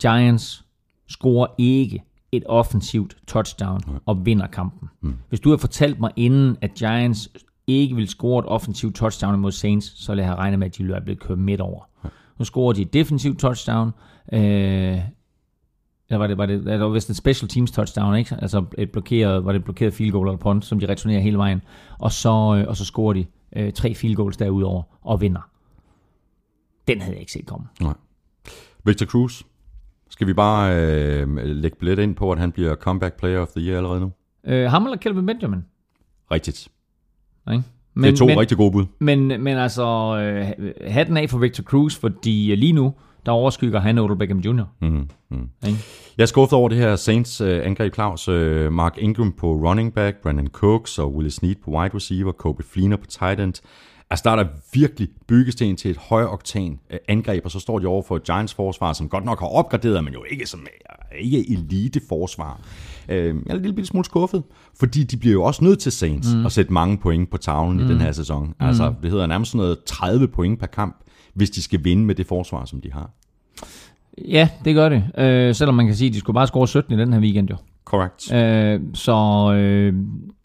Giants scorer ikke et offensivt touchdown og vinder kampen. Mm. Hvis du havde fortalt mig inden, at Giants ikke ville score et offensivt touchdown imod Saints, så ville jeg have regnet med, at de være blevet kørt midt over. Nu scorer de et defensivt touchdown. Øh, eller var det, var det, det var vist en special teams touchdown, ikke? Altså et blokeret, var det et blokeret field goal eller punt, som de returnerer hele vejen. Og så, øh, og så scorer de øh, tre field goals derudover og vinder. Den havde jeg ikke set komme. Nej. Victor Cruz. Skal vi bare øh, lægge billet ind på, at han bliver comeback player of the year allerede nu? Øh, ham eller Kelvin Benjamin? Rigtigt. Ikke? Men, det er to men, rigtig gode bud. Men, men altså, øh, hatten af for Victor Cruz, fordi øh, lige nu, der overskygger han Odell Beckham Jr. Mm-hmm. Mm. Jeg er skuffet over det her Saints øh, angreb, Claus. Øh, Mark Ingram på running back, Brandon Cooks og Willis Snead på wide receiver, Kobe Fleener på tight end. Altså, der er der virkelig byggesten til et højoktan øh, angreb, og så står de over for et Giants forsvar, som godt nok har opgraderet, men jo ikke som ikke elite forsvar. Øh, jeg er en lille smule skuffet, fordi de bliver jo også nødt til Saints mm. at sætte mange point på tavlen mm. i den her sæson. Altså, det hedder nærmest sådan noget 30 point per kamp, hvis de skal vinde med det forsvar, som de har. Ja, det gør det. Øh, selvom man kan sige, at de skulle bare score 17 i den her weekend jo. Correct. Øh, så øh,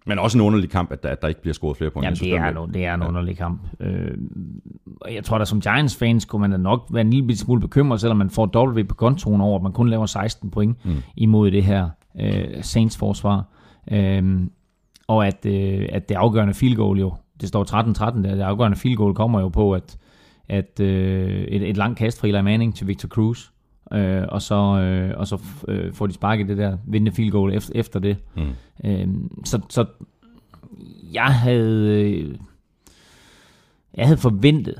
Men også en underlig kamp, at der, at der ikke bliver scoret flere point. jamen, det, er, no, det er en underlig kamp. Øh, og jeg tror da som Giants-fan skulle man da nok være en lille smule bekymret, selvom man får W på kontoen over, at man kun laver 16 point mm. imod det her øh, Saints-forsvar. Øh, og at, øh, at det afgørende field goal jo, det står 13-13 der, det afgørende field goal kommer jo på, at, at øh, et, et langt kast fra Eli Manning til Victor Cruz, øh, og så, øh, og så øh, får de sparket det der vindende field goal efter, efter det. Mm. Øh, så, så jeg havde øh, jeg havde forventet,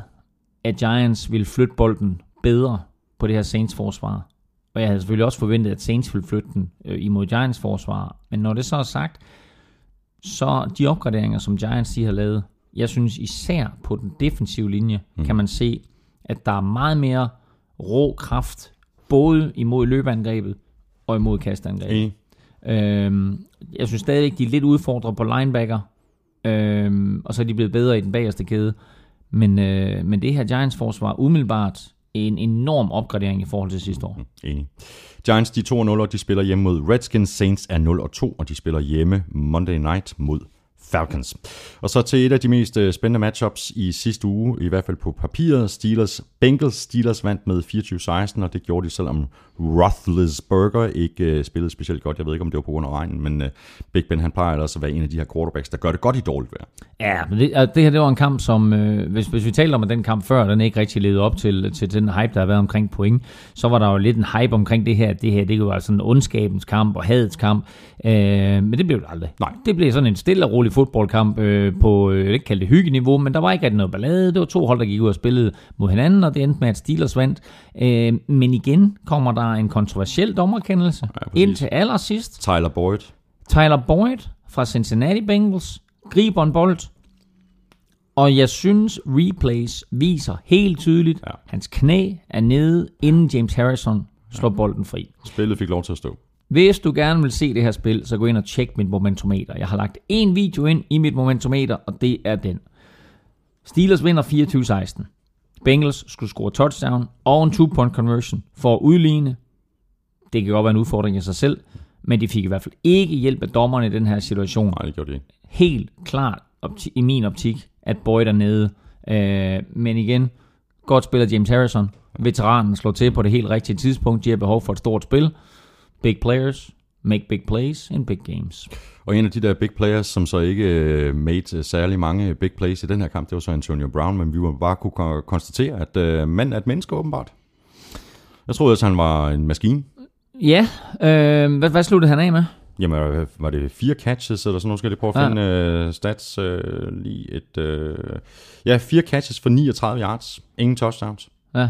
at Giants ville flytte bolden bedre på det her Saints forsvar. Og jeg havde selvfølgelig også forventet, at Saints ville flytte den øh, imod Giants forsvar. Men når det så er sagt, så de opgraderinger, som Giants de har lavet, jeg synes især på den defensive linje, mm. kan man se, at der er meget mere rå kraft, både imod løbeangrebet og imod kastangrebet. Enig. Øhm, jeg synes stadigvæk, de er lidt udfordret på linebacker, øhm, og så er de blevet bedre i den bagerste kæde. Men, øh, men det her Giants-forsvar umiddelbart en enorm opgradering i forhold til sidste år. Enig. Giants, de er 2 0 og de spiller hjemme mod Redskins. Saints er 0 og 2, og de spiller hjemme Monday Night mod Falcons. Og så til et af de mest øh, spændende matchups i sidste uge, i hvert fald på papiret. Steelers Bengals. Steelers vandt med 24-16, og det gjorde de, selvom Roethlisberger ikke øh, spillede specielt godt. Jeg ved ikke, om det var på grund af regnen, men øh, Big Ben han plejer ellers at være en af de her quarterbacks, der gør det godt i dårligt vejr. Ja, men det, det her det var en kamp, som, øh, hvis, hvis vi talte om, at den kamp før, den ikke rigtig levede op til, til den hype, der har været omkring point, så var der jo lidt en hype omkring det her, at det her, det var sådan en ondskabens kamp og hadets kamp, øh, men det blev det aldrig. Nej. Det blev sådan en stille og rolig fodboldkamp øh, på, øh, ikke kalde det hyggeniveau, men der var ikke rigtig noget ballade, det var to hold, der gik ud og spillede mod hinanden, og det endte med, at Steelers vandt. Øh, men igen kommer der en kontroversiel dommerkendelse Ja, præcis. ind til allersidst. Tyler Boyd. Tyler Boyd fra Cincinnati Bengals griber en bold, og jeg synes replays viser helt tydeligt, ja. hans knæ er nede, inden James Harrison slår ja. bolden fri. Spillet fik lov til at stå. Hvis du gerne vil se det her spil, så gå ind og tjek mit momentometer. Jeg har lagt en video ind i mit momentometer, og det er den. Steelers vinder 24-16. Bengals skulle score touchdown og en two-point conversion for at udligne. Det kan godt være en udfordring i sig selv, men de fik i hvert fald ikke hjælp af dommerne i den her situation. Nej, det gjorde det ikke. Helt klart opti- i min optik, at Boyd er nede. Øh, men igen, godt spiller James Harrison. Veteranen slår til på det helt rigtige tidspunkt. De har behov for et stort spil. Big players make big plays in big games. Og en af de der big players, som så ikke øh, made øh, særlig mange big plays i den her kamp, det var så Antonio Brown, men vi må bare kunne ko- konstatere, at øh, mand er et menneske åbenbart. Jeg troede altså, han var en maskine. Ja, øh, hvad, hvad sluttede han af med? Jamen, øh, var det fire catches, eller sådan noget? Skal jeg lige prøve at Ja. finde øh, stats øh, lige et... Øh, ja, fire catches for 39 yards. Ingen touchdowns. Ja.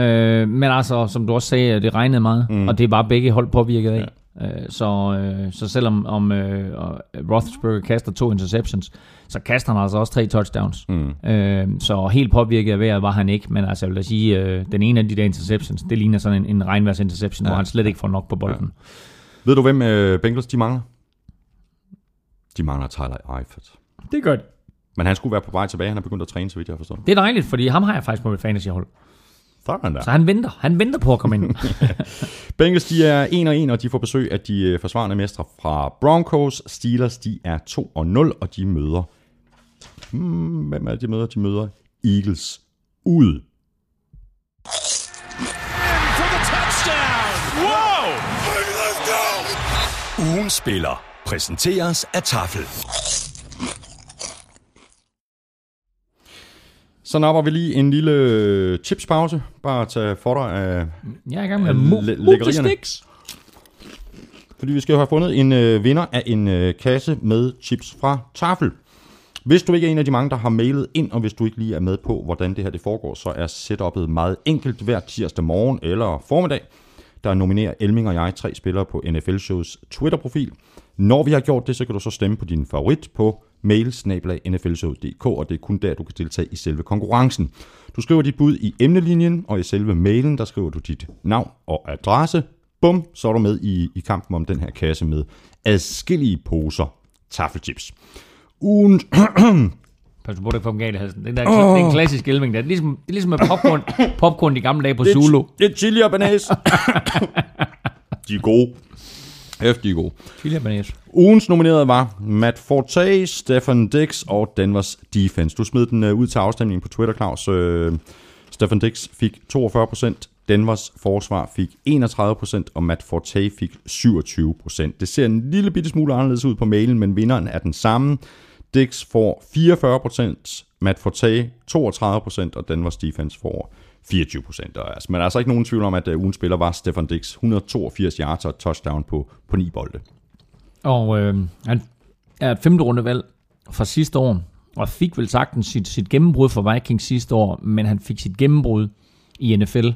Øh, men altså, som du også sagde, det regnede meget, mm. og det var begge hold påvirket af. Ja. Øh, så, øh, så selvom om, øh, og Roethlisberger kaster to interceptions, så kaster han altså også tre touchdowns. Mm. Øh, så helt påvirket af vejret var han ikke, men altså jeg vil da sige, øh, den ene af de der interceptions, det ligner sådan en, en regnværs interception, ja. hvor han slet ikke får nok på bolden. Ja. Ved du, hvem øh, Bengals de mangler? De mangler Tyler Eifert. Det gør det. Men han skulle være på vej tilbage. Han er begyndt at træne, så vidt jeg forstår. Det er dejligt, fordi ham har jeg faktisk på mit fantasyhold. Sådan der. Så han venter. Han venter på at komme ind. Bengals de er 1 og 1, og de får besøg af de øh, forsvarende mestre fra Broncos. Steelers de er 2 og 0, og de møder... Hmm, hvem er det, de møder? De møder Eagles ud. for the touchdown. Whoa! Let's go! Ugen spiller præsenteres af Tafel. Så napper vi lige en lille øh, chipspause. Bare tage for dig af jeg er i gang med lækkerierne. Fordi vi skal have fundet en øh, vinder af en øh, kasse med chips fra Tafel. Hvis du ikke er en af de mange, der har mailet ind, og hvis du ikke lige er med på, hvordan det her det foregår, så er setupet meget enkelt hver tirsdag morgen eller formiddag. Der nominerer Elming og jeg tre spillere på NFL Shows Twitter-profil. Når vi har gjort det, så kan du så stemme på din favorit på mail og det er kun der, du kan deltage i selve konkurrencen. Du skriver dit bud i emnelinjen, og i selve mailen, der skriver du dit navn og adresse. Bum, så er du med i, i kampen om den her kasse med adskillige poser taffelchips. Ugen, Pas på, det dem galt i halsen. Det, der, oh. det er en klassisk elving. Der. Det er ligesom, det er ligesom med popcorn, popcorn de gamle dage på Zulu. Det er chili og banæs. de er gode. Hæft, de er gode. Chili. Ugens nominerede var Matt Forte, Stefan Dix og Danvers Defense. Du smed den uh, ud til afstemningen på Twitter, Claus. Uh, Stefan Dix fik 42%, Danvers forsvar fik 31%, og Matt Forte fik 27%. Det ser en lille bitte smule anderledes ud på mailen, men vinderen er den samme. Dix får 44%, Matt Forte 32%, og Danvers Defense får 24%. Og altså, men der er altså ikke nogen tvivl om, at uh, ugens spiller var Stefan Dix. 182 yards og touchdown på, på 9 bolde. Og øh, han er et femte rundevalg fra sidste år, og fik vel sagtens sit, sit gennembrud for Vikings sidste år, men han fik sit gennembrud i NFL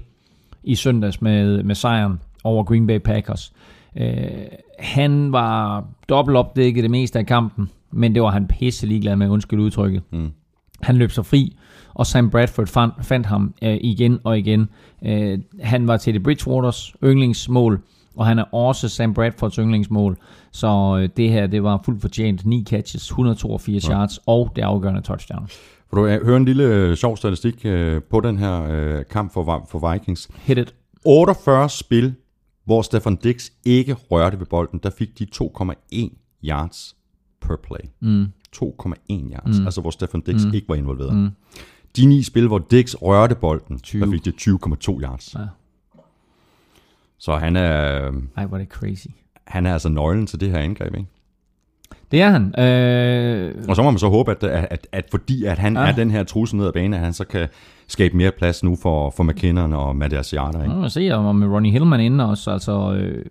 i søndags med, med sejren over Green Bay Packers. Øh, han var dobbelt opdækket det meste af kampen, men det var han pisse ligeglad med, undskyld udtrykket. Mm. Han løb sig fri, og Sam Bradford fandt, fandt ham øh, igen og igen. Øh, han var til det Bridgewaters yndlingsmål, og han er også Sam Bradfords yndlingsmål. Så øh, det her, det var fuldt fortjent. 9 catches, 182 ja. yards og det afgørende touchdown. Vil du øh, høre en lille øh, sjov statistik øh, på den her øh, kamp for, for Vikings? Hit it. 48 spil, hvor Stefan Dix ikke rørte ved bolden, der fik de 2,1 yards per play. Mm. 2,1 yards, mm. altså hvor Stefan Dix mm. ikke var involveret. Mm. De ni spil, hvor Dix rørte bolden, 20. der fik de 20,2 yards. Ja. Så han er, Ej, hvor er det crazy. han er altså nøglen til det her angreb, ikke? Det er han. Øh, Og så må man så håbe, at, at, at, at fordi at han ja. er den her trussel ned ad banen, at han så kan skabe mere plads nu for, for McKinnon og Mathias Jarder, ikke? Må vi se, om med Ronnie Hillman inde også. Altså, øh,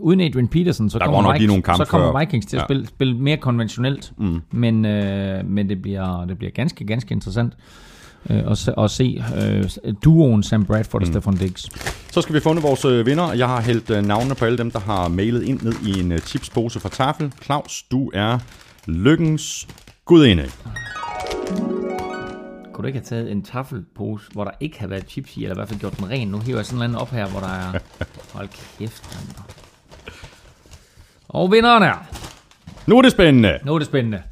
uden Adrian Peterson, så Der kommer, Vikings, nogle så kommer før. Vikings til at Ja. spille, spille mere konventionelt. Mm. Men, øh, men det, bliver, det bliver ganske, ganske interessant øh, at, se, at se øh, duoen Sam Bradford og mm. Stefan Diggs. Så skal vi funde vores øh, vinder. Jeg har hældt øh, navnene på alle dem, der har mailet ind ned i en øh, tipspose fra Tafel. Claus, du er lykkens gudinde. Kunne du ikke have taget en taffelpose, hvor der ikke har været chips i, eller i hvert fald gjort den ren? Nu hiver jeg sådan en op her, hvor der er... Hold kæft, mand. Og vinderen er... Nu er det spændende. Nu er det spændende.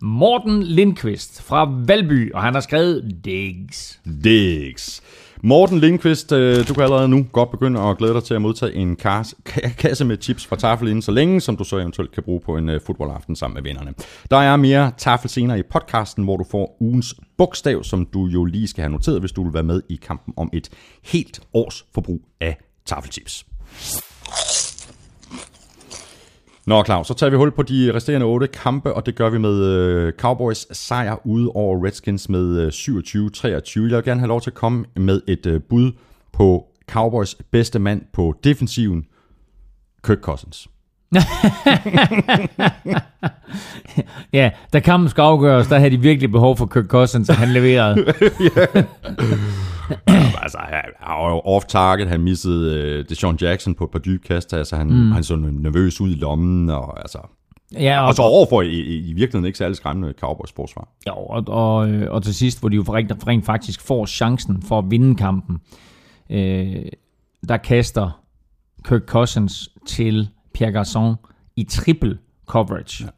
Morten Lindqvist fra Valby, og han har skrevet Diggs. Diggs. Morten Lindqvist, øh, du kan allerede nu godt begynde at glæde dig til at modtage en kasse, kasse med chips fra Tafel inden så længe, som du så eventuelt kan bruge på en øh, fodboldaften sammen med vennerne. Der er mere Tafel senere i podcasten, hvor du får ugens bogstav, som du jo lige skal have noteret, hvis du vil være med i kampen om et helt års forbrug af tafelchips. Nå Claus, så tager vi hul på de resterende otte kampe, og det gør vi med øh, Cowboys sejr ude over Redskins med øh, 27-23. Jeg vil gerne have lov til at komme med et øh, bud på Cowboys bedste mand på defensiven, Kirk Cousins. Ja, da kampen skal afgøres, der havde de virkelig behov for Kirk Cousins, og han leverede. altså, han jo off-target, han missede øh, Deshaun Jackson på et par dybe kast, altså han, mm. han så nervøs ud i lommen, og altså... Ja, og, Og så overfor i, i, i virkeligheden ikke særlig skræmmende Cowboys forsvar. Ja, og, og, øh, og til sidst, hvor de jo rent, rent faktisk får chancen for at vinde kampen, øh, der kaster Kirk Cousins til Pierre Garçon i triple coverage. Ja.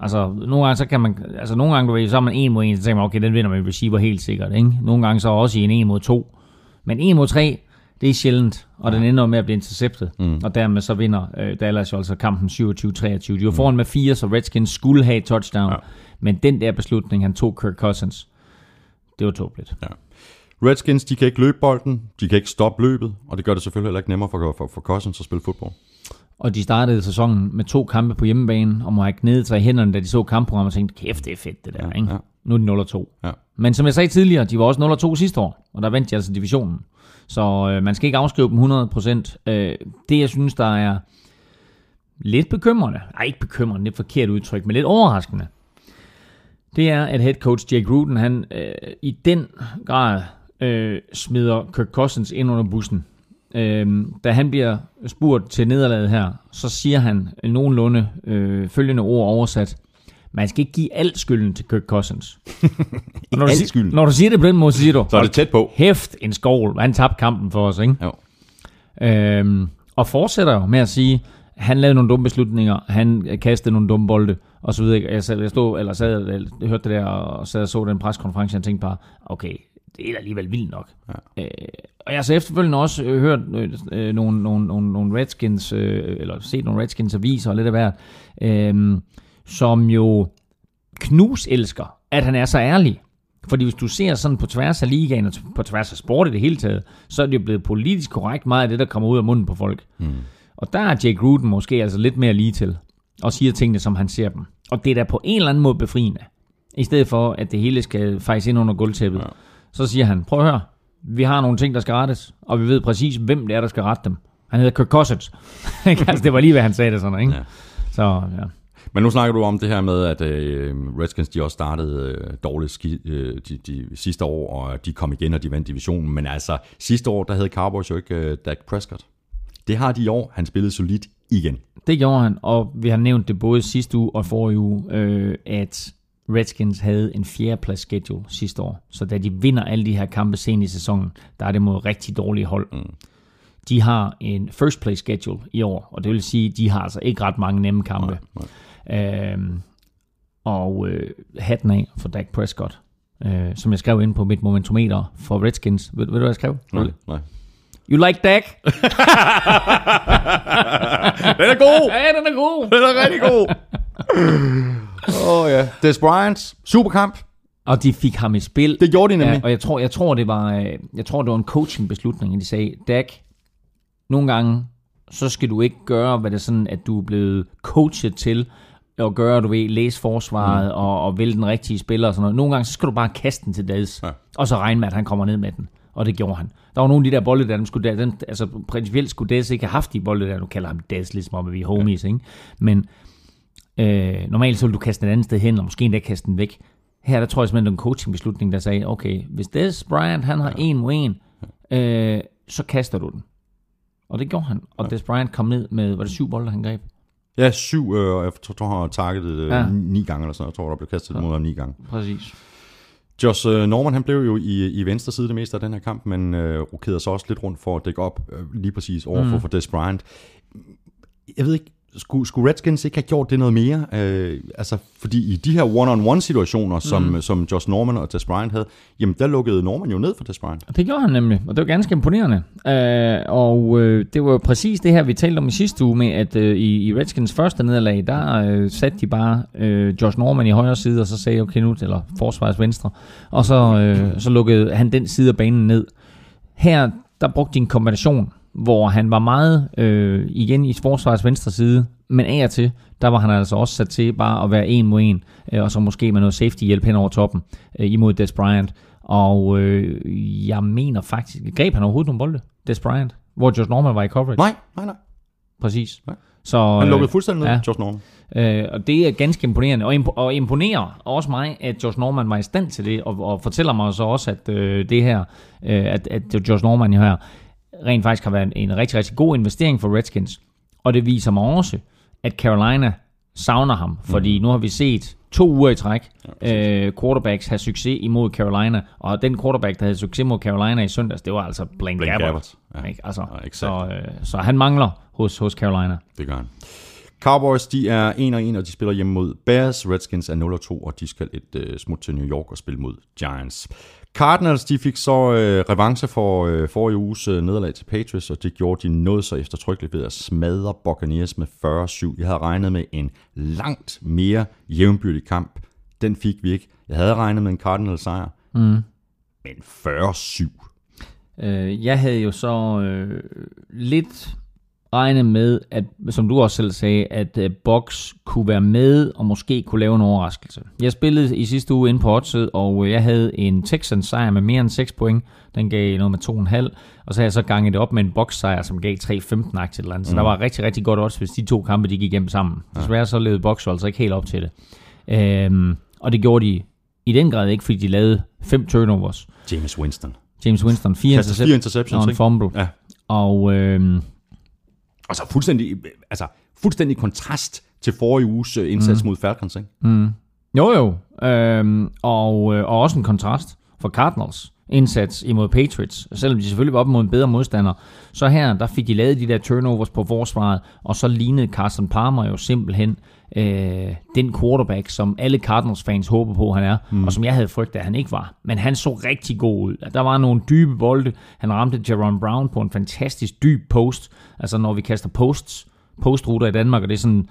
Altså, nogle gange, så kan man, altså nogle gange, du ved, så er man en mod en, så tænker man, okay, den vinder man receiver helt sikkert, ikke? Nogle gange så også i en en mod to. Men en mod tre, det er sjældent, og den ender med at blive interceptet. Mm. Og dermed så vinder øh, Dallas jo altså kampen 27-23. De var foran med fire, så Redskins skulle have et touchdown. Ja. Men den der beslutning, han tog Kirk Cousins, det var tåbeligt. Ja. Redskins, de kan ikke løbe bolden, de kan ikke stoppe løbet, og det gør det selvfølgelig heller ikke nemmere for, for, for Cousins at spille fodbold. Og de startede sæsonen med to kampe på hjemmebane, og må have knedet sig i hænderne, da de så kampprogrammet og tænkte, kæft, det er fedt det der, ikke? ja. Nu er de 0-2. Ja. Men som jeg sagde tidligere, de var også 0-2 sidste år, og der vandt de altså divisionen. Så øh, man skal ikke afskrive dem 100%. Øh, det, jeg synes, der er lidt bekymrende, nej ikke bekymrende, det et forkert udtryk, men lidt overraskende, det er, at head coach Jake Gruden, han øh, i den grad øh, smider Kirk Cousins ind under bussen. Øh, da han bliver spurgt til nederlaget her, så siger han nogenlunde øh, følgende ord oversat. Man skal ikke give al skylden til Kirk Cousins. Og når, du siger, skylden? når du siger det på den måde, så siger du, Så er det tæt på. hæft en skovl. Han tabte kampen for os, ikke? Jo. Øhm, og fortsætter jo med at sige, han lavede nogle dumme beslutninger, han kastede nogle dumme bolde, og så videre. Jeg, sad, jeg stod, eller sad, jeg hørte det der, og sad og så den preskonference, og jeg tænkte bare, okay, det er alligevel vildt nok. Ja. Øh, og jeg har så efterfølgende også øh, hørt øh, nogle, nogle, nogle, nogle Redskins, øh, eller set nogle Redskins aviser og lidt af hvert, øh, som jo knus elsker, at han er så ærlig. Fordi hvis du ser sådan på tværs af ligaen og på tværs af sport i det hele taget, så er det jo blevet politisk korrekt meget af det, der kommer ud af munden på folk. Mm. Og der er Jake Gruden måske altså lidt mere lige til, og siger tingene, som han ser dem. Og det er da på en eller anden måde befriende. I stedet for, at det hele skal fejse ind under gulvtæppet. Ja. Så siger han, prøv at høre, vi har nogle ting, der skal rettes, og vi ved præcis, hvem det er, der skal rette dem. Han hedder Kirk Cousins. Altså, det var lige, hvad han sagde det sådan, ikke? Ja. Så, ja. Men nu snakker du om det her med, at øh, Redskins de også startede øh, dårligt ski, øh, de, de sidste år, og de kom igen, og de vandt divisionen. Men altså, sidste år, der havde Cowboys jo ikke øh, Dak Prescott. Det har de i år. Han spillede solidt igen. Det gjorde han, og vi har nævnt det både sidste uge og forrige uge, øh, at Redskins havde en fjerdeplads schedule sidste år. Så da de vinder alle de her kampe sent i sæsonen, der er det mod rigtig dårlige hold. Mm. De har en first place schedule i år, og det vil sige, at de har altså ikke ret mange nemme kampe. Nej, Øhm, og øh, hatten af for Dak Prescott, øh, som jeg skrev ind på mit momentometer for Redskins. Ved, ved du, hvad jeg skrev? Nej, nej. You like Dak? Den er god! ja, den er god. Den er rigtig god! Åh oh, ja. Des Bryant, superkamp. Og de fik ham i spil. Det gjorde de nemlig. Ja, og jeg tror, jeg tror, det var, øh, jeg tror, det var en coaching-beslutning, at de sagde, Dak, nogle gange, så skal du ikke gøre, hvad det er sådan, at du er blevet coachet til at gøre, du ved, læse forsvaret mm. og, og vælge den rigtige spiller og sådan noget. Nogle gange, så skal du bare kaste den til Daz, Ja. og så regne med, at han kommer ned med den. Og det gjorde han. Der var nogle af de der bolde der, dem skulle, den, altså principielt skulle Daz ikke have haft de bolde der. Nu kalder ham Daz, ligesom om at vi er homies, ja. ikke? Men øh, normalt så vil du kaste den et andet sted hen, og måske endda kaste den væk. Her der tror jeg simpelthen, det var en coaching-beslutning, der sagde, okay, hvis Des Bryant, han har ja. en mod en, øh, så kaster du den. Og det gjorde han. Og ja. Des Bryant kom ned med, var det syv bolde, han greb? Ja, syv, øh, og jeg tror, tror, han har targetet øh, Ja. ja. ni gange eller sådan. Jeg tror, der blev kastet mod ham ni gange. Præcis. Josh øh, Norman, han blev jo i, i venstre side det meste af den her kamp, men øh, rokerede så også lidt rundt for at dække op øh, lige præcis overfor mm. for Des Bryant. Jeg ved ikke, skulle, skulle Redskins ikke have gjort det noget mere? Øh, altså, fordi i de her one-on-one situationer, som, mm. som Josh Norman og Des Bryant havde, jamen der lukkede Norman jo ned for Des Bryant. Det gjorde han nemlig, og det var ganske imponerende. Øh, og øh, det var jo præcis det her, vi talte om i sidste uge med, at øh, i, i Redskins første nederlag, der øh, satte de bare øh, Josh Norman i højre side, og så sagde okay nu, eller forsvarets venstre, og så, øh, så lukkede han den side af banen ned. Her, der brugte de en kombination, hvor han var meget øh, igen i forsvarets venstre side, men af og til, der var han altså også sat til bare at være en mod en, øh, og så måske med noget safety hjælp hen over toppen øh, imod Des Bryant. Og øh, jeg mener faktisk, greb han overhovedet nogle bolde, Des Bryant, hvor Josh Norman var i coverage. Nej, nej, nej. Præcis. Nej. Så, Han øh, lukkede fuldstændig ned, ja. Josh Norman. Øh, og det er ganske imponerende, og, imp- og imponerer også mig, at Josh Norman var i stand til det, og, og fortæller mig så også, at øh, det her, øh, at, at Josh Norman her rent faktisk har været en, rigtig, rigtig god investering for Redskins. Og det viser mig også, at Carolina savner ham, fordi nu har vi set to uger i træk øh, quarterbacks have succes imod Carolina, og den quarterback, der havde succes mod Carolina i søndags, det var altså Blaine, Blaine Gabbert. Gabbert, ja. Ikke? Altså, Ja, exakt. så, øh, så han mangler hos, hos Carolina. Det gør han. Cowboys, de er 1 og 1, og de spiller hjemme mod Bears. Redskins er 0 og 2, og de skal et øh, smut til New York og spille mod Giants. Cardinals, de fik så øh, revanche for øh, forrige uges øh, nederlag til Patriots, og det gjorde de noget så eftertrykkeligt ved at smadre Buccaneers med 40-7. Jeg havde regnet med en langt mere jævnbyrdig kamp. Den fik vi ikke. Jeg havde regnet med en Cardinals sejr, mm. men 40-7. Øh, jeg havde jo så øh, lidt regnet med, at, som du også selv sagde, at øh, Box kunne være med og måske kunne lave en overraskelse. Jeg spillede i sidste uge ind på oddset, og øh, jeg havde en Texans sejr med mere end 6 point. Den gav noget med 2,5, og så havde jeg så ganget det op med en Box sejr, som gav 3,15 aktier eller andet. Så der var rigtig, rigtig godt odds, hvis de to kampe de gik igennem sammen. Desværre så levede Box altså ikke helt op til det. Øhm, og det gjorde de i den grad ikke, fordi de lavede fem turnovers. James Winston. James Winston, fire, intercep- fire interceptions, og en fumble. Ja. Og øhm, Og så fuldstændig, altså, fuldstændig kontrast til forrige uges øh, indsats mm. mod Falcons, ikke? jo jo, øhm, og, øh, og også en kontrast for Cardinals indsats imod Patriots, selvom de selvfølgelig var op mod en bedre modstander. Så her, der fik de lavet de der turnovers på forsvaret, og så lignede Carson Palmer jo simpelthen øh, den quarterback, som alle Cardinals-fans håber på, han er, mm. og som jeg havde frygtet, at han ikke var. Men han så rigtig god ud. Der var nogle dybe bolde. Han ramte Jaron Brown på en fantastisk dyb post. Altså når vi kaster posts, postruter i Danmark, og det er sådan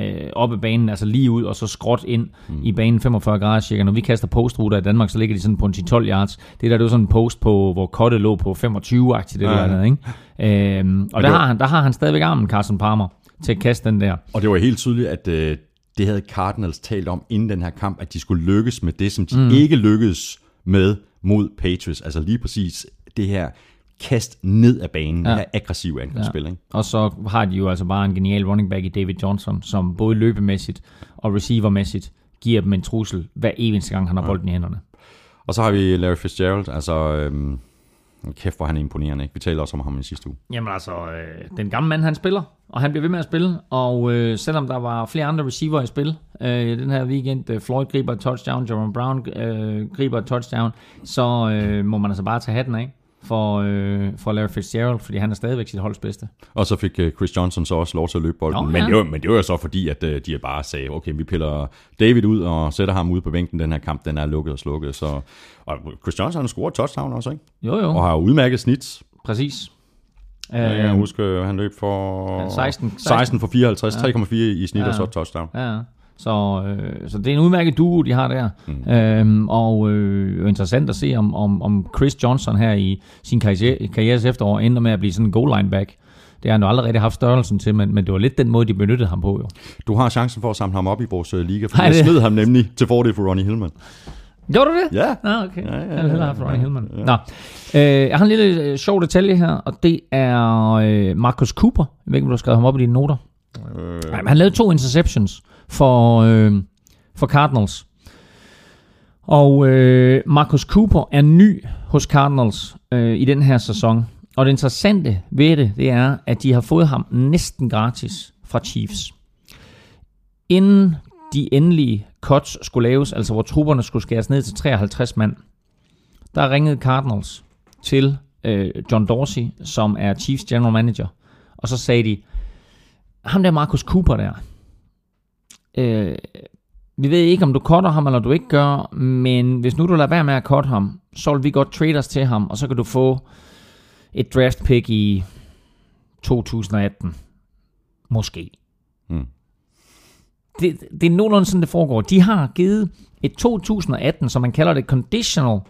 øh, op ad banen, altså lige ud, og så skråt ind mm. i banen 45 grader cirka. Når vi kaster postruter i Danmark, så ligger de sådan på en 10-12 yards. Det der, det var sådan en post, på, hvor Kotte lå på 25-agtigt, det Ja, ja. andet, ikke? Øhm, og der det var- har, han, der har han stadigvæk armen, Carson Palmer, til at kaste den der. Og det var helt tydeligt, at øh, det havde Cardinals talt om inden den her kamp, at de skulle lykkes med det, som de mm. ikke lykkedes med mod Patriots. Altså lige præcis det her kast ned af banen, ja. det her aggressive angrebsspil. Ja. Ikke? Og så har de jo altså bare en genial running back i David Johnson, som både løbemæssigt og receivermæssigt giver dem en trussel hver eneste gang, han har bolden i hænderne. Og så har vi Larry Fitzgerald, altså øhm, kæft hvor han er imponerende. Ikke? Vi talte også om ham i sidste uge. Jamen altså, øh, den gamle mand, han spiller, og han bliver ved med at spille, og øh, selvom der var flere andre receiver i spil øh, den her weekend, øh, Floyd griber touchdown, Jerome Brown øh, griber touchdown, så øh, må man altså bare tage hatten af for, øh, for Larry Fitzgerald, fordi han er stadigvæk sit holds bedste. Og så fik øh, Chris Johnson så også lov til at løbe bolden. Nå, men, ja. det var, men det var jo så fordi, at øh, de bare sagde, okay, vi piller David ud og sætter ham ude på bænken. Den her kamp, den er lukket og slukket. Så, og Chris Johnson har scoret touchdown også, ikke? Jo jo, Og har udmærket snit. præcis. Jeg kan Øh, huske, øh, han løb for Ja, 16 16 for 54, 3,4 i snit Ja. og så touchdown. Ja, ja. Så, øh, så det er en udmærket duo, de har der. Mm. Øhm, og øh, interessant at se, om, om, om Chris Johnson her i sin karriere, karrieres efterår ender med at blive sådan en goal line back. Det har han jo aldrig rigtig haft størrelsen til, men, men det var lidt den måde, de benyttede ham på. Jo. Du har chancen for at samle ham op i vores øh, liga, for Nej, jeg det- smed ham nemlig til fordel for Ronnie Hillman. Gjorde du det? Ja. Ah, okay. Ja, ja, Jeg ville hellere haft ja, Ronnie ja, Hillman. Nå. Øh, jeg har en lille øh, sjov detalje her, og det er øh, Marcus Cooper. Jeg ved ikke, om du har skrevet ham op i dine noter. Øh, Nej, men han lavede to interceptions for, øh, for Cardinals. Og øh, Marcus Cooper er ny hos Cardinals øh, i den her sæson. Og det interessante ved det, det er, at de har fået ham næsten gratis fra Chiefs. Inden de endelige cuts skulle laves, altså hvor trupperne skulle skæres ned til 53 mand, der ringede Cardinals til øh, John Dorsey, som er Chiefs general manager. Og så sagde de, ham der Marcus Cooper der. Øh, vi ved ikke, om du cutter ham, eller du ikke gør, men hvis nu du lader være med at cutte ham, så vil vi godt trade os til ham, og så kan du få et draft pick i 2018. Måske. Mm. Det, det er nogenlunde sådan, det foregår. De har givet et 2018, som man kalder det conditional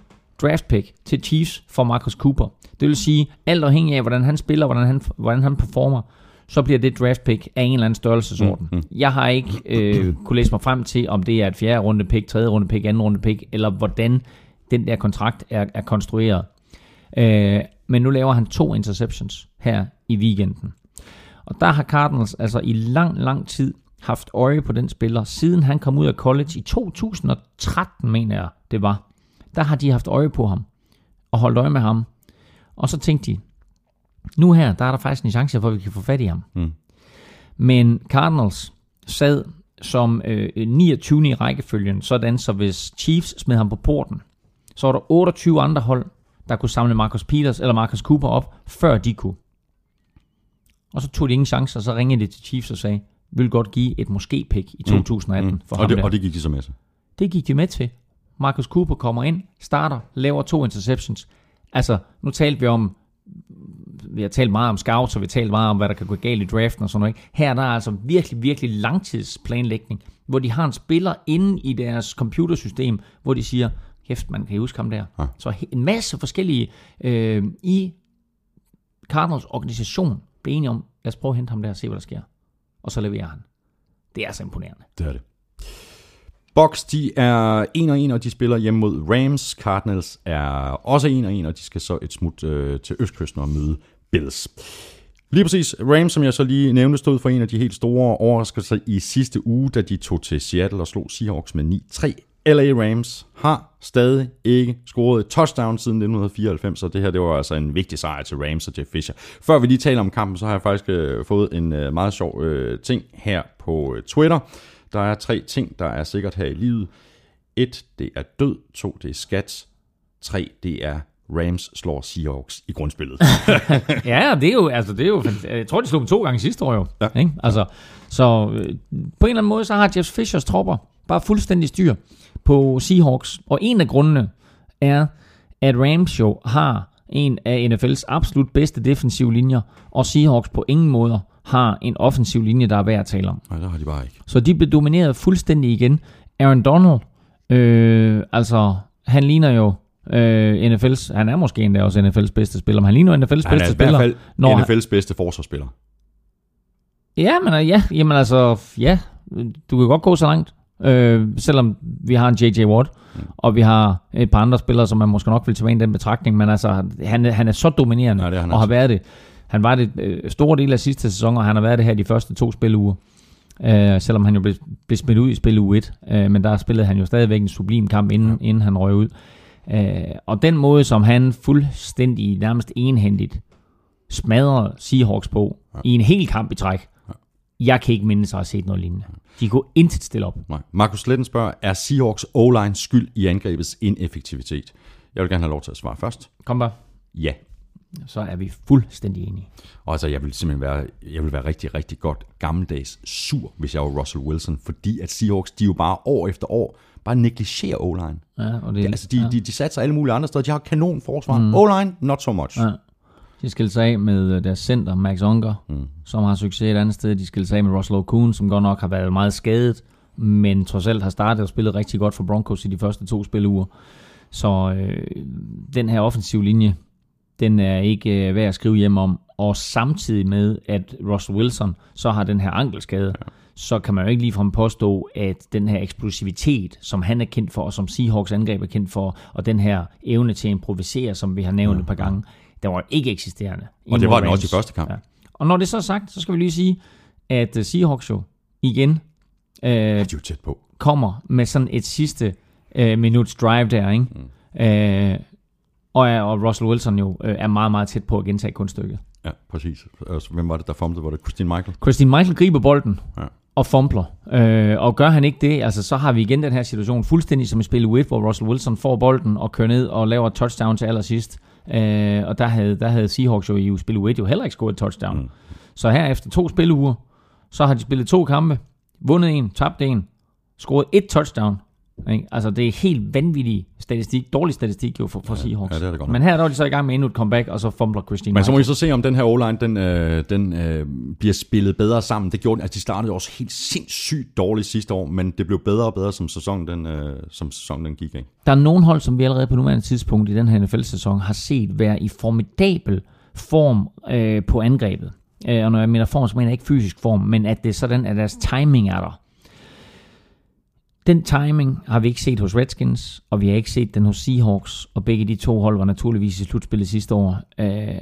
draft pick til Chiefs for Marcus Cooper. Det vil sige, alt afhængig af, hvordan han spiller, hvordan han, hvordan han performer, så bliver det draft pick af en eller anden størrelsesorden. Mm, mm. Jeg har ikke øh, kunne læse mig frem til, om det er et fjerde runde pick, tredje runde pick, anden runde pick, eller hvordan den der kontrakt er, er konstrueret. Øh, men nu laver han to interceptions her i weekenden. Og der har Cardinals altså i lang, lang tid haft øje på den spiller, siden han kom ud af college i 2013, mener jeg det var. Der har de haft øje på ham og holdt øje med ham. Og så tænkte de, nu her, der er der faktisk en chance for, at vi kan få fat i ham. Mm. Men Cardinals sad som øh, 29. i rækkefølgen, sådan så hvis Chiefs smed ham på porten, så var der 28 andre hold, der kunne samle Marcus Peters eller Marcus Cooper op, før de kunne. Og så tog de ingen chancer, og så ringede de til Chiefs og sagde, vi vil godt give et måske-pick i 2018 mm. for og, ham det, der. og det gik de så med til. Det gik de med til. Marcus Cooper kommer ind, starter, laver to interceptions. Altså, nu talte vi om, vi har talt meget om scouts, og vi har talt meget om, hvad der kan gå galt i draften og sådan noget. ikke? Her der er altså virkelig, virkelig langtidsplanlægning, hvor de har en spiller inde i deres computersystem, hvor de siger, kæft, man kan huske ham der. Ja. Så en masse forskellige øh, i Cardinals organisation blev enige om, lad os prøve at hente ham der og se, hvad der sker. Og så leverer han. Det er så imponerende. Det er det. Bucks, de er 1 og 1, og de spiller hjemme mod Rams. Cardinals er også 1 og 1, og de skal så et smut øh, til Østkysten og møde Bills. Lige præcis. Rams, som jeg så lige nævnte, stod for en af de helt store overraskelser i sidste uge, da de tog til Seattle og slog Seahawks med 9-3. LA Rams har stadig ikke scoret et touchdown siden 1994, så det her det var altså en vigtig sejr til Rams og Jeff Fisher. Før vi lige taler om kampen, så har jeg faktisk øh, fået en øh, meget sjov øh, ting her på øh, Twitter. Der er tre ting, der er sikkert her i livet. Et, det er død. To, det er skat. Tre, det er Rams slår Seahawks i grundspillet. Ja, det er jo, altså, det er jo, jeg tror, de slog dem to gange sidste år jo. Ja. Ikke? Altså, så øh, på en eller anden måde, så har Jeff Fishers tropper bare fuldstændig styr på Seahawks. Og en af grundene er, at Rams jo har en af NFL's absolut bedste defensive linjer, og Seahawks på ingen måde har en offensiv linje, der er værd at tale om. Nej, det har de bare ikke. Så de blev domineret fuldstændig igen. Aaron Donald, øh, altså han ligner jo øh, NFL's, han er måske endda også NFL's bedste spiller, men han ligner NFL's Han bedste er i hvert spiller. fald når han- NFL's bedste forsvarsspiller. Ja, men ja, jamen altså, ja, du kan godt gå så langt. Øh, selvom vi har en J.J. Watt, mm. og vi har et par andre spillere, som man måske nok vil tage med i den betragtning, men altså, han, er- han er så dominerende, Ja, det han og har altså. været det. Han var det øh, store del af sidste sæson, og han har været det her de første to spiluger. Øh, selvom han jo blev, blev smidt ud i spil uge 1, øh, men der spillede han jo stadigvæk en sublim kamp, inden, ja. inden han røg ud. Øh, og den måde, som han fuldstændig nærmest enhændigt smadrede Seahawks på ja. i en hel kamp i træk, jeg kan ikke mindes at have set noget lignende. De kunne intet stille op. Nej. Markus Sletten spørger, er Seahawks O-line skyld i angrebets ineffektivitet? Jeg vil gerne have lov til at svare først. Kom bare. Ja. Så er vi fuldstændig enige. Og altså, jeg vil simpelthen være, jeg vil være rigtig, rigtig godt gammeldags sur, hvis jeg var Russell Wilson, fordi at Seahawks, de jo bare år efter år, bare negligerer O-line. Ja, og det, Det, altså, de, ja. de, de satser alle mulige andre steder. De har kanon forsvar. Mm. O-line, not so much. Ja. De skilte sig af med øh, deres center, Max Unger, mm. som har succes et andet sted. De skilte sig af med Russell Okun, som godt nok har været meget skadet, men trods alt har startet og spillet rigtig godt for Broncos i de første to spiluger. Så øh, den her offensiv linje, den er ikke øh, værd at skrive hjem om. Og samtidig med, at Russell Wilson så har den her ankelskade, ja. Så kan man jo ikke ligefrem påstå, at den her eksplosivitet, som han er kendt for, og som Seahawks angreb er kendt for, og den her evne til at improvisere, som vi har nævnt ja. et par gange, den var ikke eksisterende. Og det var den også i første kamp. Ja. Og når det så er sagt, så skal vi lige sige, at øh, Seahawks jo igen øh, er jo tæt på. kommer med sådan et sidste øh, minuts drive der, ikke? Mm. Øh, og, er- og Russell Wilson jo øh, er meget, meget tæt på at gentage kunststykket. Ja, præcis. Altså, hvem var det, der fumblede? Var det Christine Michael? Christine Michael griber bolden Ja. Og fumbler. Øh, og gør han ikke det, altså, så har vi igen den her situation fuldstændig som i spil U1, hvor Russell Wilson får bolden og kører ned og laver et touchdown til allersidst. Øh, og der havde, der havde Seahawks jo i spil U1 jo heller ikke scoret et touchdown. Mm. Så her efter to spiluger, så har de spillet to kampe, vundet en, tabt en, scoret et touchdown. Ikke? Altså, det er helt vanvittig statistik, dårlig statistik jo for, for ja, Seahawks. ja, det er det godt nok. Men her der er de så i gang med endnu et comeback, og så fumbler Christine Men så må vi så se, om den her O-line, den, øh, den øh, bliver spillet bedre sammen. Det gjorde altså de startede også helt sindssygt dårligt sidste år, men det blev bedre og bedre, som sæsonen den, øh, som sæsonen den gik af. Der er nogle hold, som vi allerede på nuværende tidspunkt i den her NFL-sæson har set være i formidabel form øh, på angrebet. Øh, og når jeg mener form, så mener jeg ikke fysisk form, men at det er sådan, at deres timing er der. Den timing har vi ikke set hos Redskins, og vi har ikke set den hos Seahawks, og begge de to hold var naturligvis i slutspillet sidste år. Øh,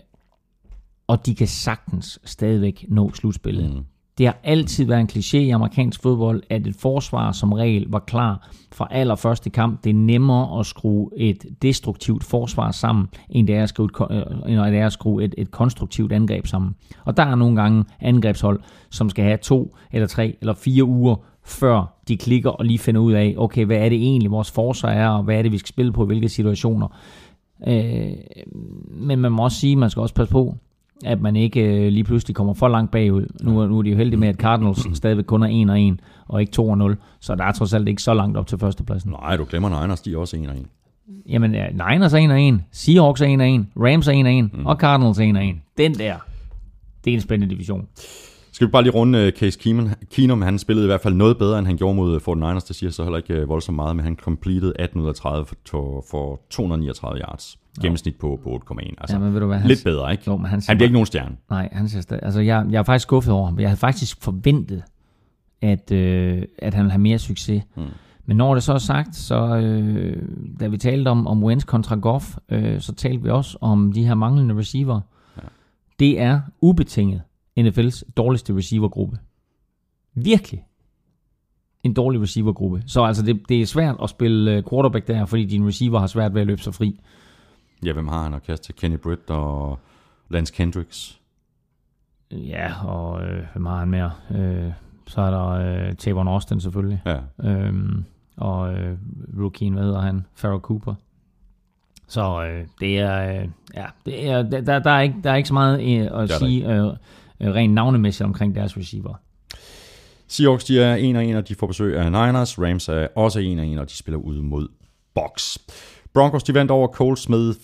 og de kan sagtens stadigvæk nå slutspillet. Mm. Det har altid været en kliché i amerikansk fodbold, at et forsvar som regel var klar fra allerførste kamp. Det er nemmere at skrue et destruktivt forsvar sammen, end det er at skrue et, øh, end det er at skrue et, et konstruktivt angreb sammen. Og der er nogle gange angrebshold, som skal have to eller tre eller fire uger, før de klikker og lige finder ud af, okay, hvad er det egentlig, vores forsvar er, og hvad er det, vi skal spille på, i hvilke situationer. Øh, men man må også sige, man skal også passe på, at man ikke øh, lige pludselig kommer for langt bagud. Nu, er- nu er de jo heldige med, at Cardinals stadigvæk kun er 1 og 1, og ikke 2 og 0, så der er trods alt ikke så langt op til førstepladsen. Nej, du glemmer Niners, de er også en og en. Jamen, ja, Niners er 1 og 1, Seahawks er 1 og 1, Rams er 1 og 1, mm. og Cardinals er 1 og 1. Den der, det er en spændende division. Skal vi bare lige runde uh, Case Keenum. Keenum, han spillede i hvert fald noget bedre, end han gjorde mod 49ers. Det siger så heller ikke uh, voldsomt meget, men han completed 18 ud af 30 for, for 239 yards. Gennemsnit på, på 8,1. Altså, Ja, men ved du hvad, han- lidt bedre, ikke? Jo, men han han siger bliver bare- ikke nogen stjerne. Nej, han siger stadig, altså jeg, jeg er faktisk skuffet over ham. Jeg havde faktisk forventet, at, øh, at han ville have mere succes. Mm. Men når det så er sagt, så øh, da vi talte om, om Wentz kontra Goff, øh, så talte vi også om de her manglende receiver. Ja. Det er ubetinget NFL's dårligste receivergruppe. Virkelig en dårlig receivergruppe. Så altså det, det er svært at spille øh, quarterback der, fordi din receiver har svært ved at løbe sig fri. Ja, hvem har han at kaste? Kenny Britt og Lance Kendricks. Ja, og øh, hvem har han mere? Øh, så er der øh, Tavon Austin selvfølgelig. Ja. Øhm, og øh, rookien, hvad hedder han? Farrell Cooper. Så øh, det er, øh, ja, det er, der, der, er ikke, der er ikke så meget øh, at sige øh, Øh, rent navnemæssigt omkring deres receiver. Seahawks, de er 1 og 1, og de får besøg af Niners. Rams er også 1 og 1, og de spiller ud mod Box. Broncos, de vandt over Colts med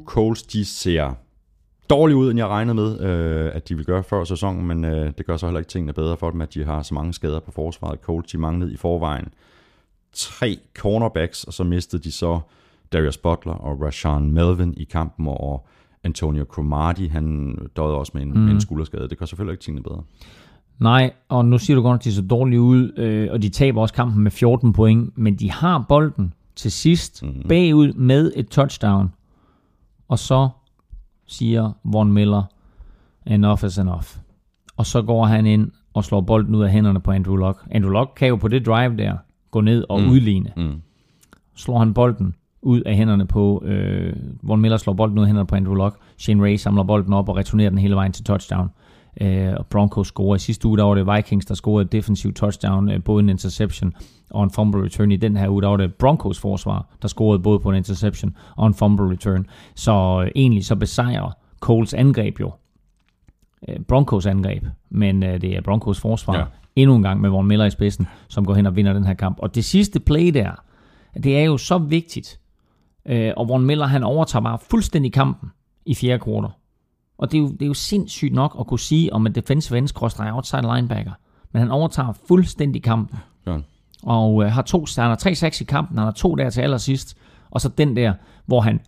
34-20. Colts, de ser dårligt ud, end jeg regnede med, øh, at de ville gøre før sæsonen, men øh, det gør så heller ikke tingene bedre for dem, at de har så mange skader på forsvaret. Colts, de manglede i forvejen tre cornerbacks, og så mistede de så Darius Butler og Rashawn Melvin i kampen, og Antonio Cromartie, han døde også med en, mm. med en skulderskade. Det gør selvfølgelig ikke tingene bedre. Nej, og nu siger du godt, at de så dårligt ud, øh, og de taber også kampen med 14 point, men de har bolden til sidst mm. bagud med et touchdown. Og så siger Von Miller, enough is enough. Og så går han ind og slår bolden ud af hænderne på Andrew Luck. Andrew Luck kan jo på det drive der gå ned og mm. udligne. Mm. Slår han bolden ud af hænderne på, øh, Von Miller slår bolden ud af hænderne på Andrew Luck. Shane Ray samler bolden op og returnerer den hele vejen til touchdown. Øh, og Broncos scorer. I sidste uge, der var det Vikings, der scorede et defensivt touchdown, øh, både en interception og en fumble return. I den her uge, der var det Broncos forsvar, der scorede både på en interception og en fumble return. Så øh, egentlig så besejrer Coles angreb jo øh, Broncos angreb, men øh, det er Broncos forsvar Ja. endnu en gang med Von Miller i spidsen, som går hen og vinder den her kamp. Og det sidste play der, det er jo så vigtigt, øh, og Von Miller han overtager bare fuldstændig kampen i fjerde kvartal. Og det er, jo, det er jo sindssygt nok at kunne sige om en defensive end skråstreg outside linebacker. Men han overtager fuldstændig kampen. Han. Og øh, har to, han har tre sacks i kampen, han har to der til allersidst. Og så den der, hvor han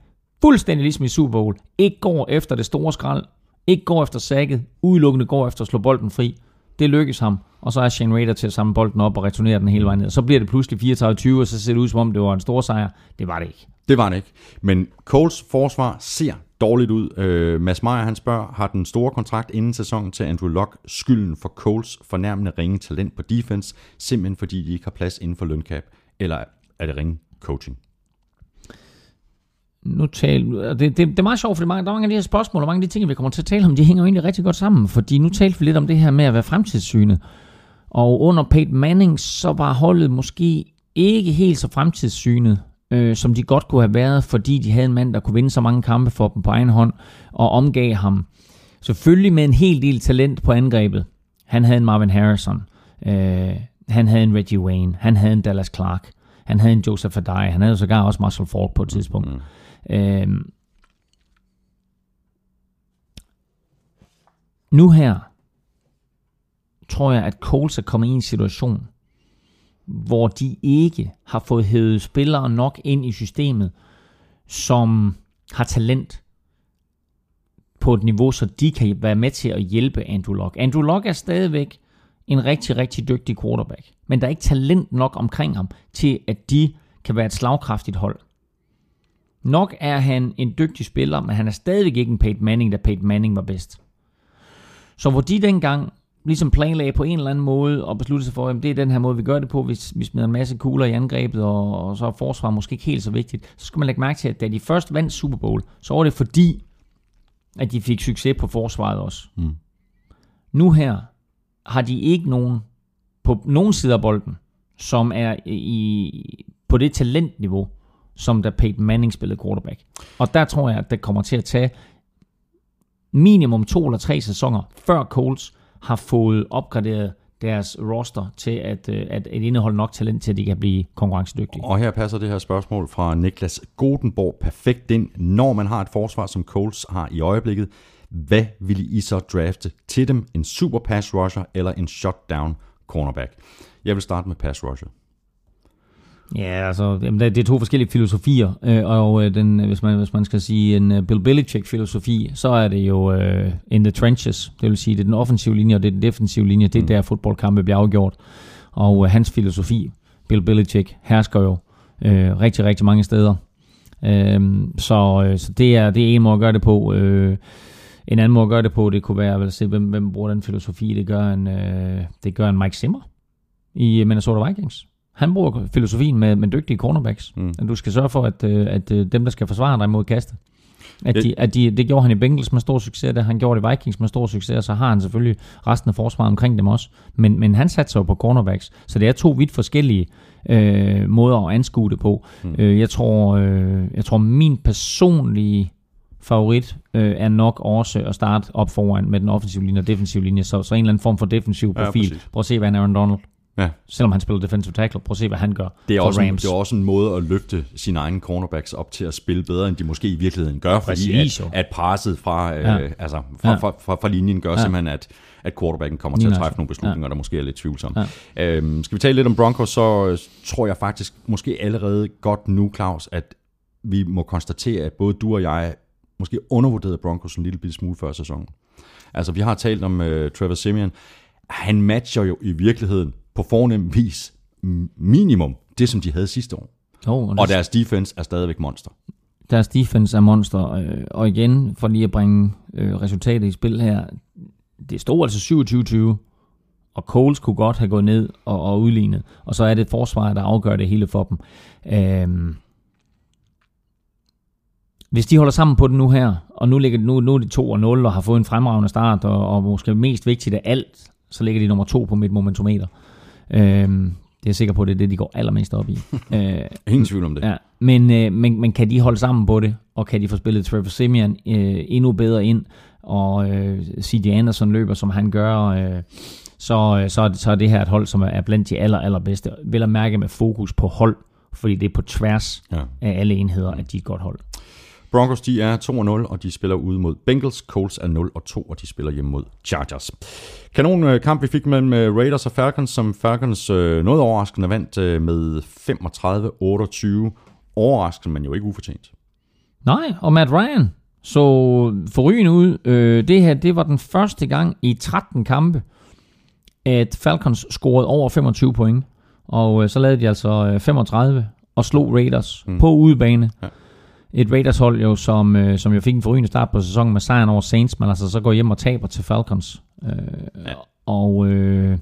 fuldstændig ligesom i Super Bowl, ikke går efter det store skrald, ikke går efter sækket, udelukkende går efter at slå bolden fri. Det lykkes ham, og så er Shane Raider til at samle bolden op og returnere den hele vejen ned. Så bliver det pludselig 34-20, og så ser det ud som om det var en stor sejr. Det var det ikke. Det var det ikke. Men Coles forsvar ser dårligt ud. Øh, Mads Meyer, han spørger, har den store kontrakt inden sæsonen til Andrew Locke skylden for Coles fornærmende ringe talent på defense, simpelthen fordi de ikke har plads inden for løncap, eller er det ringe coaching? Nu tal, det, det, det er meget sjovt, for der er mange af de her spørgsmål, og mange af de ting, vi kommer til at tale om, de hænger jo egentlig rigtig godt sammen, fordi nu talte vi lidt om det her med at være fremtidssynet. Og under Peyton Manning, så var holdet måske ikke helt så fremtidssynet, øh, som de godt kunne have været, fordi de havde en mand, der kunne vinde så mange kampe for dem på egen hånd, og omgav ham selvfølgelig med en hel del talent på angrebet. han havde en Marvin Harrison, øh, han havde en Reggie Wayne, han havde en Dallas Clark, han havde en Joseph Adai, han havde sågar også Marshall Falk på et tidspunkt. Mm. Øh, nu her tror jeg, at Coles er kommet i en situation, hvor de ikke har fået hævet spillere nok ind i systemet, som har talent på et niveau, så de kan være med til at hjælpe Andrew Locke. Andrew Locke er stadigvæk en rigtig, rigtig dygtig quarterback, men der er ikke talent nok omkring ham til, at de kan være et slagkraftigt hold. Nok er han en dygtig spiller, men han er stadigvæk ikke en Peyton Manning, da Peyton Manning var bedst. Så hvor de dengang ligesom planlagde på en eller anden måde og besluttede sig for, at det er den her måde, vi gør det på, hvis vi smider en masse kugler i angrebet, og, og så er forsvar måske ikke helt så vigtigt, så skal man lægge mærke til, at da de først vandt Super Bowl, så var det fordi, at de fik succes på forsvaret også. Mm. Nu her har de ikke nogen på nogen side af bolden, som er i, på det talentniveau, som da Peyton Manning spillede quarterback. Og der tror jeg, at det kommer til at tage minimum to eller tre sæsoner, før Colts har fået opgraderet deres roster til at, øh, at, at indeholde nok talent til, at de kan blive konkurrencedygtige. Og her passer det her spørgsmål fra Niklas Godenborg perfekt ind. Når man har et forsvar, som Colts har i øjeblikket, hvad vil I så drafte til dem? En super pass rusher eller en shutdown cornerback? Jeg vil starte med pass rusher. Ja, altså, jamen, det er to forskellige filosofier, øh, og øh, den, hvis, man, hvis man skal sige en Bill Belichick-filosofi, så er det jo uh, in the trenches, det vil sige, det er den offensive linje, og det er den defensive linje, det er mm. der fodboldkampe bliver afgjort, og uh, hans filosofi, Bill Belichick, hersker jo uh, rigtig, rigtig mange steder. Uh, så, uh, så det er, det er en måde at gøre det på. Uh, en anden måde at gøre det på, det kunne være, at se, hvem, hvem bruger den filosofi, det gør en, uh, det gør en Mike Zimmer i Minnesota Vikings. Han bruger filosofien med, med dygtige cornerbacks. Mm. At du skal sørge for, at, øh, at øh, dem, der skal forsvare dig mod kastet, at, de, at de, det gjorde han i Bengals med stor succes, det han gjorde det i Vikings med stor succes, og så har han selvfølgelig resten af forsvaret omkring dem også. Men, men han satte sig på cornerbacks, så det er to vidt forskellige øh, måder at anskue det på. Mm. Øh, jeg, tror, øh, jeg tror, min personlige favorit øh, er nok også at starte op foran med den offensive linje og defensive linje, så, så en eller anden form for defensiv profil. Ja, Prøv at se, hvad Aaron Donald Ja. Selvom han spiller defensive tackle, prøv at se, hvad han gør Det er, for også en, Rams. det er også en måde at løfte sine egne cornerbacks op til at spille bedre, end de måske i virkeligheden gør, fordi Præcis, jo. at, at presset fra, Ja. øh, altså, fra, Ja. fra, fra, fra linjen gør Ja. simpelthen, at, at quarterbacken kommer til at træffe nogle beslutninger, der måske er lidt tvivlsomme. Ja. Øhm, skal vi tale lidt om Broncos, så øh, tror jeg faktisk måske allerede godt nu, Claus, at vi må konstatere, at både du og jeg måske undervurderede Broncos en lille bitte smule før sæsonen. Altså, vi har talt om uh, Trevor Simeon. Han matcher jo i virkeligheden på fornem vis minimum det, som de havde sidste år. Jo, og, Og deres defense er stadigvæk monster. deres defense er monster. Øh, og igen, for lige at bringe øh, resultatet i spil her, det stod altså 27-20, og Coles kunne godt have gået ned og, og udlignet. Og så er det forsvaret, der afgør det hele for dem. Øhm, hvis de holder sammen på det nu her, og nu, ligger, nu, nu er de 2 og 0 og har fået en fremragende start, og, og måske mest vigtigt af alt, så ligger de nummer 2 på mit momentometer. Øhm, det er jeg sikker på, det er det, de går allermest op i. øh, Ingen tvivl om det. Ja, men, øh, men, men kan de holde sammen på det, og kan de få spillet Trevor Simeon øh, endnu bedre ind, og øh, C.J. Anderson løber, som han gør, øh, så, øh, så, er det- så er det her et hold, som er blandt de aller, allerbedste. Vil at mærke med fokus på hold, fordi det er på tværs Ja. af alle enheder, at de er et godt hold. Broncos de er 2-0, og de spiller ude mod Bengals. Colts er 0 og 2, og de spiller hjemme mod Chargers. Kanon øh, kamp, vi fik mellem øh, Raiders og Falcons, som Falcons øh, noget overraskende vandt øh, med 35-28. Overraskende, men jo ikke ufortjent. Nej, og Matt Ryan så forrygende ud. Øh, det her, det var den første gang i 13 kampe, at Falcons scorede over 25 point. Og øh, så lavede de altså øh, 35 og slog Raiders mm. på udebane. Ja. Et Raiders-hold jo, som, øh, som jo fik en forrygende start på sæsonen med sejren over Saints, men altså så går hjem og taber til Falcons. Øh, ja. Og øh,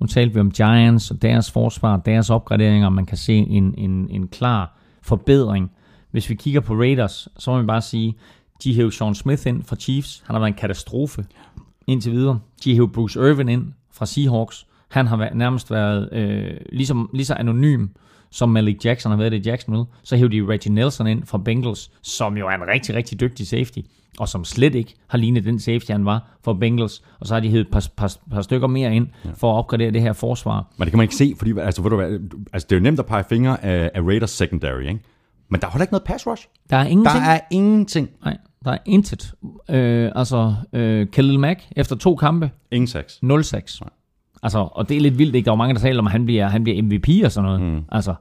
nu talte vi om Giants og deres forsvar, deres opgraderinger, man kan se en, en, en klar forbedring. Hvis vi kigger på Raiders, så må vi bare sige, de hævde Sean Smith ind fra Chiefs. Han har været en katastrofe indtil videre. De hævde Bruce Irvin ind fra Seahawks. Han har været, nærmest været øh, ligesom, lige så anonym som Malik Jackson har været det i Jacksonville. Så hævde de Reggie Nelson ind fra Bengals, som jo er en rigtig, rigtig dygtig safety, og som slet ikke har lignet den safety, han var for Bengals. Og så har de hævet et par, par, par stykker mere ind for at opgradere det her forsvar. Men det kan man ikke se, fordi altså, ved du hvad, altså, det er jo nemt at pege fingre af, af Raiders secondary, ikke? Men der er heller ikke noget pass rush. Der er ingenting. Der er ingenting. Nej, der er intet. Øh, altså, øh, Khalil Mack efter to kampe, Ingen sacks. 0-6. Altså, og det er lidt vildt, ikke? Der er jo mange, der taler om, at han bliver, han bliver MVP og sådan noget. Mm. Altså,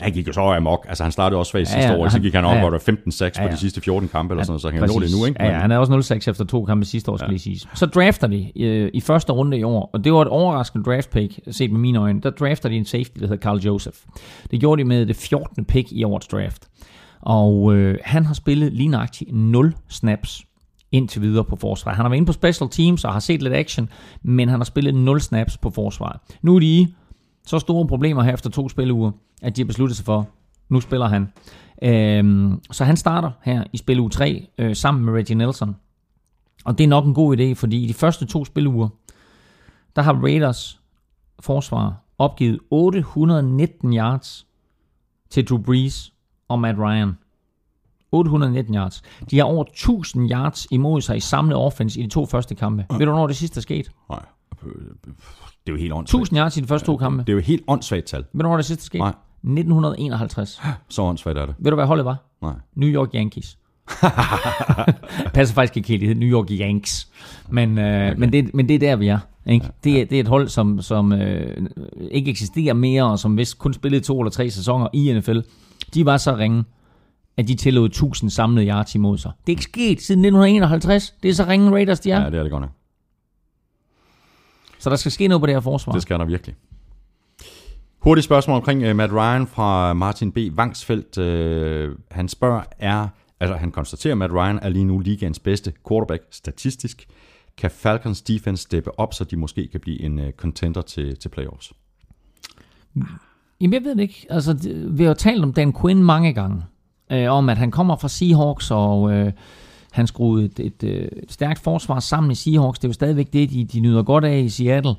Han gik jo så amok. Altså, han startede også svagt Ja, sidste ja, år, så gik han ja, op ja. og var 15 sacks Ja, på ja. de sidste 14 kampe, eller sådan noget, så han kan nå det nu, ikke? Ja, ja, han er også 0-6 efter to kampe sidste år, skal ja. lige siges. Så drafter de øh, i første runde i år, og det var et overraskende draft pick, set med mine øjne. Der drafter de en safety, der hedder Carl Joseph. Det gjorde de med det 14. pick i årets draft. Og øh, han har spillet lige nøjagtigt 0 snaps indtil videre på forsvaret. Han har været inde på special teams og har set lidt action, men han har spillet 0 snaps på forsvaret. Nu er de i så store problemer her efter to spilleuger, at de har besluttet sig for, nu spiller han. Øhm, så han starter her i spil uge 3 øh, sammen med Reggie Nelson. Og det er nok en god idé, fordi i de første to spiluger, der har Raiders forsvar opgivet 819 yards til Drew Brees og Matt Ryan. 819 yards. De har over 1000 yards imod sig i samlet offense i de to første kampe. Ved du, hvornår det sidste er sket? Nej. Det er jo helt åndssvagt. 1000 yards i de første to kampe. Det er jo helt åndssvagt tal. Ved du, hvornår det sidste er sket? Nej. 1951. Så åndssvagt er det. Ved du, hvad holdet var? Nej. New York Yankees. Passer faktisk ikke helt, det hedder New York Yanks. Men, øh, okay. men, det, men det er der, vi er. Ikke? Det, er, det er et hold, som, som øh, ikke eksisterer mere, og som vist kun spillede to eller tre sæsoner i NFL. De var så ringe, at de tillod 1000 samlede yards imod sig. Det er ikke sket siden 1951. Det er så ringe Raiders, de er. Ja, det er det godt nok. Så der skal ske noget på det her forsvar. Det skal der virkelig. Hurtigt spørgsmål omkring uh, Matt Ryan fra Martin B. Vangsfeldt. Uh, han spørger, er, altså han konstaterer, at Matt Ryan er lige nu ligaens bedste quarterback statistisk. Kan Falcons defense steppe op, så de måske kan blive en uh, contender til, til playoffs? Jamen, jeg ved det ikke. Altså, vi har jo talt om Dan Quinn mange gange. Øh, om, at han kommer fra Seahawks, og øh, han skruede et, et, øh, et stærkt forsvar sammen i Seahawks. Det er jo stadigvæk det, de, de nyder godt af i Seattle.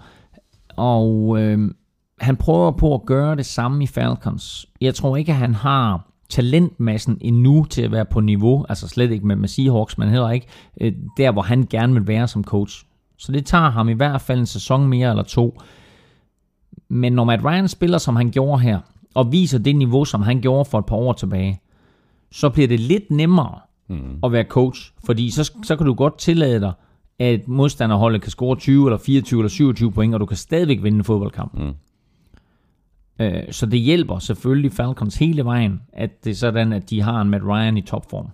Og øh, han prøver på at gøre det samme i Falcons. Jeg tror ikke, at han har talentmassen endnu til at være på niveau, altså slet ikke med, med Seahawks, men heller ikke øh, der, hvor han gerne vil være som coach. Så det tager ham i hvert fald en sæson mere eller to. Men når Matt Ryan spiller, som han gjorde her, og viser det niveau, som han gjorde for et par år tilbage, så bliver det lidt nemmere mm. at være coach, fordi så, så kan du godt tillade dig, at modstanderholdet kan score 20 eller 24 eller 27 point, og du kan stadigvæk vinde en fodboldkamp. Mm. Øh, så det hjælper selvfølgelig Falcons hele vejen, at det er sådan, at de har en Matt Ryan i topform.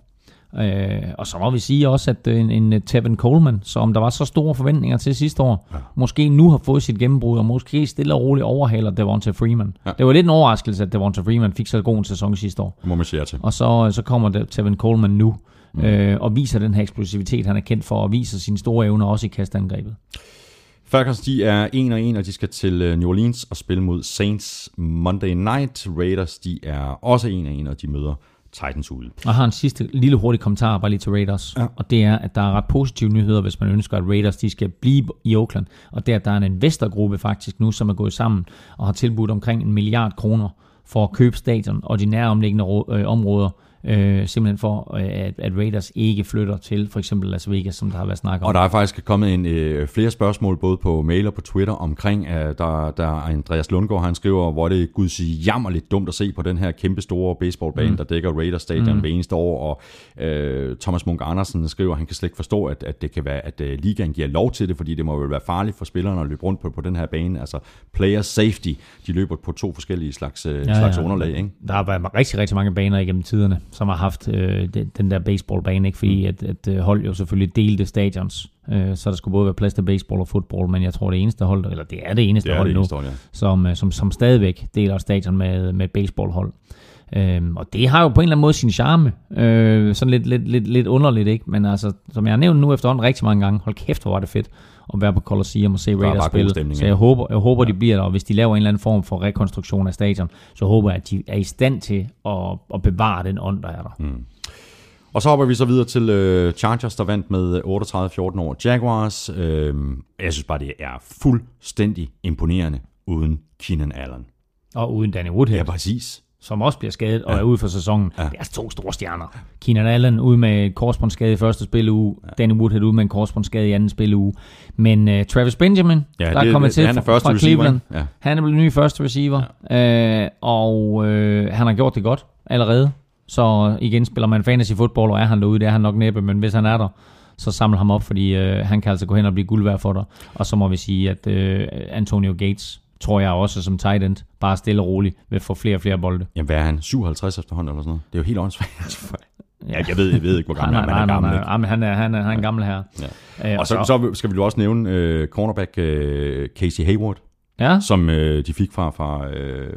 Øh, og så må vi sige også, at en, en Tevin Coleman, som der var så store forventninger til sidste år, ja. måske nu har fået sit gennembrud, og måske stille og roligt overhaler Devonta Freeman. Ja. Det var lidt en overraskelse, at Devonta Freeman fik så god en sæson sidste år. Det må man sige til. Og så, så kommer Tevin Coleman nu, mm. øh, og viser den her eksplosivitet, han er kendt for, og viser sine store evner også i kastangrebet. Falcons, de er 1 og 1, og de skal til øh, New Orleans og spille mod Saints Monday Night. Raiders, de er også 1 og 1, og de møder Titans ude. Og jeg har en sidste lille hurtig kommentar bare lige til Raiders. Ja. Og det er, at der er ret positive nyheder, hvis man ønsker, at Raiders de skal blive i Oakland. Og det er, at der er en investorgruppe faktisk nu, som er gået sammen og har tilbudt omkring en milliard kroner for at købe stadion og de næromliggende ro- øh, områder. Øh, simpelthen for, øh, at, at Raiders ikke flytter til for eksempel Las Vegas, som der har været snakket om. Og der er faktisk kommet en, øh, flere spørgsmål, både på mail og på Twitter, omkring, at der, der er Andreas Lundgaard, han skriver, hvor det er guds jammerligt dumt at se på den her kæmpe store baseballbane, mm. der dækker Raiders Stadion mm. hver eneste år, og øh, Thomas Munk Andersen skriver, at han kan slet ikke forstå, at, at det kan være, at øh, ligaen giver lov til det, fordi det må jo være farligt for spillerne at løbe rundt på, på den her bane. Altså player safety, de løber på to forskellige slags, øh, ja, slags underlag, ikke? Der har været rigtig, rigtig mange baner igennem tiderne, som har haft øh, den, der baseballbane, ikke? fordi at, at øh, hold jo selvfølgelig delte stadions, øh, så der skulle både være plads til baseball og fodbold, men jeg tror det eneste hold, eller det er det eneste Det er hold det nu, eneste hold, ja. som, øh, som, som stadigvæk deler stadion med, med et baseballhold. Øhm, og det har jo på en eller anden måde sin charme. Øh, sådan lidt, lidt, lidt, lidt underligt, ikke? Men altså, som jeg har nævnt nu efterhånden rigtig mange gange, hold kæft, hvor var det fedt at være på Colosseum og se er Raiders spille. stemning, Så ja. jeg håber, jeg håber de bliver der, og hvis de laver en eller anden form for rekonstruktion af stadion, så håber jeg, at de er i stand til at, at bevare den ånd, der er der. Mm. Og så hopper vi så videre til øh, Chargers, der vandt med 38-14 over Jaguars. Øh, jeg synes bare, det er fuldstændig imponerende uden Keenan Allen. Og uden Danny Woodhead, Ja, ja, præcis. Som også bliver skadet og er ude for sæsonen. Ja. Ja. Det er altså to store stjerner. Keenan Allen ude med korsbåndsskade i første spilleuge. Ja. Danny Woodhead ude med en korsbåndsskade i anden spilleuge. Men uh, Travis Benjamin, Ja, der det- er kommet til han er fra, første fra receiver, Cleveland. Ja. Han er blevet ny første receiver. Ja. Uh, og uh, han har gjort det godt allerede. Så igen, spiller man fantasy football, og er han derude, det er han nok næppe, men hvis han er der, så samle ham op, fordi øh, han kan altså gå hen og blive guld værd for dig. Og så må vi sige, at øh, Antonio Gates, tror jeg også som tight end, bare stille og roligt vil få flere og flere bolde. Jamen, hvad er han? 57 efterhånden eller sådan noget? Det er jo helt åndssvagt. ja, jeg ved, jeg ved ikke, hvor gammel han er, han er gammel. nej, han er, han er, han er en gammel her. Ja. Øh, Og så, så skal vi jo også nævne øh, cornerback øh, Casey Hayward, ja, som øh, de fik fra, fra øh,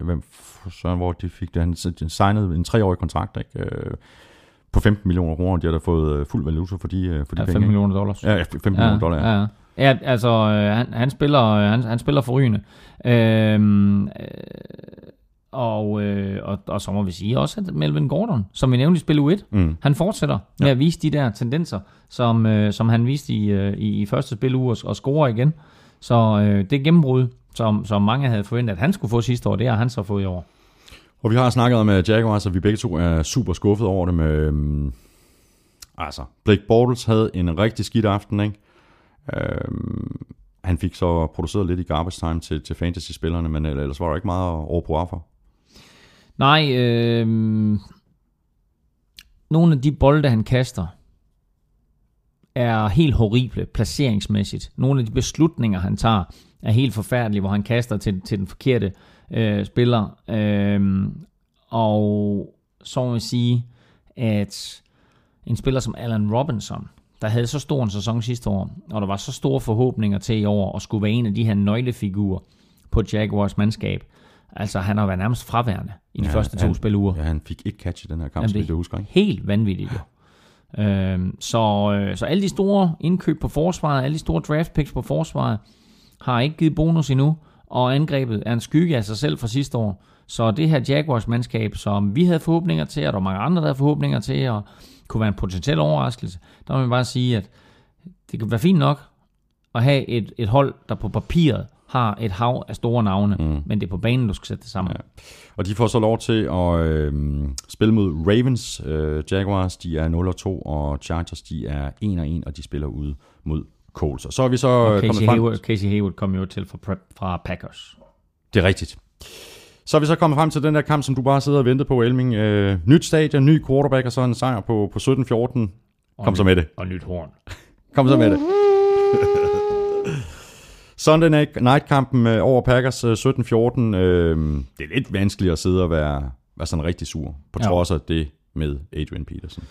hvem, så, hvor de fik det, han de signede en treårig kontrakt, ikke? Øh, på 15 millioner kroner, de har da fået øh, fuld valuta for de, øh, for de ja, 5 penge. ikke? millioner dollars. Ja, 15 millioner dollar, ja. ja. Ja. Ja, altså, øh, han, han spiller, øh, han, han spiller forrygende. Øhm, øh, og, øh, og, og så må vi sige også, at Melvin Gordon, som vi nævnte i spil U1, Mm. han fortsætter med at vise de der tendenser, som, øh, som han viste i, øh, i, i første spil uge og, og score igen. Så øh, det gennembrud, som, som mange havde forventet, at han skulle få sidste år, det har han så fået i år. Og vi har snakket om at Jaguars, og vi begge to er super skuffet over det med... øhm, altså, Blake Bortles havde en rigtig skidt aften, ikke? Øhm, han fik så produceret lidt i garbage time til, til fantasy-spillerne, men ellers var der ikke meget over på for. Nej, øh, nogle af de bolde, han kaster, er helt horrible placeringsmæssigt. Nogle af de beslutninger, han tager, er helt forfærdelige, hvor han kaster til, til den forkerte øh, spiller. Øh, og så må vi sige, at en spiller som Allen Robinson, der havde så stor en sæson sidste år, og der var så store forhåbninger til i år, at skulle være en af de her nøglefigurer på Jaguars mandskab. Altså, han har været nærmest fraværende i de ja, første to han, spiluger. Ja, han fik et catch i den her kamp, vidt jeg husker, ikke? Helt vanvittigt jo. Øhm, så, øh, så alle de store indkøb på forsvaret, alle de store draft picks på forsvaret, har ikke givet bonus endnu, og angrebet er en skygge af sig selv fra sidste år. Så det her Jaguars-mandskab, som vi havde forhåbninger til, og der var mange andre, der havde forhåbninger til, og kunne være en potentiel overraskelse, der må man bare sige, at det kan være fint nok at have et, et hold, der på papiret har et hav af store navne, mm. men det er på banen, du skal sætte det sammen. Ja. Og de får så lov til at øh, spille mod Ravens. Øh, Jaguars, de er 0-2, og Chargers, de er 1-1, og de spiller ude mod Colts. Og så er vi så Og Casey kommet frem... Hayward, Casey Hayward kom jo til fra, fra Packers. Det er rigtigt. Så er vi så kommet frem til den der kamp, som du bare sidder og venter på, Elming. Øh, nyt stadion, ny quarterback, og så en sejr på, på 17-14. Kom så med det. Og nyt horn. Kom så med det. Sunday night, night-kampen øh, over Packers øh, 17-14. Øh, det er lidt vanskeligt at sidde og være, være sådan rigtig sur, på Ja. trods af det med Adrian Peterson.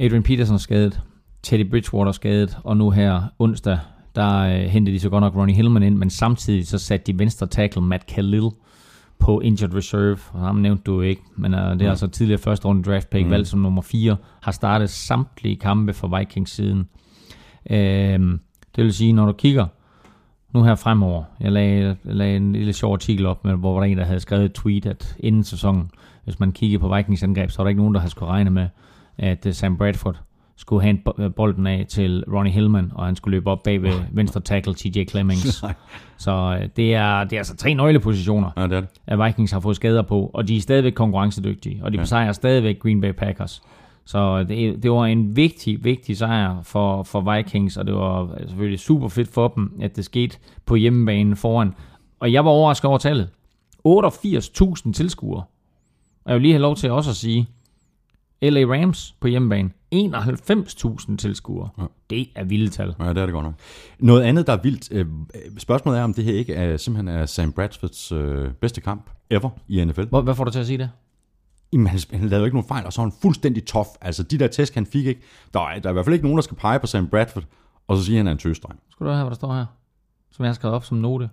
Adrian Peterson er skadet, Teddy Bridgewater er skadet, og nu her onsdag, der øh, hentede de så godt nok Ronnie Hillman ind, men samtidig så satte de venstre tackle Matt Khalil på injured reserve, og ham nævnte du ikke, men øh, det er altså tidligere første runde draft pick, mm. valgt som nummer 4, har startet samtlige kampe for Vikings siden. Øh, det vil sige, når du kigger nu her fremover, jeg lagde, jeg lagde en lille sjov artikel op, med, hvor var der en, der havde skrevet et tweet, at inden sæsonen, hvis man kigger på Vikings angreb, så var der ikke nogen, der havde skulle regne med, at øh, Sam Bradford skulle bo- øh, bolden af til Ronnie Hillman, og han skulle løbe op bag ved venstre tackle TJ Clemmings. Nej. Så øh, det er, det er altså tre nøglepositioner, Ja, det er det. at Vikings har fået skader på, og de er stadigvæk konkurrencedygtige, og de Ja. besejrer stadigvæk Green Bay Packers. Så det, det var en vigtig, vigtig sejr for, for Vikings, og det var selvfølgelig super fedt for dem, at det skete på hjemmebanen foran. Og jeg var overrasket over tallet. 88.000 tilskuere. Og jeg vil lige have lov til også at sige, LA Rams på hjemmebane, 91.000 tilskuere. Ja. Det er vilde tal. Ja, det er det godt nok. Noget andet, der er vildt. Øh, spørgsmålet er, om det her ikke er simpelthen er Sam Bradfords øh, bedste kamp ever i NFL. Hvor, hvad får du til at sige det? Jamen, han, han lavede ikke nogen fejl, og så er han fuldstændig tof. Altså, de der tæsk, han fik ikke. Der er, der er i hvert fald ikke nogen, der skal pege på Sam Bradford, og så siger han, at han er en tøsdreng. Skal du høre, hvad der står her? Som jeg har skrevet op som note.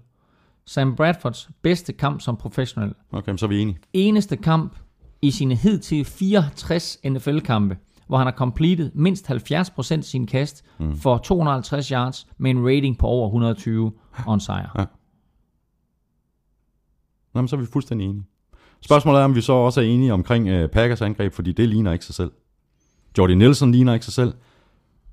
Sam Bradfords bedste kamp som professionel. Okay, så er vi enige. eneste kamp i sine hidtil 64 NFL-kampe, hvor han har completed mindst 70% af sin kast mm. for 250 yards med en rating på over 120 og en sejr. Nå, men så er vi fuldstændig enige. Spørgsmålet er, om vi så også er enige omkring øh, Packers angreb, fordi det ligner ikke sig selv. Jordy Nelson ligner ikke sig selv.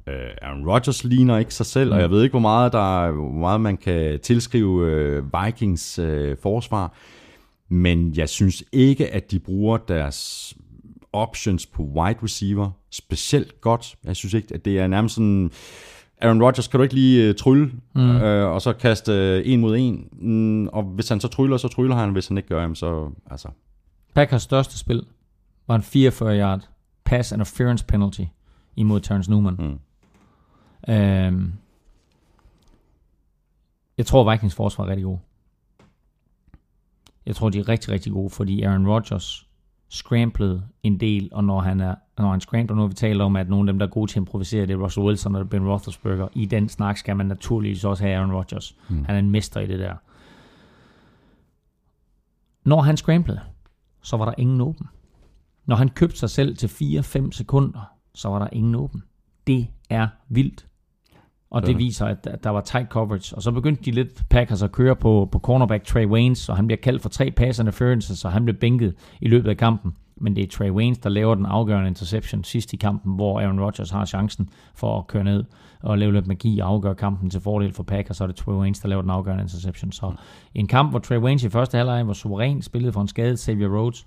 Øh, Aaron Rodgers ligner ikke sig selv, mm. og jeg ved ikke, hvor meget, der, hvor meget man kan tilskrive øh, Vikings øh, forsvar. Men jeg synes ikke, at de bruger deres options på wide receiver specielt godt. Jeg synes ikke, at det er nærmest sådan... Aaron Rodgers, kan du ikke lige uh, trylle, mm. øh, og så kaste uh, en mod en? Mm, og hvis han så tryller, så tryller han. Hvis han ikke gør, jamen, så... Altså, Packers største spil var en 44 yard pass interference penalty imod Terrence Newman. Mm. Øhm, jeg tror, Vikings forsvar er rigtig god. Jeg tror, de er rigtig, rigtig gode, fordi Aaron Rodgers scramblede en del, og når han er når han scrambler, har vi talt om, at nogle af dem, der er gode til at improvisere, det er Russell Wilson og Ben Roethlisberger. I den snak skal man naturligvis også have Aaron Rodgers. Mm. Han er en mester i det der. Når han scramblede, så var der ingen åben. Når han købte sig selv til 4-5 sekunder, så var der ingen åben. Det er vildt. Og det viser, at at der var tight coverage. Og så begyndte de lidt Packers at køre på, på cornerback Trey Waynes, og han bliver kaldt for tre pass interferences, så han blev bænket i løbet af kampen. Men det er Trey Waynes, der laver den afgørende interception sidst i kampen, hvor Aaron Rodgers har chancen for at køre ned og lave lidt magi og afgøre kampen til fordel for Packers, så er det Trey Waynes, der laver den afgørende interception. Så en kamp, hvor Trey Waynes i første halvleg var suveræn, spillede for en skadet Xavier Rhodes,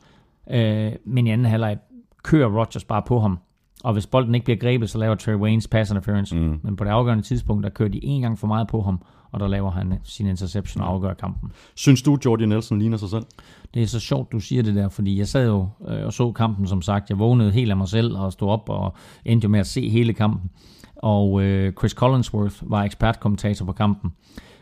øh, men i anden halvleg kører Rodgers bare på ham. Og hvis bolden ikke bliver grebet, så laver Trey Waynes pass interference. Mm. Men på det afgørende tidspunkt, der kører de en gang for meget på ham, og der laver han sin interception og afgør kampen. Synes du, Jordi Nelson ligner sig selv? Det er så sjovt, du siger det der, fordi jeg sad jo øh, og så kampen, som sagt. Jeg vågnede helt af mig selv og stod op og endte jo med at se hele kampen. Og øh, Chris Collinsworth var ekspertkommentator på kampen.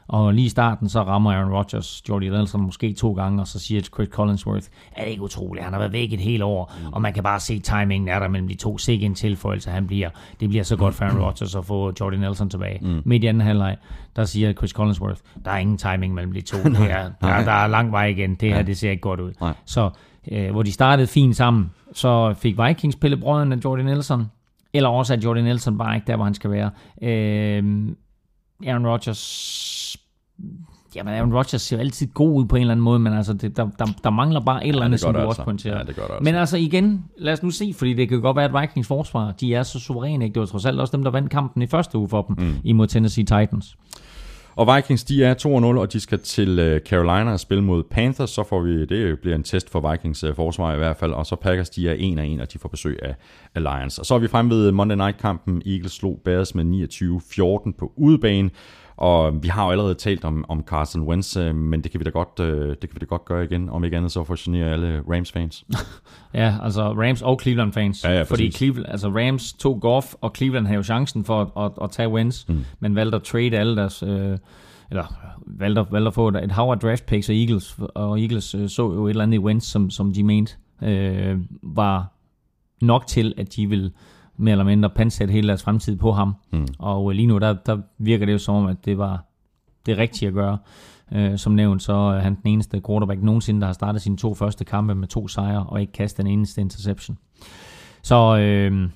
Og lige i starten, så rammer Aaron Rodgers Jordi Nelson måske to gange, og så siger Chris Collinsworth, er det ikke utroligt, han har været væk et helt år, mm. og man kan bare se timingen er der mellem de to. Sikke en tilføjelse, han bliver, det bliver så godt for Aaron Rodgers at få Jordi Nelson tilbage. Mm. Midt i anden halvleg, der siger Chris Collinsworth, der er ingen timing mellem de to. Det er, der, der er lang vej igen. Det her, det ser ikke godt ud. Nej. Så øh, hvor de startede fint sammen, så fik Vikings pille brøden af Jordi Nelson, eller også at Jordi Nelson bare ikke der, hvor han skal være. Øh, Aaron Rodgers Jamen, Aaron Rodgers ser jo altid god ud på en eller anden måde, men altså, det, der, der, der mangler bare et eller andet, det gør som du også altså. pointerer. Ja, det gør det altså. Men altså igen, lad os nu se, fordi det kan godt være, at Vikings forsvar, de er så suveræne, ikke? Det var trods alt også dem, der vandt kampen i første uge for dem, mm. imod Tennessee Titans. Og Vikings, de er 2-0, og de skal til øh, Carolina og spille mod Panthers. Så får vi, det bliver en test for Vikings øh, forsvar i hvert fald. Og så Packers, de er 1-1, og de får besøg af, Lions. Og så er vi frem ved Monday Night-kampen. Eagles slog Bears med 29-14 på udebane. Og vi har jo allerede talt om, om Carson Wentz, øh, men det kan vi da godt, øh, det kan vi da godt gøre igen. Om ikke andet så for at genere alle Rams-fans. Ja, altså Rams og Cleveland fans. Ja, ja, fordi. Cleveland, altså Rams tog Goff, og Cleveland havde jo chancen for at, at, at tage wins, mm. men valgte at trade alle deres... Øh, eller valgte, at- valgte at få et, hav af draft picks af Eagles, og Eagles øh, så jo et eller andet i wins, som, som de mente øh, var nok til, at de ville mere eller mindre pansætte hele deres fremtid på ham. Mm. Og øh, lige nu, der, der virker det jo som om, at det var det rigtige at gøre. Øh, som nævnt, så er han den eneste quarterback nogensinde, der har startet sine to første kampe med to sejre, og ikke kastet den eneste interception. Så øh,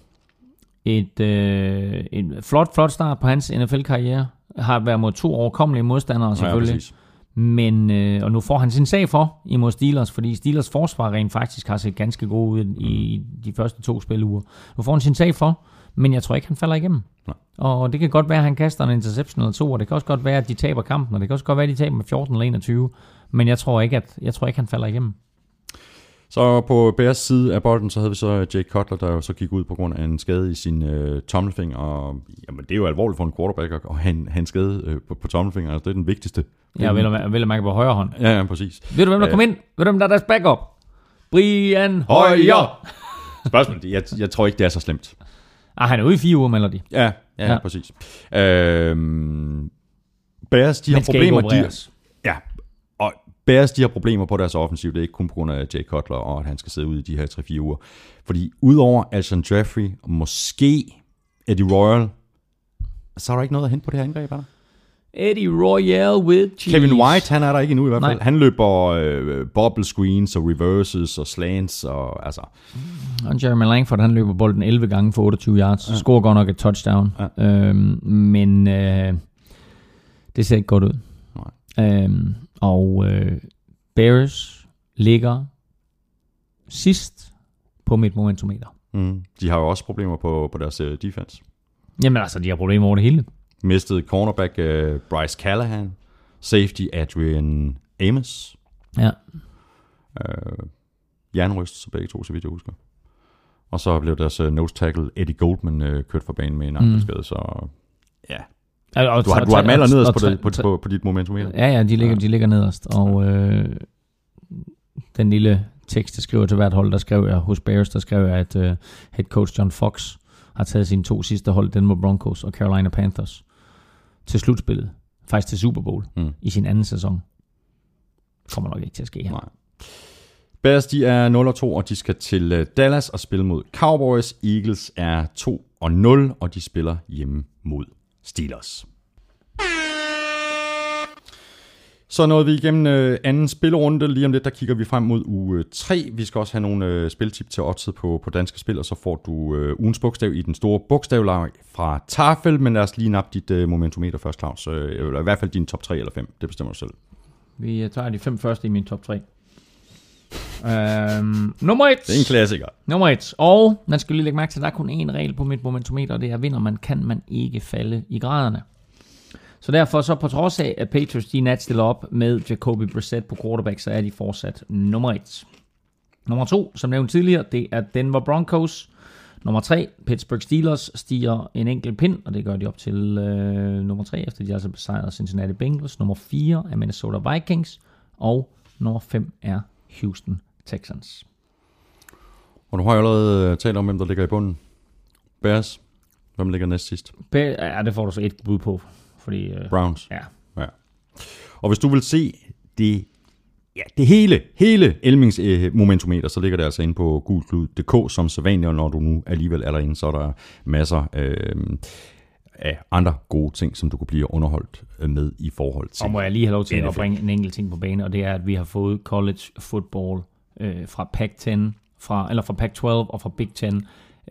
et, øh, et flot, flot start på hans NFL-karriere. Har været mod to overkommelige modstandere selvfølgelig. præcis. Men, øh, og nu får han sin sag for imod Steelers, fordi Steelers forsvar rent faktisk har set ganske god ud i de første to spiluger. Nu får han sin sag for, men jeg tror ikke, han falder igennem. Nej. Og det kan godt være, at han kaster en interception eller to, og det kan også godt være, at de taber kampen, og det kan også godt være, at de taber med 14 eller 21. Men jeg tror ikke, at jeg tror ikke, han falder igennem. Så på Bears side af bolden, så havde vi så Jake Cutler, der jo så gik ud på grund af en skade i sin øh, tommelfinger. Og jamen, det er jo alvorligt for en quarterback at have en skade øh, på, på tommelfingeren. Altså, det er den vigtigste. Jeg vil, vil at mærke på højre hånd. Ja, ja, præcis. Ved du, hvem der Øh, kom ind? Ved du, hvem der er deres backup? Brian! Højer! Spørgsmålet, jeg, jeg tror ikke, det er så slemt. Ah, han er ude i fire uger, melder de. Ja, ja, Ja. ja. præcis. Øhm, Bears, de har Men ikke problemer. De, Bears, de har problemer på deres offensiv. Det er ikke kun på grund af Jay Cutler, og at han skal sidde ude i de her 3-4 uger. Fordi udover Alshon Jeffrey, og måske Eddie Royal, så er der ikke noget at hente på det her angreb, er der? Eddie Royale with cheese. Kevin White, han er der ikke endnu i hvert fald. Nej. Han løber øh, bubble screens og reverses og slants og altså... Og Jeremy Langford, han løber bolden 11 gange for 28 yards. Ja. Scorer godt nok et touchdown. Ja. Øhm, men øh, det ser ikke godt ud. Nej. Øhm, og øh, Bears ligger sidst på mit momentometer. Mm. De har jo også problemer på, på deres øh, defense. Jamen altså, de har problemer over det hele. Mistede cornerback øh, Bryce Callahan. Safety Adrian Amos. Ja. Øh, jernryst, så begge to, så vidt jeg husker. Og så blev deres uh, nose tackle Eddie Goldman uh, kørt for banen med en mm. så ja. Og, og, Du har, du har maler og- nederst på, det, på, på, på dit momentometer. Ja, ja, de ligger, de ligger nederst. Og øh, den lille tekst, jeg skriver til hvert hold, der skrev jeg hos Bears, der skrev jeg, at øh, head coach John Fox har taget sine to sidste hold, Denver Broncos og Carolina Panthers, til slutspillet. Faktisk til Super Bowl Mm. i sin anden sæson. Kommer nok ikke til at ske her. Nej. Bears, de er 0 og 2, og de skal til øh, Dallas og spille mod Cowboys. Eagles er 2 og 0, og de spiller hjemme mod Steelers. Så nåede vi igennem øh, anden spillerunde. Lige om lidt, der kigger vi frem mod uge øh, 3. Vi skal også have nogle øh, spiltip til oddset på, på danske spil, og så får du øh, ugens bogstav i den store bogstavlag fra Tafel. Men lad os lige nappe dit øh, momentometer først, Claus. Øh, eller i hvert fald din top 3 eller 5. Det bestemmer du selv. Vi tager de fem første i min top 3. Øhm, nummer 1. Det er en klassiker. Nummer 1. Og man skal lige lægge mærke til, at der er kun én regel på mit momentometer, og det er, vinder man, kan man ikke falde i graderne. Så derfor så på trods af, at Patriots de nat stiller op med Jacoby Brissett på quarterback, så er de fortsat nummer 1. Nummer 2, som nævnt tidligere, det er Denver Broncos. Nummer 3, Pittsburgh Steelers stiger en enkelt pind, og det gør de op til øh, nummer 3, efter de altså besejrede Cincinnati Bengals. Nummer 4 er Minnesota Vikings, og nummer 5 er Houston Texans. Og du har jo allerede øh, talt om, hvem der ligger i bunden. Bears. Hvem ligger næst sidst? Be- ja, det får du så et bud på, fordi... Øh, Browns. ja. ja. Og hvis du vil se det, ja, det hele, hele Elmings øh, momentometer, så ligger det altså inde på gulklud.dk som sædvanligt, og når du nu alligevel er derinde, så er der masser øh, af andre gode ting, som du kan blive underholdt øh, med i forhold til. Og må jeg lige have lov til at NFL. bringe en enkelt ting på banen, og det er, at vi har fået college football øh, fra Pac-10, fra, eller fra Pac-12 og fra Big Ten,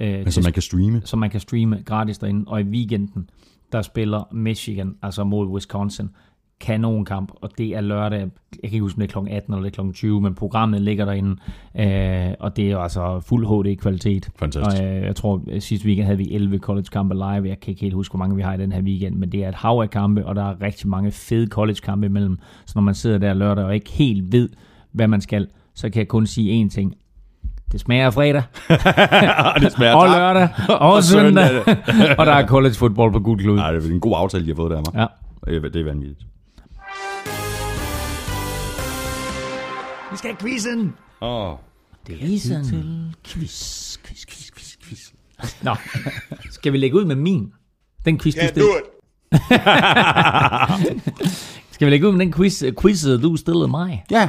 øh, Altså, man kan streame. som man kan streame gratis derinde. Og i weekenden, der spiller Michigan, altså mod Wisconsin, kanonkamp, og det er lørdag, jeg kan ikke huske, om det er kl. 18 eller er kl. 20, men programmet ligger derinde, øh, og det er jo altså fuld HD-kvalitet. Fantastisk. Og øh, jeg tror, at sidste weekend havde vi 11 college-kampe live, jeg kan ikke helt huske, hvor mange vi har i den her weekend, men det er et hav af kampe, og der er rigtig mange fede college-kampe imellem, så når man sidder der lørdag og ikke helt ved, hvad man skal, så kan jeg kun sige én ting. Det smager fredag, det smager og lørdag, og søndag, og der er college football på gul klud. Nej, det er en god aftale, de har fået der, mig. Ja. Det Det er vanvittigt. Vi skal have quizzen. Åh, oh. Quizzen. Quiz, quiz, quiz, quiz, quiz. Nå, skal vi lægge ud med min? Den quiz, du Can't stillede. Skal vi lægge ud med den quiz, quiz du stillede mig? Ja.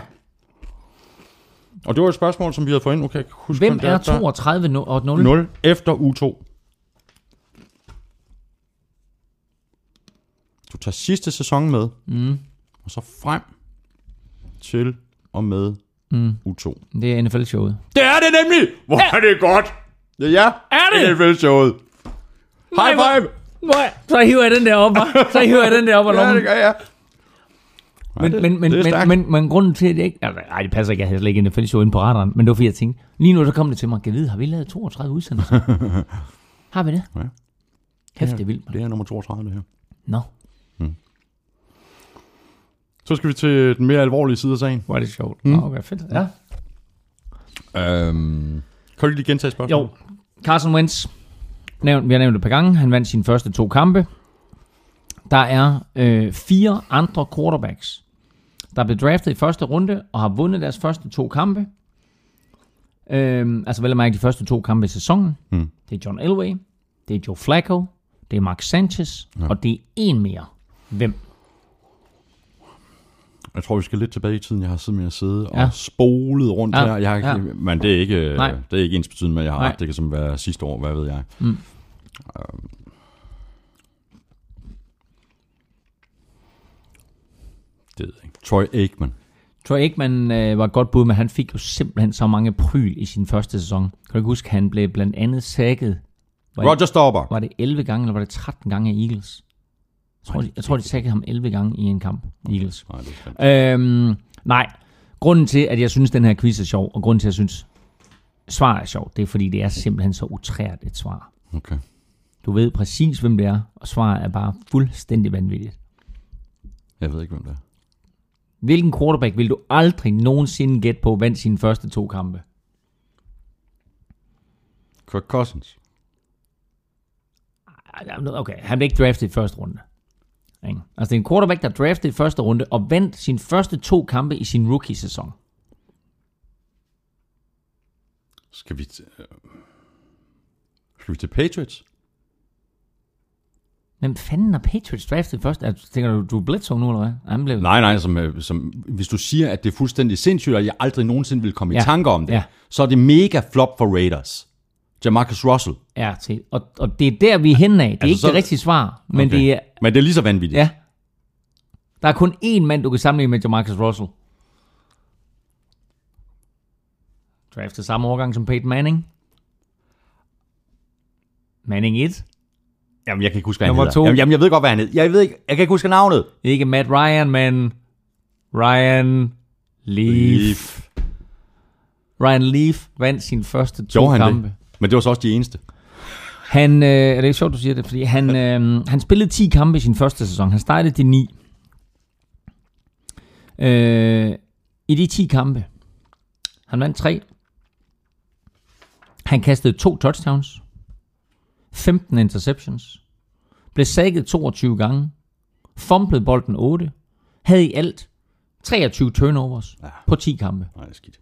Og det var et spørgsmål, som vi havde fået ind. Ikke huske, Hvem er 32 no- og 0? 0 efter u 2. Du tager sidste sæson med, Mm. og så frem til og med Mm. U2. Det er NFL-showet. Det er det nemlig! Hvor er det godt! Ja, ja. Er det? NFL-showet. High five! Så hiver jeg den der op? Så hiver jeg den der op og Ja, lommen. det gør jeg. Men, det- men, men, det men, men, men, grunden til, at det ikke... Altså, nej, det passer ikke, jeg havde slet ikke NFL show inde på radaren. Men det var fordi, jeg tænkte, lige nu der kom det til mig, kan jeg vide, har vi lavet 32 udsendelser? har vi det? Ja. Kæft, det er vildt. mand. Det er nummer 32, det her. Nå, Så skal vi til den mere alvorlige side af sagen. hvor er det sjovt. Mm. Okay, fedt. Ja. Øhm, kan du lige gentage spørgsmålet? Jo, Carson Wentz, nævnt, vi har nævnt det et par gange, han vandt sine første to kampe. Der er øh, fire andre quarterbacks, der blev draftet i første runde og har vundet deres første to kampe. Øhm, altså vel at mærke de første to kampe i sæsonen. Mm. Det er John Elway, det er Joe Flacco, det er Mark Sanchez, ja. og det er en mere. Hvem? Jeg tror, vi skal lidt tilbage i tiden. Jeg har simpelthen siddet Ja. og spolet rundt Ja, her. Jeg har ja. Men det er ikke, Nej. det er ikke ens betydende med, at jeg har Nej. ret. Det kan som være sidste år, hvad ved jeg. Mm. Øhm. Det ved jeg ikke. Troy Aikman. Troy Aikman øh, var et godt bud, men han fik jo simpelthen så mange pryl i sin første sæson. Kan du ikke huske, han blev blandt andet sækket Var Roger Staubach. Var det 11 gange, eller var det 13 gange af Eagles? Jeg tror, de, jeg tror, de sækkede ham 11 gange i en kamp, Eagles. Nej, det. Øhm, nej, grunden til, at jeg synes, den her quiz er sjov, og grunden til, at jeg synes, svaret er sjovt, det er, fordi det er simpelthen så utrært et svar. Okay. Du ved præcis, hvem det er, og svaret er bare fuldstændig vanvittigt. Jeg ved ikke, hvem det er. Hvilken quarterback vil du aldrig nogensinde gætte på vandt sine første to kampe? Kirk Cousins. Okay, han blev ikke draftet i første runde. Ikke? Altså det er en quarterback, der er draftet i første runde og vandt sine første to kampe i sin rookie-sæson. Skal vi til, øh, skal vi til Patriots? Hvem fanden er Patriots draftet først? Altså, tænker du, du er Bledsoe nu, eller hvad? Han blev... Nej, nej, som, øh, som, hvis du siger, at det er fuldstændig sindssygt, og jeg aldrig nogensinde vil komme ja. I tanke om det, Ja. så er det mega flop for Raiders. Jamarcus Russell. er til. Og, og det er der, vi er henne af. Det er Altså, ikke så- det rigtige svar, men Okay. det er... Men det er lige så vanvittigt. Ja. Der er kun én mand, du kan sammenligne med Jamarcus Russell. Draftet samme årgang som Peyton Manning. Manning 1. Jamen, jeg kan ikke huske, hvad han Nummer hedder. to. Jamen, jamen, jeg ved godt, hvad han hedder. Jeg ved ikke, jeg kan ikke huske navnet. Ikke Matt Ryan, men Ryan Leaf. Ryan Leaf vandt sin første to Gjorde kampe. Det? Men det var så også de eneste. Han, øh, er det ikke sjovt, du siger det, fordi han, øh, han spillede 10 kampe i sin første sæson. Han startede de 9. Øh, I de 10 kampe, han vandt 3. Han kastede to touchdowns. 15 interceptions. Blev sækket 22 gange. Fumblede bolden 8. Havde i alt 23 turnovers ja. på 10 kampe. Nej, det er skidt.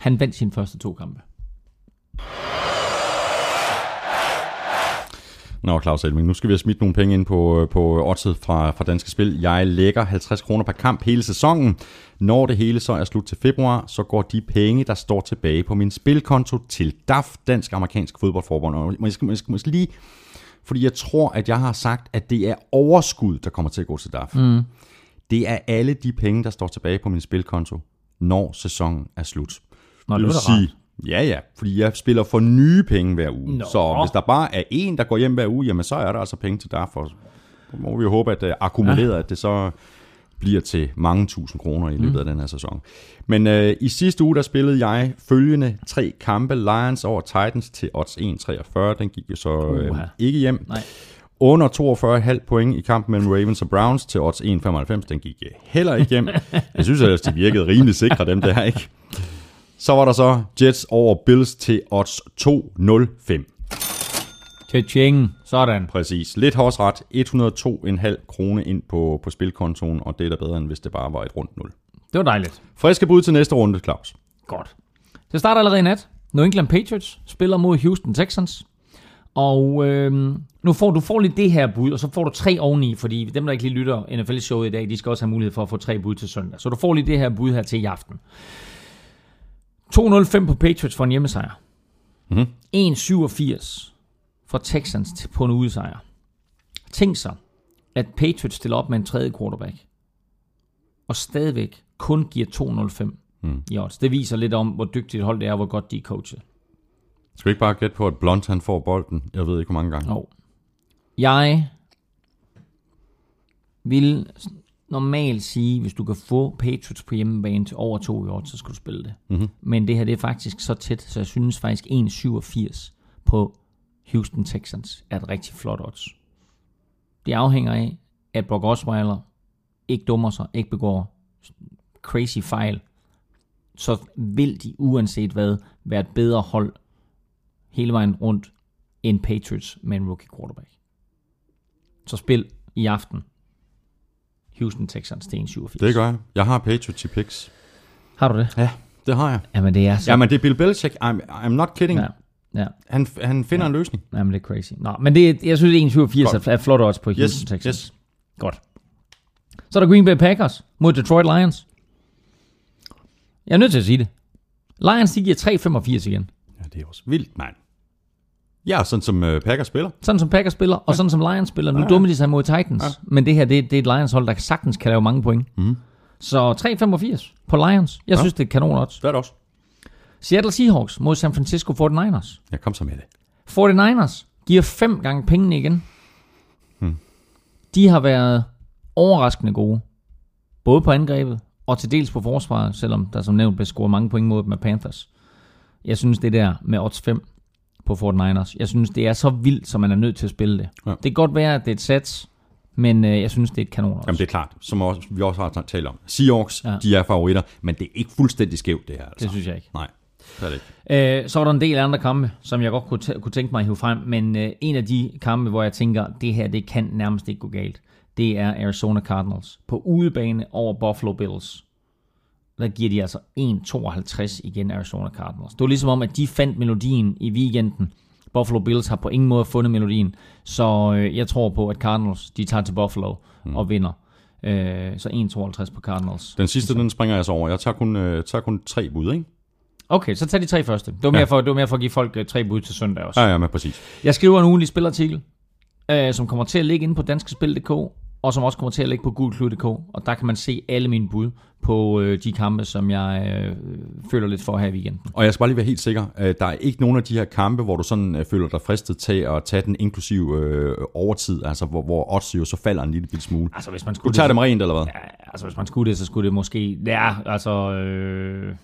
Han vandt sine første to kampe. Nå, Claus Elming, nu skal vi have smidt nogle penge ind på, øh, på oddset fra, fra Danske Spil. Jeg lægger 50 kroner per kamp hele sæsonen. Når det hele så er slut til februar, så går de penge, der står tilbage på min spilkonto til DAF, Dansk Amerikansk Fodboldforbund. Og jeg skal, jeg skal måske lige, fordi jeg tror, at jeg har sagt, at det er overskud, der kommer til at gå til DAF. Mm. Det er alle de penge, der står tilbage på min spilkonto, når sæsonen er slut. Nå, det vil sige, ja ja, fordi jeg spiller for nye penge hver uge. Nå. Så hvis der bare er en, der går hjem hver uge, jamen så er der altså penge til. Og så må vi jo håbe, at det er akkumuleret, ja. at det så bliver til mange tusind kroner i løbet mm. af den her sæson. Men øh, i sidste uge, der spillede jeg følgende tre kampe. Lions over Titans til odds 1,43. Den gik jo så øh, ikke hjem. Nej. Under 42,5 point i kampen mellem Ravens og Browns til odds 1,95. Den gik øh, heller ikke hjem. Jeg synes ellers, de virkede rimelig sikre, dem der, ikke? Så var der så Jets over Bills til odds 2,05. Tjeng. Sådan. Præcis. Lidt hårsret. 102,5 kroner ind på, på spilkontoen, og det er da bedre, end hvis det bare var et rundt 0. Det var dejligt. Friske bud til næste runde, Claus. Godt. Det starter allerede i nat. New England Patriots spiller mod Houston Texans. Og øhm, nu får du får lige det her bud, og så får du tre oveni, fordi dem, der ikke lige lytter NFL-showet i dag, de skal også have mulighed for at få tre bud til søndag. Så du får lige det her bud her til i aften. 2-0-5 på Patriots for en hjemmesejr. Mhm. 1-87 for Texans til- på en udesejr. Tænk sig, at Patriots stiller op med en tredje quarterback, og stadigvæk kun giver 2-0-5 Mm. i odds. Det viser lidt om, hvor dygtigt hold det er, og hvor godt de er coachet. Skal vi ikke bare gætte på, at Blunt han får bolden? Jeg ved ikke, hvor mange gange. Jo. Jeg vil normalt sige, hvis du kan få Patriots på hjemmebane til over 2 i odds, så skal du spille det. Mhm. Men det her det er faktisk så tæt, så jeg synes faktisk 1,87 på Houston Texans er et rigtig flot odds. Det afhænger af, at Brock Osweiler ikke dummer sig, ikke begår crazy fejl, så vil de uanset hvad være et bedre hold hele vejen rundt end Patriots med en rookie quarterback. Så spil i aften Houston Texans til 1,87. Det gør jeg. Jeg har Patriots i picks. Har du det? Ja, det har jeg. Jamen det er så... Jamen, det er Bill Belichick. I'm, I'm not kidding. Ja, ja. Han, han finder ja. en løsning. Jamen det er crazy. Nå, men det, jeg synes 1,87 Godt. er, er flot odds på Houston Yes, Texans. yes. Godt. Så er der Green Bay Packers mod Detroit Lions. Jeg er nødt til at sige det. Lions, de giver 3,85 igen. Ja, det er også vildt, mand. Ja, sådan som uh, Packers spiller. Sådan som Packers spiller, og sådan som Lions spiller. Nu Ja, ja. dummer de sig mod Titans. Men det her, det, det er et Lions hold, der sagtens kan lave mange point. Mhm. Så 3,85 på Lions. Jeg Ja. synes, det er kanon odds. Det er det også. Seattle Seahawks mod San Francisco 49ers. Ja, kom så med det. 49ers giver fem gange pengene igen. Hmm. De har været overraskende gode. Både på angrebet og til dels på forsvaret, selvom der som nævnt blev scoret mange point mod dem med Panthers. Jeg synes det der med odds 5 på 49ers, jeg synes det er så vildt, så man er nødt til at spille det. Ja. Det kan godt være, at det er et sats, Men øh, jeg synes, det er et kanon også. Jamen det er klart, som også, vi også har talt om. Seahawks, ja. De er favoritter, men det er ikke fuldstændig skævt det her. Altså. Det synes jeg ikke. Nej, det er det ikke. Øh, så var der en del andre kampe, som jeg godt kunne, tæ- kunne tænke mig at hive frem, men øh, en af de kampe, hvor jeg tænker, det her, det kan nærmest ikke gå galt, det er Arizona Cardinals. På udebane over Buffalo Bills, der giver de altså 1,52 igen Arizona Cardinals. Det var ligesom om, at de fandt melodien i weekenden. Buffalo Bills har på ingen måde fundet melodien, så øh, jeg tror på, at Cardinals, de tager til Buffalo mm. og vinder. Øh, så 1,52 på Cardinals. Den sidste, den springer jeg så over. Jeg tager kun, øh, tager kun tre bud, ikke? Okay, så tag de tre første. Det var mere, Ja. for, det var mere for at give folk øh, tre bud til søndag også. Ja, ja, men præcis. Jeg skriver en ugenlig spilartikel, øh, som kommer til at ligge inde på danskespil.dk, og som også kommer til at ligge på gulklud.dk, og der kan man se alle mine bud på øh, de kampe, som jeg øh, føler lidt for her i weekenden. Og jeg skal bare lige være helt sikker. øh, Der er ikke nogen af de her kampe, hvor du sådan øh, føler dig fristet til at tage den inklusiv øh, overtid, altså hvor, hvor odds jo så falder en lille smule. Altså, hvis man Du skulle tager det, dem rent, eller hvad? Ja, altså, hvis man skulle det, så skulle det måske... Ja, altså... Øh...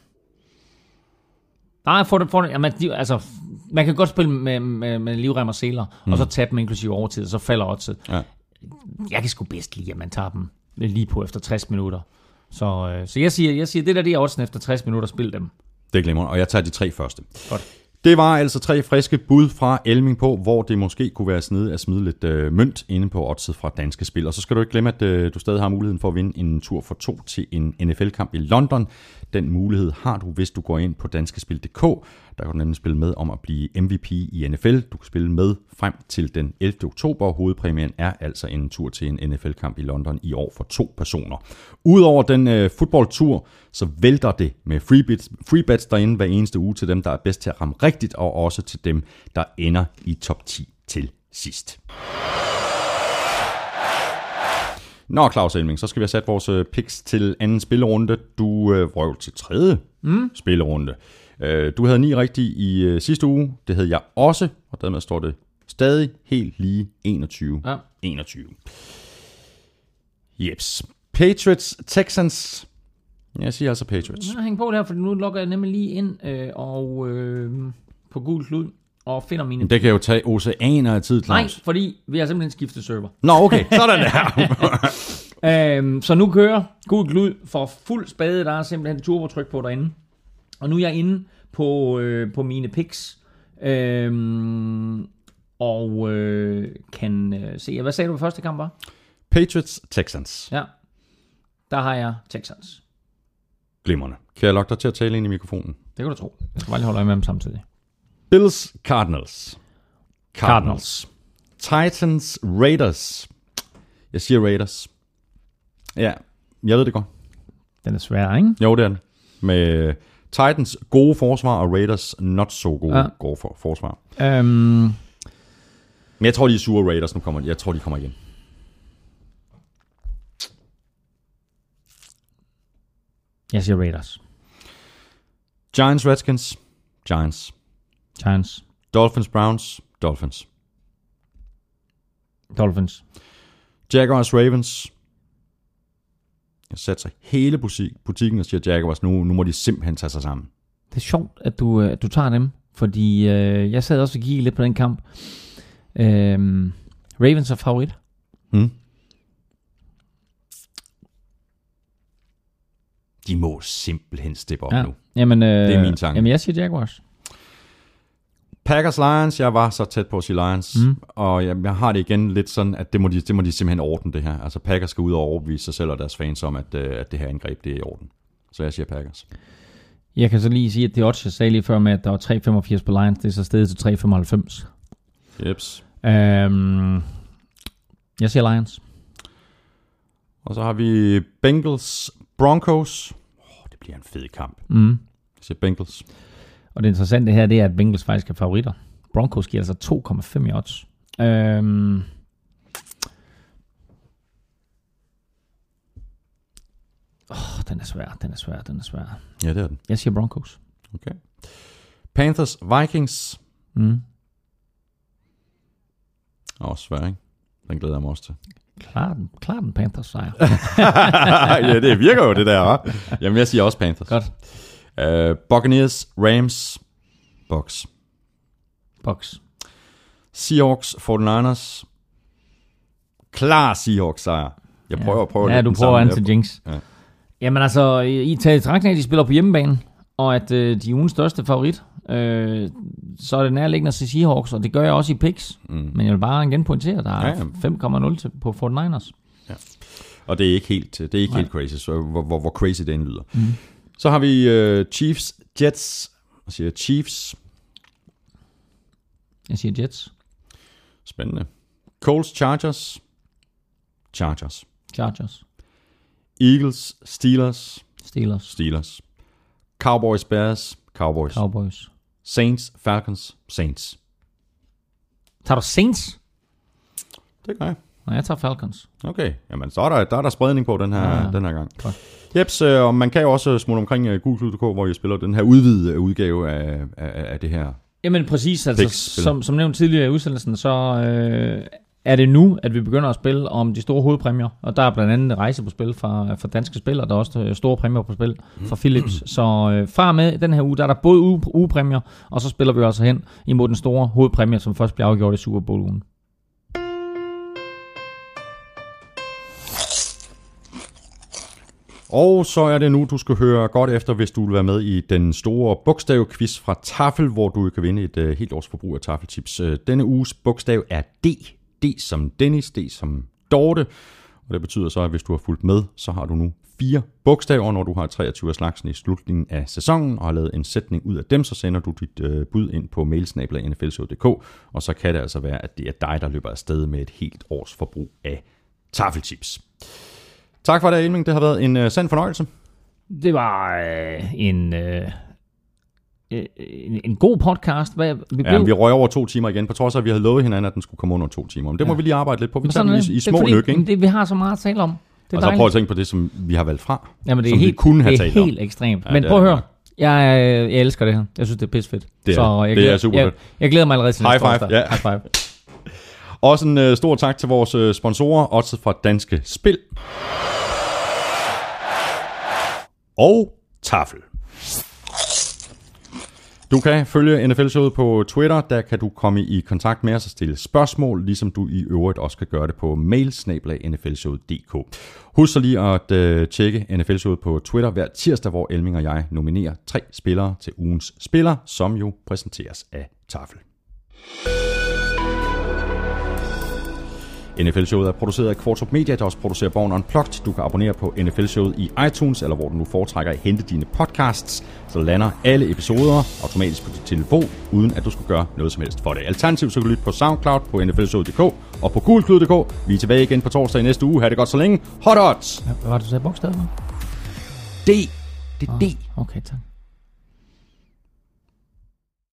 Nej, for det, for jamen, de, altså, man kan godt spille med, med, med livrem og seler, mm. og så tage dem inklusive overtid, og så falder oddset. Ja. Jeg kan sgu bedst lide, at man tager dem lige på efter 60 minutter. Så, øh, så jeg siger, jeg siger, det der det er oddsen efter 60 minutter, spil dem. Det glemmer og jeg tager de tre første. Godt. Det var altså tre friske bud fra Elming på, hvor det måske kunne være sned at smide lidt øh, mønt inde på oddset fra danske spil. Og så skal du ikke glemme, at øh, du stadig har muligheden for at vinde en tur for to til en NFL-kamp i London. Den mulighed har du, hvis du går ind på danskespil.dk. Der kan du nemlig spille med om at blive MVP i NFL. Du kan spille med frem til den 11. oktober, og hovedpræmien er altså en tur til en NFL-kamp i London i år for to personer. Udover den øh, fodboldtur, så vælter det med freebets, freebets derinde hver eneste uge til dem, der er bedst til at ramme rigtigt, og også til dem, der ender i top 10 til sidst. Nå, Claus Elming, så skal vi have sat vores øh, picks til anden spillerunde. Du øh, røv til tredje mm. spillerunde. Øh, du havde ni rigtige i øh, sidste uge. Det havde jeg også, og dermed står det stadig helt lige 21. Ja. 21. Jeps. Patriots, Texans. Jeg siger altså Patriots. Så hæng på der, for nu logger jeg nemlig lige ind øh, og øh, på Google Klud og finder mine... Det kan jo tage oceaner af tid, Nej, Claus. fordi vi har simpelthen skiftet server. Nå, okay. Sådan der. Øhm, så nu kører Google Klud for fuld spade. Der er simpelthen turbotryk på derinde. Og nu er jeg inde på, øh, på mine picks. Øhm, og øh, kan øh, se... Hvad sagde du, første kamp var? Patriots, Texans. Ja. Der har jeg Texans. Glimrende. Kan jeg lokke dig til at tale ind i mikrofonen? Det kan du tro. Jeg skal bare lige holde øje med dem samtidig. Bills, Cardinals. Cardinals. Titans, Raiders. Jeg siger Raiders. Ja, jeg ved det godt. Den er svær, ikke? Jo, det er den. Med Titans gode forsvar og Raiders not so gode ja. gode for, forsvar. Øhm, Men jeg tror, de er sure Raiders nu kommer. Jeg tror, de kommer igen. jeg siger Raiders. Giants, Redskins. Giants. Giants. Dolphins, Browns. Dolphins. Dolphins. Jaguars, Ravens. Jeg satser hele butik, butikken og siger Jaguars. Nu, nu må de simpelthen tage sig sammen. Det er sjovt, at du, øh, at du tager dem, fordi øh, jeg sad også og kiggede lidt på den kamp. Øhm, Ravens er favorit. Hmm? De må simpelthen steppe op Ja. nu. Jamen, øh, Det er min tanke. Jamen, jeg siger Jaguars. Packers Lions, jeg var så tæt på at sige Lions, Mm. og jeg, jeg har det igen lidt sådan, at det må, de, det må de simpelthen ordne det her. Altså Packers skal ud og overbevise sig selv og deres fans om, at, øh, at det her angreb det er i orden. Så jeg siger Packers. Jeg kan så lige sige, at det odds, jeg sagde lige før med, at der var 3,85 på Lions, det er så stedet til 3,95. Jeps. Øhm, jeg siger Lions. Og så har vi Bengals Broncos. Oh, det bliver en fed kamp. Mm. Jeg siger Bengals. Og det interessante her, det er, at Bengals faktisk er favoritter. Broncos giver altså 2,5 i odds. Øhm, oh, den er svær, den er svær, den er svær. Ja, det er den. Jeg siger Broncos. Okay. Panthers Vikings. Mm. Åh, oh, svær, ikke? Den glæder jeg mig også til. Klar den, klar den Panthers sejr. ja, det virker jo det der, hva'? Jamen, jeg siger også Panthers. Godt. Uh, Buccaneers, Rams, Bucks. Box. Seahawks, 49ers, Klar Seahawks sejr. Jeg prøver, Ja, lidt du den prøver samme. anti-jinx. Ja. Jamen altså, i taget i at de spiller på hjemmebane, og at øh, de er ugens største favorit, øh, så er det nærliggende at se Seahawks, og det gør jeg også i picks. Mm. Men jeg vil bare igen pointere, at der er Ja, ja. 5,0 til på 49ers. Og det er ikke helt, det er ikke helt crazy, så hvor, hvor, hvor crazy den lyder. Mm. Så har vi uh, Chiefs, Jets. Jeg siger Chiefs. Jeg siger Jets, Spændende. Colts, Chargers. Chargers. Chargers, Eagles, Steelers. Steelers, Steelers. Cowboys, Bears. Cowboys. Cowboys. Saints, Falcons. Saints. Tager du Saints? Det gør jeg. Nej, jeg tager Falcons. Okay, jamen så er der, der er der spredning på den her, Ja, ja, den her gang. Godt. Jeps, øh, og man kan jo også smutte omkring uh, gulklud.dk, hvor jeg spiller den her udvidede udgave af, af, af det her. Jamen præcis, altså som, som nævnt tidligere i udsendelsen, så øh, er det nu, at vi begynder at spille om de store hovedpræmier, og der er blandt andet rejse på spil fra, fra danske spil, og der er også øh, store præmier på spil fra Philips. Så øh, fra med den her uge, der er der både uge, ugepræmier, og så spiller vi også hen imod den store hovedpræmie, som først bliver afgjort i Super Bowl-ugen. Og så er det nu, du skal høre godt efter, hvis du vil være med i den store bogstavquiz fra Tafel, hvor du kan vinde et uh, helt års forbrug af Tafeltips. Uh, øh, denne uges bogstav er D. D som Dennis, D som Dorte. Og det betyder så, at hvis du har fulgt med, så har du nu fire bogstaver, når du har 23 af slagsen i slutningen af sæsonen, og har lavet en sætning ud af dem, så sender du dit uh, bud ind på mailsnabla.nflshow.dk, og så kan det altså være, at det er dig, der løber afsted med et helt års forbrug af Tafelchips. Tak for det, Elming. Det har været en uh, sand fornøjelse. Det var øh, en, øh, øh, en, en god podcast. Hvad, vi blev, Ja, men vi røg over to timer igen, på trods af, at vi havde lovet hinanden, at den skulle komme under to timer. Men det må Ja. vi lige arbejde lidt på. Vi Men tager den er i, i små er nyk, ikke? Det, vi har så meget at tale om. Det er Og så prøv at tænke på det, som vi har valgt fra. Jamen, det er som helt, vi kunne have det er talt om. helt ekstremt. Ja, Men prøv er at høre. Jeg, øh, jeg elsker det her. Jeg synes, det er pisfedt. Det er så jeg Det er glæder, super jeg, jeg glæder mig allerede til High næste five. torsdag. Ja. High five. Også en øh, stor tak til vores øh, sponsorer, Odds fra Danske Spil. Og Tafel. Du kan følge NFL-showet på Twitter, der kan du komme i kontakt med os og stille spørgsmål, ligesom du i øvrigt også kan gøre det på mailsnablag.nflshowet.dk. Husk så lige at øh, tjekke NFL-showet på Twitter hver tirsdag, hvor Elming og jeg nominerer tre spillere til ugens spiller, som jo præsenteres af Tafel. NFL-showet er produceret af Kvartrup Media, der også producerer Born Unplugged. Du kan abonnere på NFL-showet i iTunes, eller hvor du nu foretrækker at hente dine podcasts. Så lander alle episoder automatisk på din telefon, uden at du skal gøre noget som helst for det. Alternativt så kan du lytte på SoundCloud, på nflshowet.dk og på gulklud.dk. Vi er tilbage igen på torsdag i næste uge. Ha' det godt så længe. Hot odds! Hvad var det, du sagde bogstaver? D. Det er D. Okay, tak.